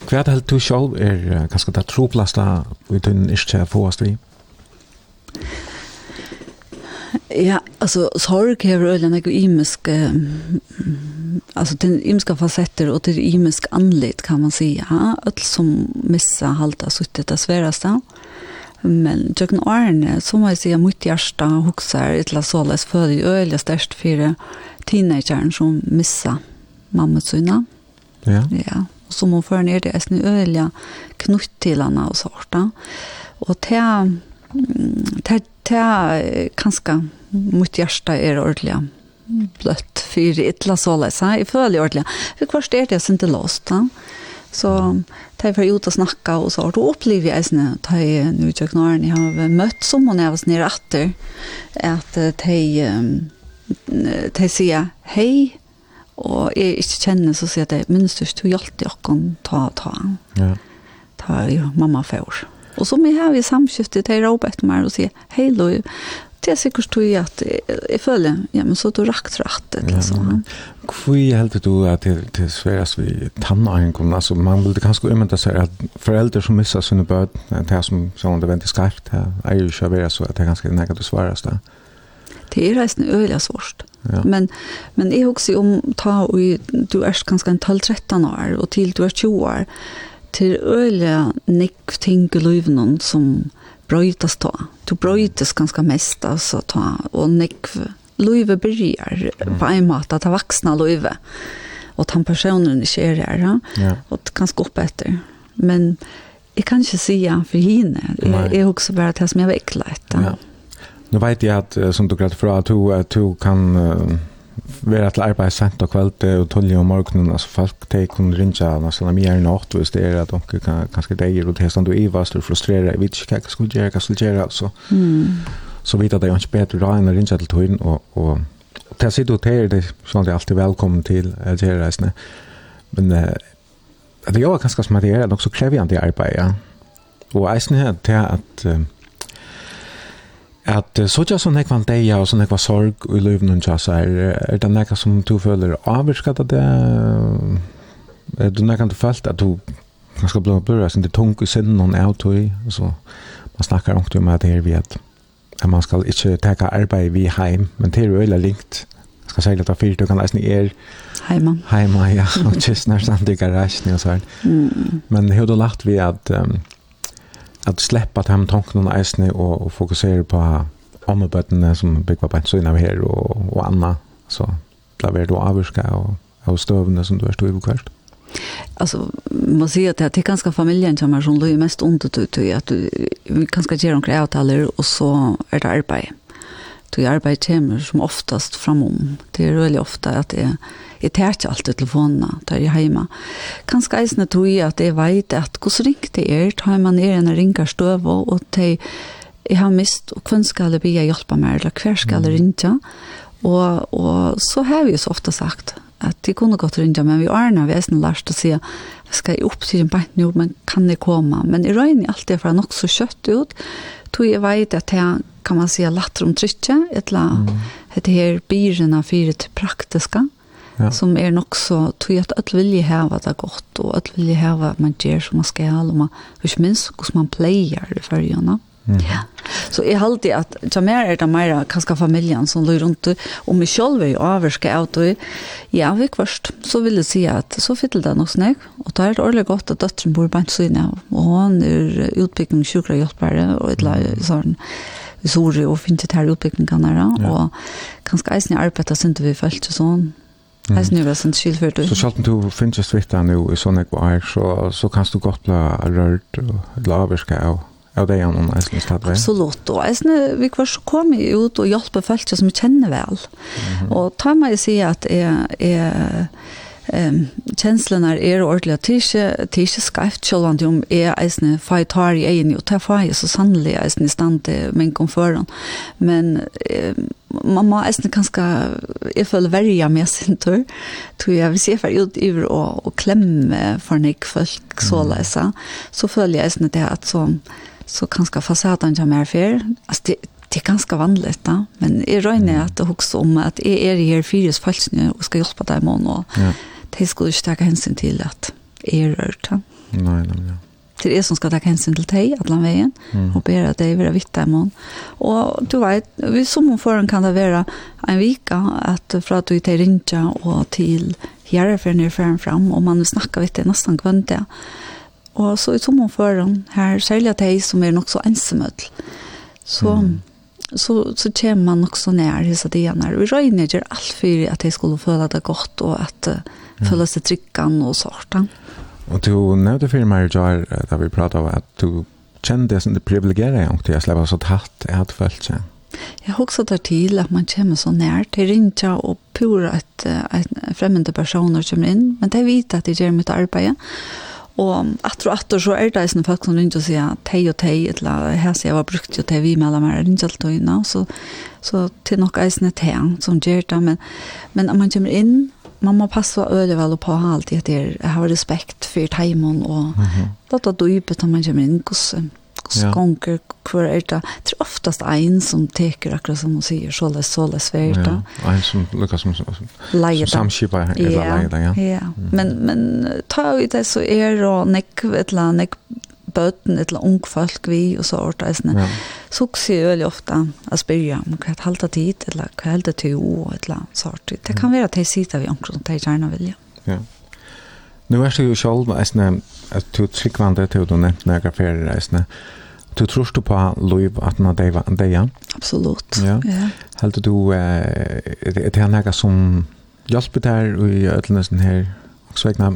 Hva er det helt du selv er ganske det troplaste vi tunner ikke få oss til? Ja, alltså sorg har väl en imisk alltså den imiska facetter och det imiska anled kan man säga. Ja, öll som missa halta suttit det sväraste. Men jag kan arne så måste jag mitt hjärta huxar ett såles för det öliga störst för teenagern som missa mamma sina. Ja. Ja, och så hon för ner det är snö knutt til henne och sorta. Och det ta kanska mot hjärta är ordliga blött för illa så läsa i följ ordliga. För kvarst är det sen inte låst va så ta jag för ut och snacka och så har då upplevde jag sen ta jag nu jag knar ni har mött som hon är nere åter att ta ta säga hej och är inte känner så säger det minst du hjälpte jag kan ta ta. Ja. Ta mamma får Og så vi har vi samskiftet til Robert med og sier, hei Louis, det er sikkert tog jeg at jeg føler, ja, men så du rakt rakt et, liksom. Hvor helt du at det, det sveres vi tannahengen, altså man vil kanskje umynda seg at foreldre som missar sine bød, det er som, som det venter skarpt, det er jo ikke å så at det er ganske negativt svares det. Det er reisende øyelig svårt. Ja. Men, men jeg husker om ta og du er kanskje en 12-13 år, og til du er 20 år, til øyla nekk ting i løyvnån som brøytas ta. Du brøytas ganske mest, altså, ta, og nekk løyve byrjar på en måte, ta vaksna løyve, og ta personen ikke er her, ja? ja. og ganske opp etter. Men jeg kan ikke si ja for henne, jeg, jeg husker bare det som jeg vekla etter. Ja. Nu vet jag att som du grad för att du, at du kan vera til arbeid sent og kveld og tolje om morgenen, altså folk teg kun rinja nesten av mjern og åttu hvis det er at onker kan, kanskje deir og testan du ivast og frustrerer, jeg vet ikke hva jeg skulle gjøre, hva jeg skulle gjøre, så, mm. så vidt at det er ikke bedre da enn å rinja til tøyen og, og, og til sitt og til det sånn at jeg alltid velkommen til reisene, men uh, det er jo kanskje som at det er nok så krevjande arbeid, ja, og eisen her til at uh, at uh, så jag sånn jag kan dig och sån jag sorg i livet någon tja så er, er det nekka som du føler avvirskat av det Er du nekka du følt at du ganska blå blöra sin det tung i sinnen någon out i så man snakkar också om att det är vi at at man skal ikke teka arbeid vi heim men det er är ju likt ska säga att det fyrt du kan läsa er hemma heima ja og just när samt i garagen och så här men hur då lagt vi att um, at släppa hem tankarna eisne och, och fokusera på ommebötterna som bygger på en syn av här och, och Anna så klaver du avurska och, och stövna som du är i kvart. Alltså man ser att det är ganska familjen som är som det är mest ont ut i att du ganska ger omkring avtaler och så är det arbete. Du arbetar hemma som oftast framom. Det är väldigt ofta att det är Jeg tar ikke alltid telefonene der jeg hjemme. Kanskje eisene tror jeg at jeg vet at hvordan ringt det er, tar man er en ringer støv og til jeg har mist, og hvem skal jeg be jeg hjelpe meg, eller hver skal jeg ringe? Og, og så har vi jo så ofte sagt at de kunne gått ringe, men vi ordner vi eisene lærst å si skal jeg opp til en bant nå, men kan jeg komme? Men jeg røyner alltid for nok så kjøtt ut, tog jeg vet at jeg kan man säga latter om trykket, etla mm. det här byrna för det praktiska ja. som er nok så tog at alle vilje hava det godt, og alle vilje hava at man gjør som man skal, og man, ikke minst hvordan man pleier i fargene. Mm. Ja. Så jeg halte at til mer er det mer kanskje familien som løy rundt, og meg selv er jo avvirket av det. Ja, vi kvørst, så vil jeg si at så fyller det nok snakk, og det er ordentlig godt at døtteren bor på en syne av, og hun er utbygging sjukrehjelpere, og et eller annet sånn vi sår og finner til her utbyggingene her, og kanskje eisen i arbeidet synes vi følte sånn, Mm. Hesen er sånn skilført. Så selv om du finnes jo svittet nå i sånne kvar, så, så kan du godt bli rørt og laverske av av det gjennom eisen i stedet. Absolutt, og eisen vi var så kom ut og hjelpe folk som vi kjenner vel. Mm -hmm. Og ta meg å si at jeg, jeg Ehm känslan är er ordliga tische tische skrift så land om är eisne fightar i en och ta fight så sannligen eisne stand men konföran men um, man må eisne kanskje, jeg føler verja med sin tur, tror jeg, hvis jeg får ut iver og, og klemme for nek folk så leisa, så føler jeg eisne det at så, så kanskje fasaden kommer her altså det, det er ganske vanlig da, men jeg røyner at det hokser om at jeg er her fyres falskene og skal hjelpe deg i måneden, og ja. de skulle ikke ta hensyn til at jeg er rørt da. Nei, nei, nei til jeg som skal ta hensyn til deg, alle veien, mm. og ber at jeg vil vitte i mån. Og du vet, vi som foran kan det være en vika, at fra at du til Rinja og til Gjerreferien er ferden fram, og man snakker vidt det nesten kvendt det. Og så i som foran her, særlig at jeg som er nok så ensemøtel, så... Mm så så kommer man också ner i så det när vi röjer ner alt for at det skulle føle det godt, og at uh, mm. føle seg tryggan og sånt. Mm. Og du nämnde för mig igår da vi pratet om at du kände det som det privilegierade jeg, til jag släppte så tatt är følt seg. Jeg har også tatt til at man kommer så nær til rinja og pura at, at fremmede personer kommer inn, Men det vet at det gjør mitt arbeid. Og atter og atter så er det sånne folk som ringer og sier tei og tei, eller her sier jeg var brukt jo tei vi mellom her, ringer alt og inna, så, så til nok eisne tei som gjør det, men, men om man kommer inn, man må passa öde vel på allt det jeg har respekt for teimen og mm -hmm. det att då djupet man kommer in kus skonker hvor er det? Det er oftast en som teker akkurat som hun sier, så läs så läs värt ja en som lukas som samskipa eller lejda ja. Ja men men ta ut det så är det och neck ett land bøten et eller ung folk vi og så orta eisne. Ja. Så sier jeg veldig ofte å spørre om hva jeg halte tid, eller hva jeg halte til å, et eller sånt. Det kan være at jeg sitter vi omkring som jeg gjerne vil, ja. ja. Nu er det jo selv eisne, at du tryggvande til du nevnte når jeg ferie eisne, Du tror du på Louis at man deva en dag? Absolutt, ja. ja. Helt du, eh, er det noe som hjelper deg i ødelnesen her? Og så vegna,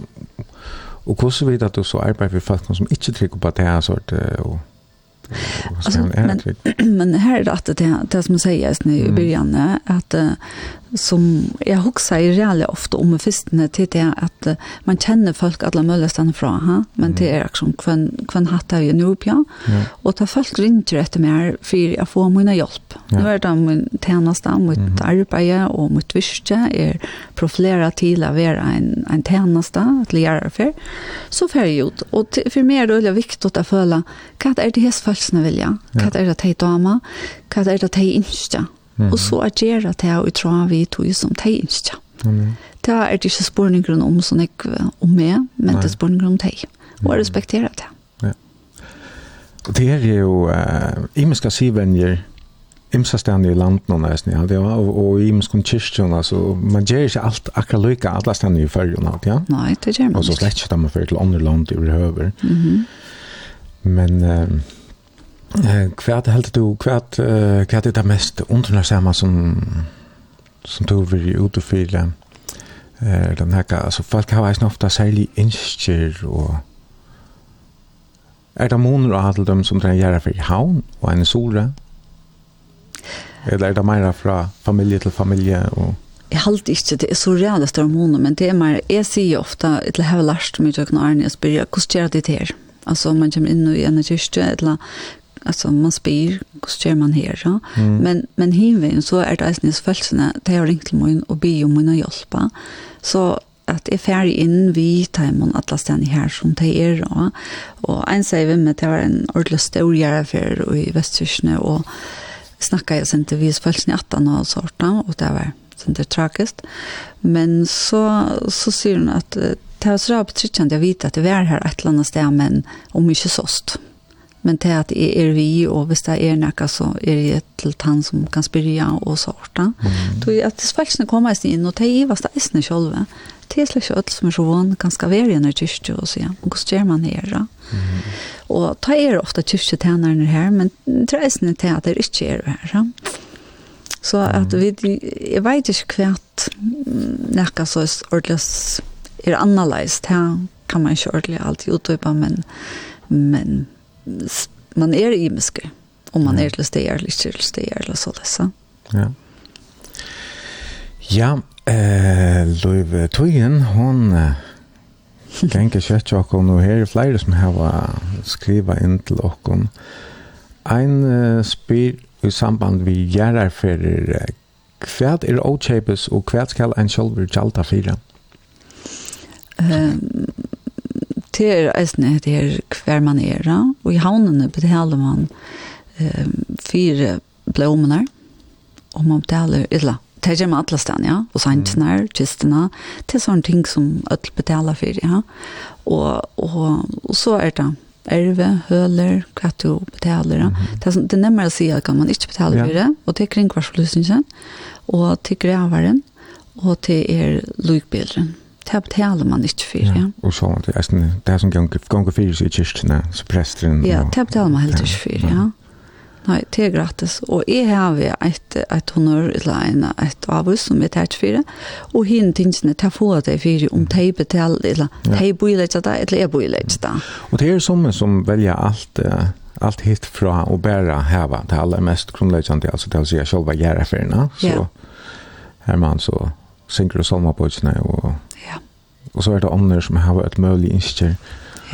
Og hvordan vet at du så arbeider for folk som ikke trykker på det her sort, og Alltså, men, men här är det att det, det som sägs nu i början är att som jag huxar ju reellt ofta om festene till det att man känner folk alla möjliga stanna från ha? Men det är också kvän kvän hatta ju nu på och ta folk ringer rätt mer för att få mina hjälp. Ja. Nu är det min tjänst mitt mm. arbete och mitt virke är profilera till att vara en en tjänst att lära för så för ut. och för mer då är det viktigt att följa vad är det häst folksna vilja vad är det att ta dama vad är det att ta insta Mm -hmm. Og så er gjerne det her, og tror vi tog som det ikke. Amen. Det er ikke spørninger om sånn jeg om meg, men Nei. det er spørninger om det. Og jeg respekterer det. Ja. Det er jo, uh, jeg skal imsa stedene i landet landen nesten, ja det var og i imskon kyrkjon altså, man gjør ikke alt akkurat lika alle stedene i färjan ja Nei, det gjør man Og så slett ikke da man för til andre land i behöver mhm men uh, Kvært helt du, kvært eh kvært er det mest undersamma som som du vil utfylle eh, den her, altså folk har eisen ofte særlig innskjer og er det måneder å ha til dem som trenger gjøre for havn og en solre? Eller er det mer fra familie til familie og Jeg halte ikke, det er så reale hormoner, men det er mer, jeg sier ofte, til jeg har lært mye av Arne, jeg spør, hvordan gjør det her? Altså, man kommer inn i en kyrkje, eller alltså man spyr hur gör man här så mm. men men hinvägen så är det alltså fölsna det har ringt till mig och be om mina hjälpa. Så att är färdig in vi timon alla stan här som det är då och en säger vi med det var en ordentlig stor affär i Västtyskland och snackade jag sen till vis fölsna att han har sorta och det var sen det tragiskt. Men så så ser hon att det var så betryckande jag vet att det var här ett eller annat stämmen om mycket såst. Mm men til at jeg er vi, og hvis det er noe, så er det til han som kan spyrja og sorta. Mm. Så at speksene kommer jeg inn, og det er det eisne sjølve. Det er slik alt som er så vann, kan skal være igjen i kyrkje og sier, og hvordan gjør man her da? Mm. Og ta er ofte kyrkjetjenerne her, men det er eisne til at det ikke er her. Ja. Så at vi, jeg vet ikke hva at noe så ordentlig er annerledes, det kan man ikke ordentlig alltid utøpe, men, men man är er imiske om man er til steg eller ikke til steg eller så det så. Ja. Ja, eh Louise Tuyen hon tänker kjøtt til hon og her er flere som har skriva inn til och om ein uh, spyr i samband vi gjerrar fyrir uh, er åkjøpes, og hva skal ein sjálfur gjalda fire? Um, det er eisne, det er hver man er, og i havnene betaler man eh, fire blomene, og man betaler, eller, det gjør man alle stedene, ja, og santene, mm. kistene, det er sånne ting som alle betaler for, ja, og, og, og så er det erve, høler, hva du betaler. Ja. Mm. Det, er, det er nemmere å si at man ikke betaler ja. for det, og det er kringkvarsforlysningen, og til graveren, og til er lukbilderen det betaler man ikke for, ja. Og så, det er sånn, det er som ganger ganger fyrir i kyrkene, så presteren. Ja, det betaler man helt ikke for, ja. Nei, det er gratis. Og jeg har et, et honor, eller en, et avhus som jeg tar for, og henne tingene tar få det for om de betaler, eller de bor ikke det, eller jeg bor ikke det. Og det er sånne som velger alt, allt hit fra å bæra heva, det aller mest grunnleggende, altså det å si selve gjerreferna, så ja. er man så synker og salmabøkene, og, ja. og så er det andre som har et mulig innskjer.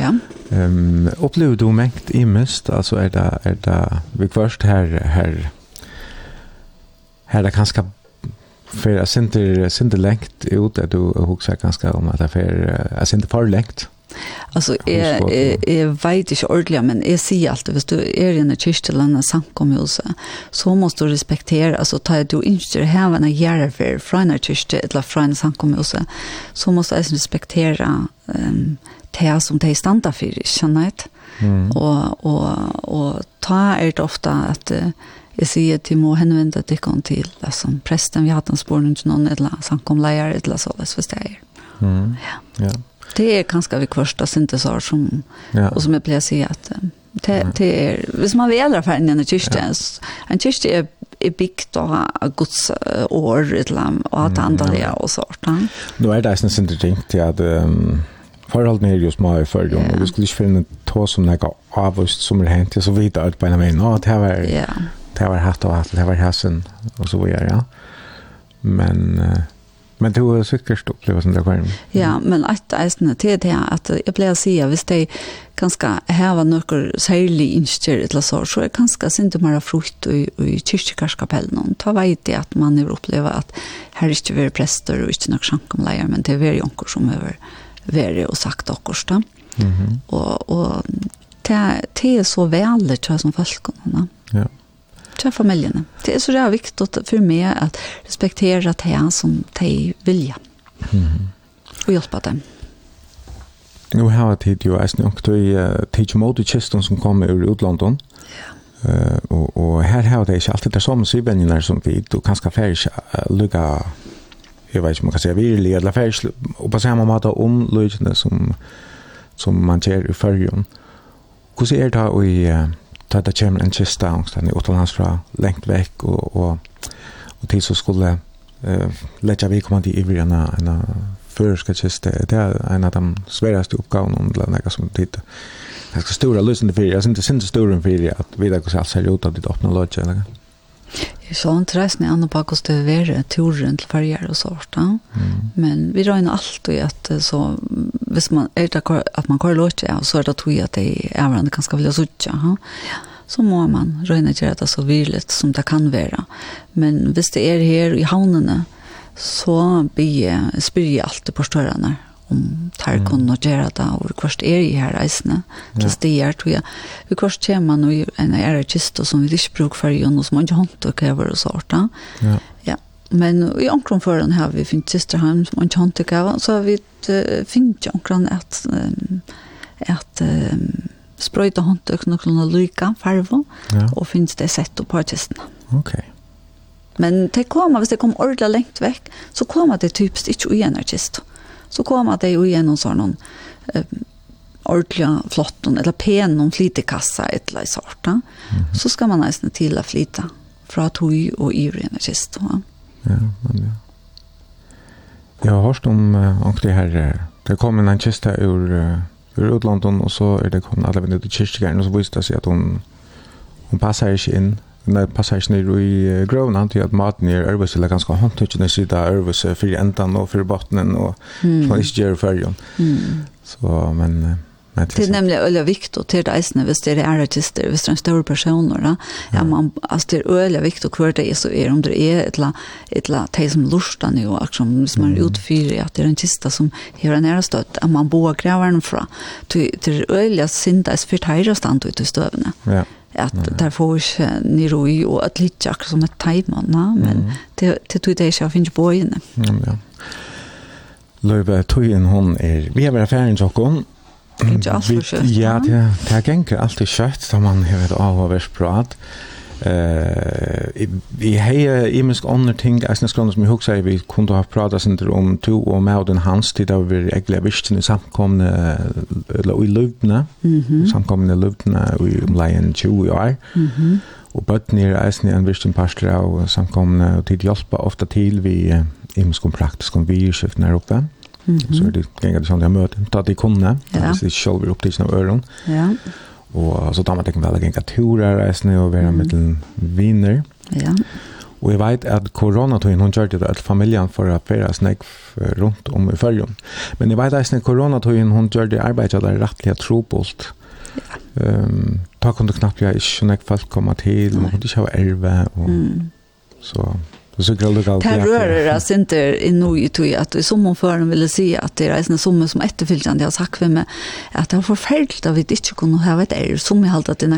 Ja. Um, opplever du mengt i mist, altså er det, er det vi først her, her, her er det ganske för jag synte synte lengt ut at du husker ganske om at det er for, för längt. Alltså är är vet inte ordentligt men jag säger alltid hvis du är i en kyrka eller en så måste du respektera alltså ta du inte här en jära för från en kyrka eller från en så måste du respektera ehm det som det standa för känner jag Mm. Och och och ta är det ofta att jeg sier til må henvende dere til altså, presten vi har hatt en spår til noen, eller samkomleier, eller så, hvis det er. Mm. Ja. ja det är ganska vi första syntesar som ja. och som jag plejer säga att det det är hvis man vill alla fall en kyrka en kyrka är är byggt av Guds år ett lam och att andliga och sånt. Nu är det sen synte tänkt att förhållande är just mig i dem och vi skulle inte finna ta som av avvist som är hänt så vidare på en men att det var det var hatt och hatt det var hassen och så vidare ja. Men Men du har sikkert opplevd som det skärm. Ja, men att eisne til det her, at jeg pleier å si at hvis de kanskje hever noen særlig innstyr eller så, så er kanskje sint mer frukt i, i kyrkjekarskapellen. Ta veit det at man har opplevd at her er ikke være prester og ikke noen sjankomleier, men det er være jonker som har vært og sagt akkurat da. Mm -hmm. Og, og det, det er så veldig, tror jeg, som folk. Ja til familjen. Det er så det er viktig for meg att respektere det som de vilja. Mm. Og hjelpe dem. Nu har jeg tid jo, ju äsna och det mot i kisten som kommer ur utlandet. Ja. Uh, og, og her har det ikke alltid det samme syvvenjene som vi, du kanskje fer ikke uh, lukka, jeg vet ikke om man kan si virkelig, eller fer ikke, og på samme måte om løsene som, som man ser i førgen. Hvordan er det da i, uh, ta det kommer en kista angsten i utomlands fra lengt vekk og, og, og tid så skulle uh, letja vi komma til ivrig en føreska kista. Det er en av de sveraste oppgavene om det er som tid det er stora løsende fyrir jeg synes det er stora fyrir at vi da går seg alt ser ut av ditt åpne lodge eller? Jeg så en tresen i andre bak oss til å være turen til farger og sånt. Mm. Men vi røyner alltid at så, hvis man er det at man kører låt, ja, så er det tog at det er hverandre ganske skal vilja suttje. Ja. Så må man røyne til det så virligt som det kan være. Men hvis det er her i havnene, så blir jeg, spyr jeg alltid på størrene om tar mm. kunne gjøre det, og kvart er i her reisene til ja. stier, tror jeg. Vi kvart kommer man i en ære kiste som vi ikke bruker for igjen, og som man ikke håndter og kjøver og sånt. Ja. ja. Men i omkron foran har vi finnet sisterheim som man ikke håndter og kjøver, så har vi uh, finnet omkron at, at sprøyte håndte og noen lykke, farve, ja. og finnes det sett opp på kistene. Ok. Men det kommer, hvis det kommer ordentlig lengt vekk, så kommer det typisk ikke ugjennarkist. Mm så kom at jeg igjennom sånn uh, ordentlig flott, eller pen noen flitekassa et eller annet sort. Mm -hmm. Så skal man nesten til å flyte fra tog og ivrig en kist. Ja, men ja. Jeg har hørt om uh, ordentlig her. Det kom en kista ur, uh, ur utlandet, og så er det kommet alle vinner til kyrkjegeren, og så viste det seg at hun, hun passer ikke inn när passagen är i grön han tycker att maten är Örvus eller ganska hårt inte det sida Örvus för ändan och för botten och från Isjer färjan. Så men Men det är nämligen öliga vikt och till det hvis det är artister, hvis det är en større person ja. ja, man, altså, det er øyelig viktig och det är så är om det är et eller ett la, som lurer nu och som, som man utfyrer att det är en kista som hör en ära stött, att man bågrävar den fra. Det är öliga syndas för tajra stand ut i støvene. Ja at mm. der får ikke nero i og at litt akkurat som et teima, men det, det tog det ikke å finne på inne. Mm, ja. Løyve, tøyen hun er, vi har vært ferdig til er Ikke alt for kjøtt. Ja, det, det er ikke alltid kjøtt, da man har vært av og vært prat. Mm. Eh, vi heja imisk andre ting, jeg synes som jeg husker, vi kunne ha pratet sin om to og med den hans tid, da vi egentlig visste i samkomne, eller i løvdene, samkomne løvdene, i omleien 20 år, og bøttene er eisen i en visste pastor av samkomne, og tid hjelper ofte til vi imisk om praktisk om virskiftene her oppe. Mm -hmm. Så er det ganger det sånn jeg møter, da de kunne, hvis de selv er opptidsen av øren. Ja. Og så tar man ikke vel å gjenge turer reisende og være med til viner. Ja. Og jeg vet at koronatøyen, hun kjørte det til familien for å føre snakk rundt om i følgen. Men jeg vet at koronatøyen, hun kjørte arbeidet der rettelig trobult. Ja. Um, da kunne knapt jeg ikke nok folk komme til, man kunne ikke ha erve. Og, mm. Så Det så kallar det Det rör oss inte i nu i att i som för förrän ville se att det är en sommar som efterföljande har sagt för mig att det har förfärligt att vi inte kunde ha ett är som jag hållit att det är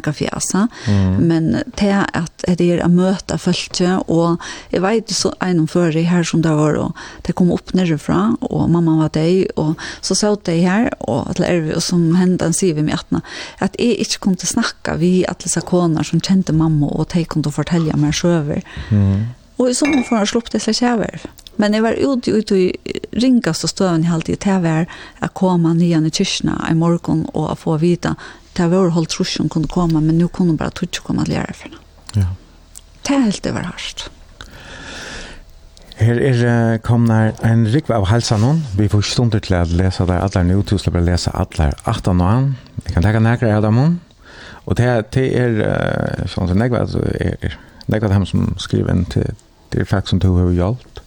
men det att det är att möta följte och jag vet så en för det här som det var och det kom upp nerifrån och mamma var där och så sa det här och att det och som hände en siv i mjärtna att jag inte kunde snacka vi alla så konar som kände mamma och de kunde fortälja mig så mm. Og i sommer får han sluppet disse kjæver. Men jeg var ute ut i ringast og støven i halvtid til jeg var komme nyan i kyrkene i morgen og få vite til var holdt trusjon kunne komme, men nå kunne bare tog komme til lære for Ja. Det er helt det var hardt. Her er uh, komna en rikve av halsanon. Vi får stunder til å lese der alle nå, til å lese alle 18 og år. Jeg kan tenke nærkere av dem. Og det, det er, uh, sånn som jeg vet, er, det er dem som skriver inn til Det er takk som du har hjulpet.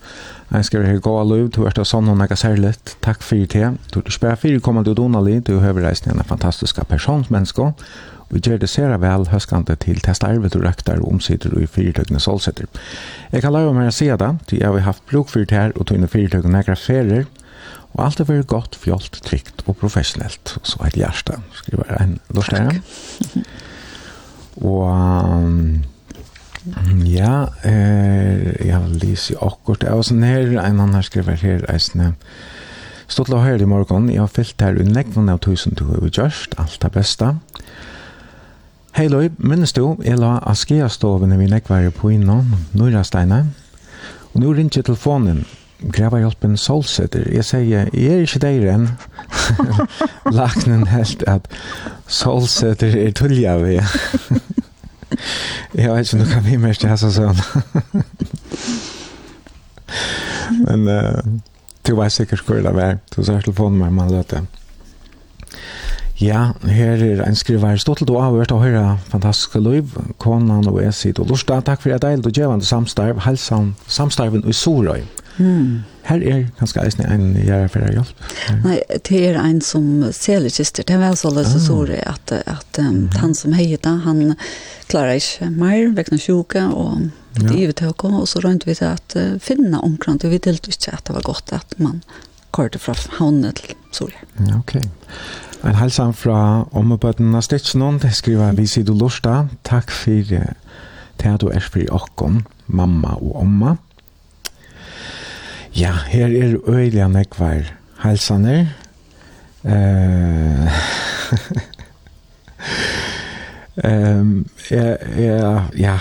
Jeg skal være gå av lov, du er til sånn og nægge særlig. Takk for det. Du er spør fire kommende donali, du har reist en fantastisk personsmenneske, Vi gjør det sere vel høskande til testarvet og røkter og omsider og i fyrtøkene solsetter. Jeg kan lave meg å si det, til jeg har haft bruk for det her og tøyne fyrtøkene jeg ferier, og alt er vært godt, fjolt, trygt og professionellt. Så et hjerte, skriver en lortere. og... Um, Ja, eh, jeg har lyst i akkurat av sånn her, en annen skriver her, eisne, Stått la høyre i morgen, jeg har fyllt her unnlegg noen av tusen du har gjørst, alt det beste. Hei Løy, minnes du, jeg la Askea-stovene vi nekkvære på innom, Norrasteine, og nå ringer telefonen, greva hjelpen solsetter. Jeg sier, jeg er ikke der enn. Laknen helt at solsetter er tullja vi. Jag vet inte om du kan bli mest det här som sån. Men uh, du var säkert skulle det var. Du sa telefon med man löte. Ja, her er en skriver stått stolt og avhørt og høre fantastiske liv. Konan og jeg sier, og Lorsta, takk for at jeg delte og gjevende samstarv, helsan, samstarven og sorøy. Mm. Her er kanskje eisen en gjerne for hjelp? Nei, det er en som selekkister. Det er vel så løs og sore at, at um, han som heier da, han klarer ikke mer, vekkene sjuke og ja. livet til å. Og så rønte vi til at uh, finne omkrant, og vi delte ikke at det var godt at man kørte fra havnet til Soria. Ja, ok. En halsan fra ommebøtten av Stetsjonen, det skriver vi sier du lorsta. Takk for det du er for okken, mamma og omma. Ja, her er øyelig nekvar halsane. Eh... um, ja ja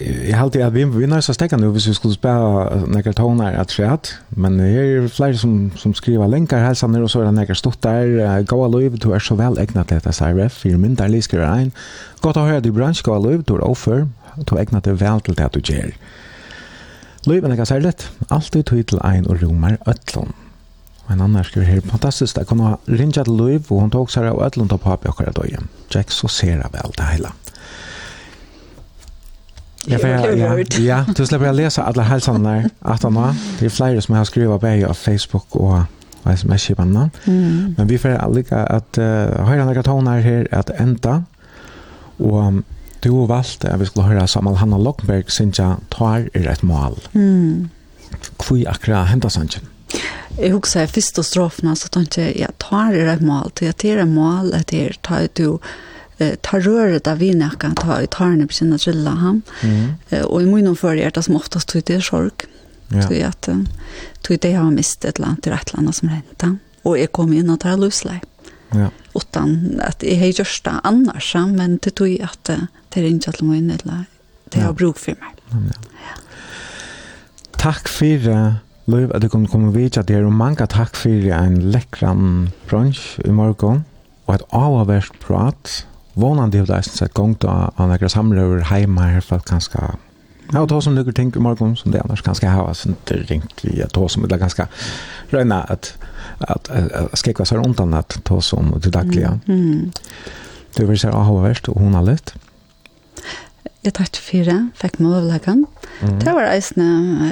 Jeg halte at vi vi nøys å stekke nå hvis vi skulle spille nekker toner at skjedd, men her er flere som, som skriver lenkar halsane og så er det nekker stått der, gåa løyv, du er så vel egnet til dette, sier ref, fire mindre lisker ein. Godt å høre du bransj gåa løyv, du er offer, du er egnet til vel til det du gjør. Løyven er ikke særligt. Altid tog til ein og romer øtlån. Og en annen skriver her, fantastisk, jeg kunne rinja til Løyv, og hun tog seg av øtlån til papi akkurat døye. Jack så ser jeg vel det hele. Jeg får, ja, ja, du slipper jeg lese alle helsene der, at han var. Det er flere som har skrivet på av Facebook og og sms-kipanna. Mm. Men vi får allika at uh, høyre noen toner her at enda, og um, du har valgt at vi skulle høre Samal Hanna Lockberg synja tar er et mål. Mm. Hvor akkurat hentet sannsyn? Jeg husker først og strofene, så tenkte jeg, ja, tar er et mål, til at det er et mål, at det er tar du tar röret av vinnakan, ta i tarne på sina trilla han. Mm. og i munnen for er det som oftast tog det sorg. Ja. Tog att tog det jag har mistet ett land till ett land som renta og jeg kom inn og tar lusläpp. Ja. Utan att det har gjort det annars, men det tog jag att det är inte att man eller det har bruk för mig. Ja. ja. Tack för Løyv, at du kunne komme vidt at det er mange takk for en lekkran brunch i morgen, og et avhverst prat. Vånande er det eisen sett gong da an ekkert samrøver heima her for at kanskje Ja, og ta som lukker ting i morgen som det annars ganske hava det ringt vi, og ta som det ganske røyna at at att, att skicka sig runt annat ta oss om det dagliga. Mm. Det vill säga, ah, värst och hon har lätt. Jeg tatt fire, fikk meg overleggen. Mm. Det var eisne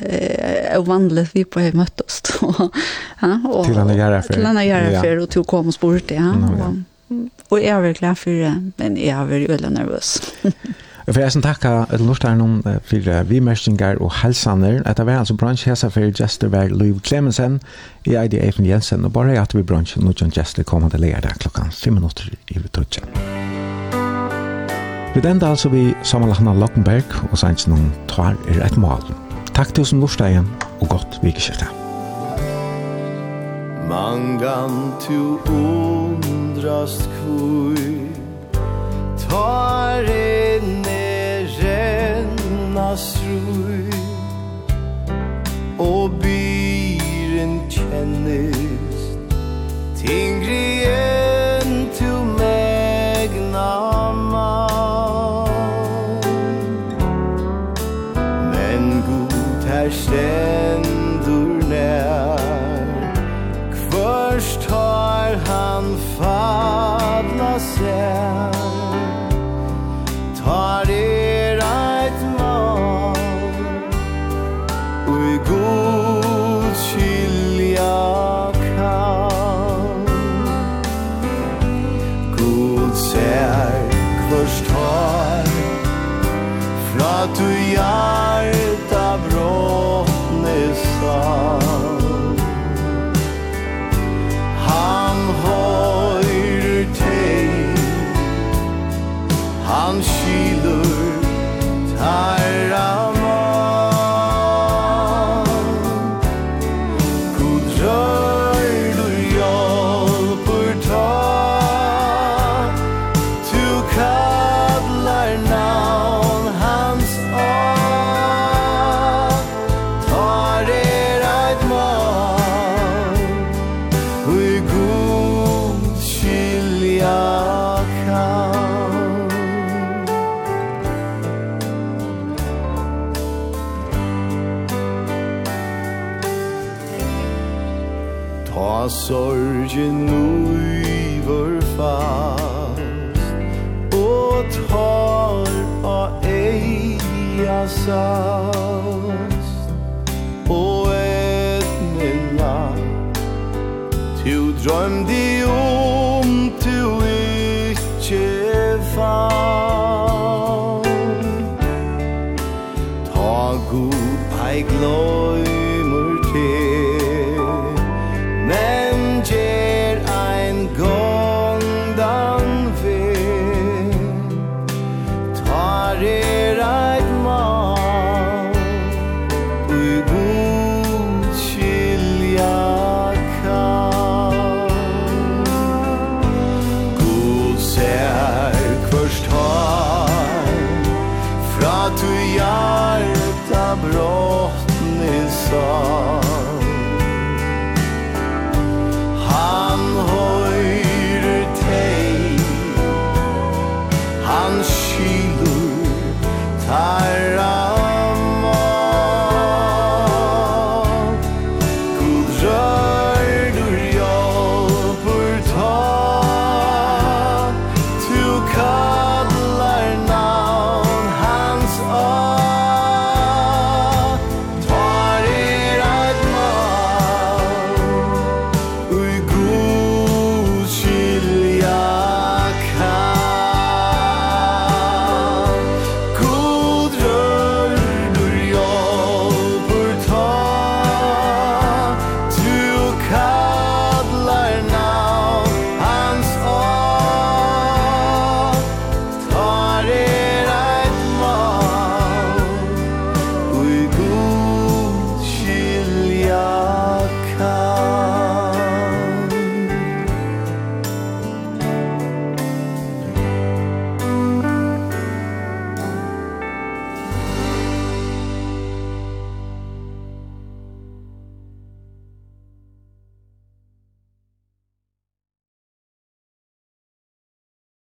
eh, vanlig vi på jeg møtte oss. ja, og, til henne gjør jeg før. Til henne gjerne jeg før, og til å komme og spørre det. Ja. Mm, ja. Og, og jeg var glad for det, men jeg var veldig nervøs. Jag får sen tacka et lustaren om fyra vimersingar og helsaner. Etter det altså bransje brunch for Jester Jesterberg Louis Clemensen i IDA Eifen Jensen. og bare at vi bransje nå John Jester kommer leger der klockan fem minutter i vitutchen. Vi enda altså vi sammanlagna Lockenberg og sanns noen tar er et mål. Takk til oss som lustaren og godt vikeskifte. Mangan tu undrast kvui Tar inne astrui Og byren kjennes Tingri en tu megna man Men god her stend tu ja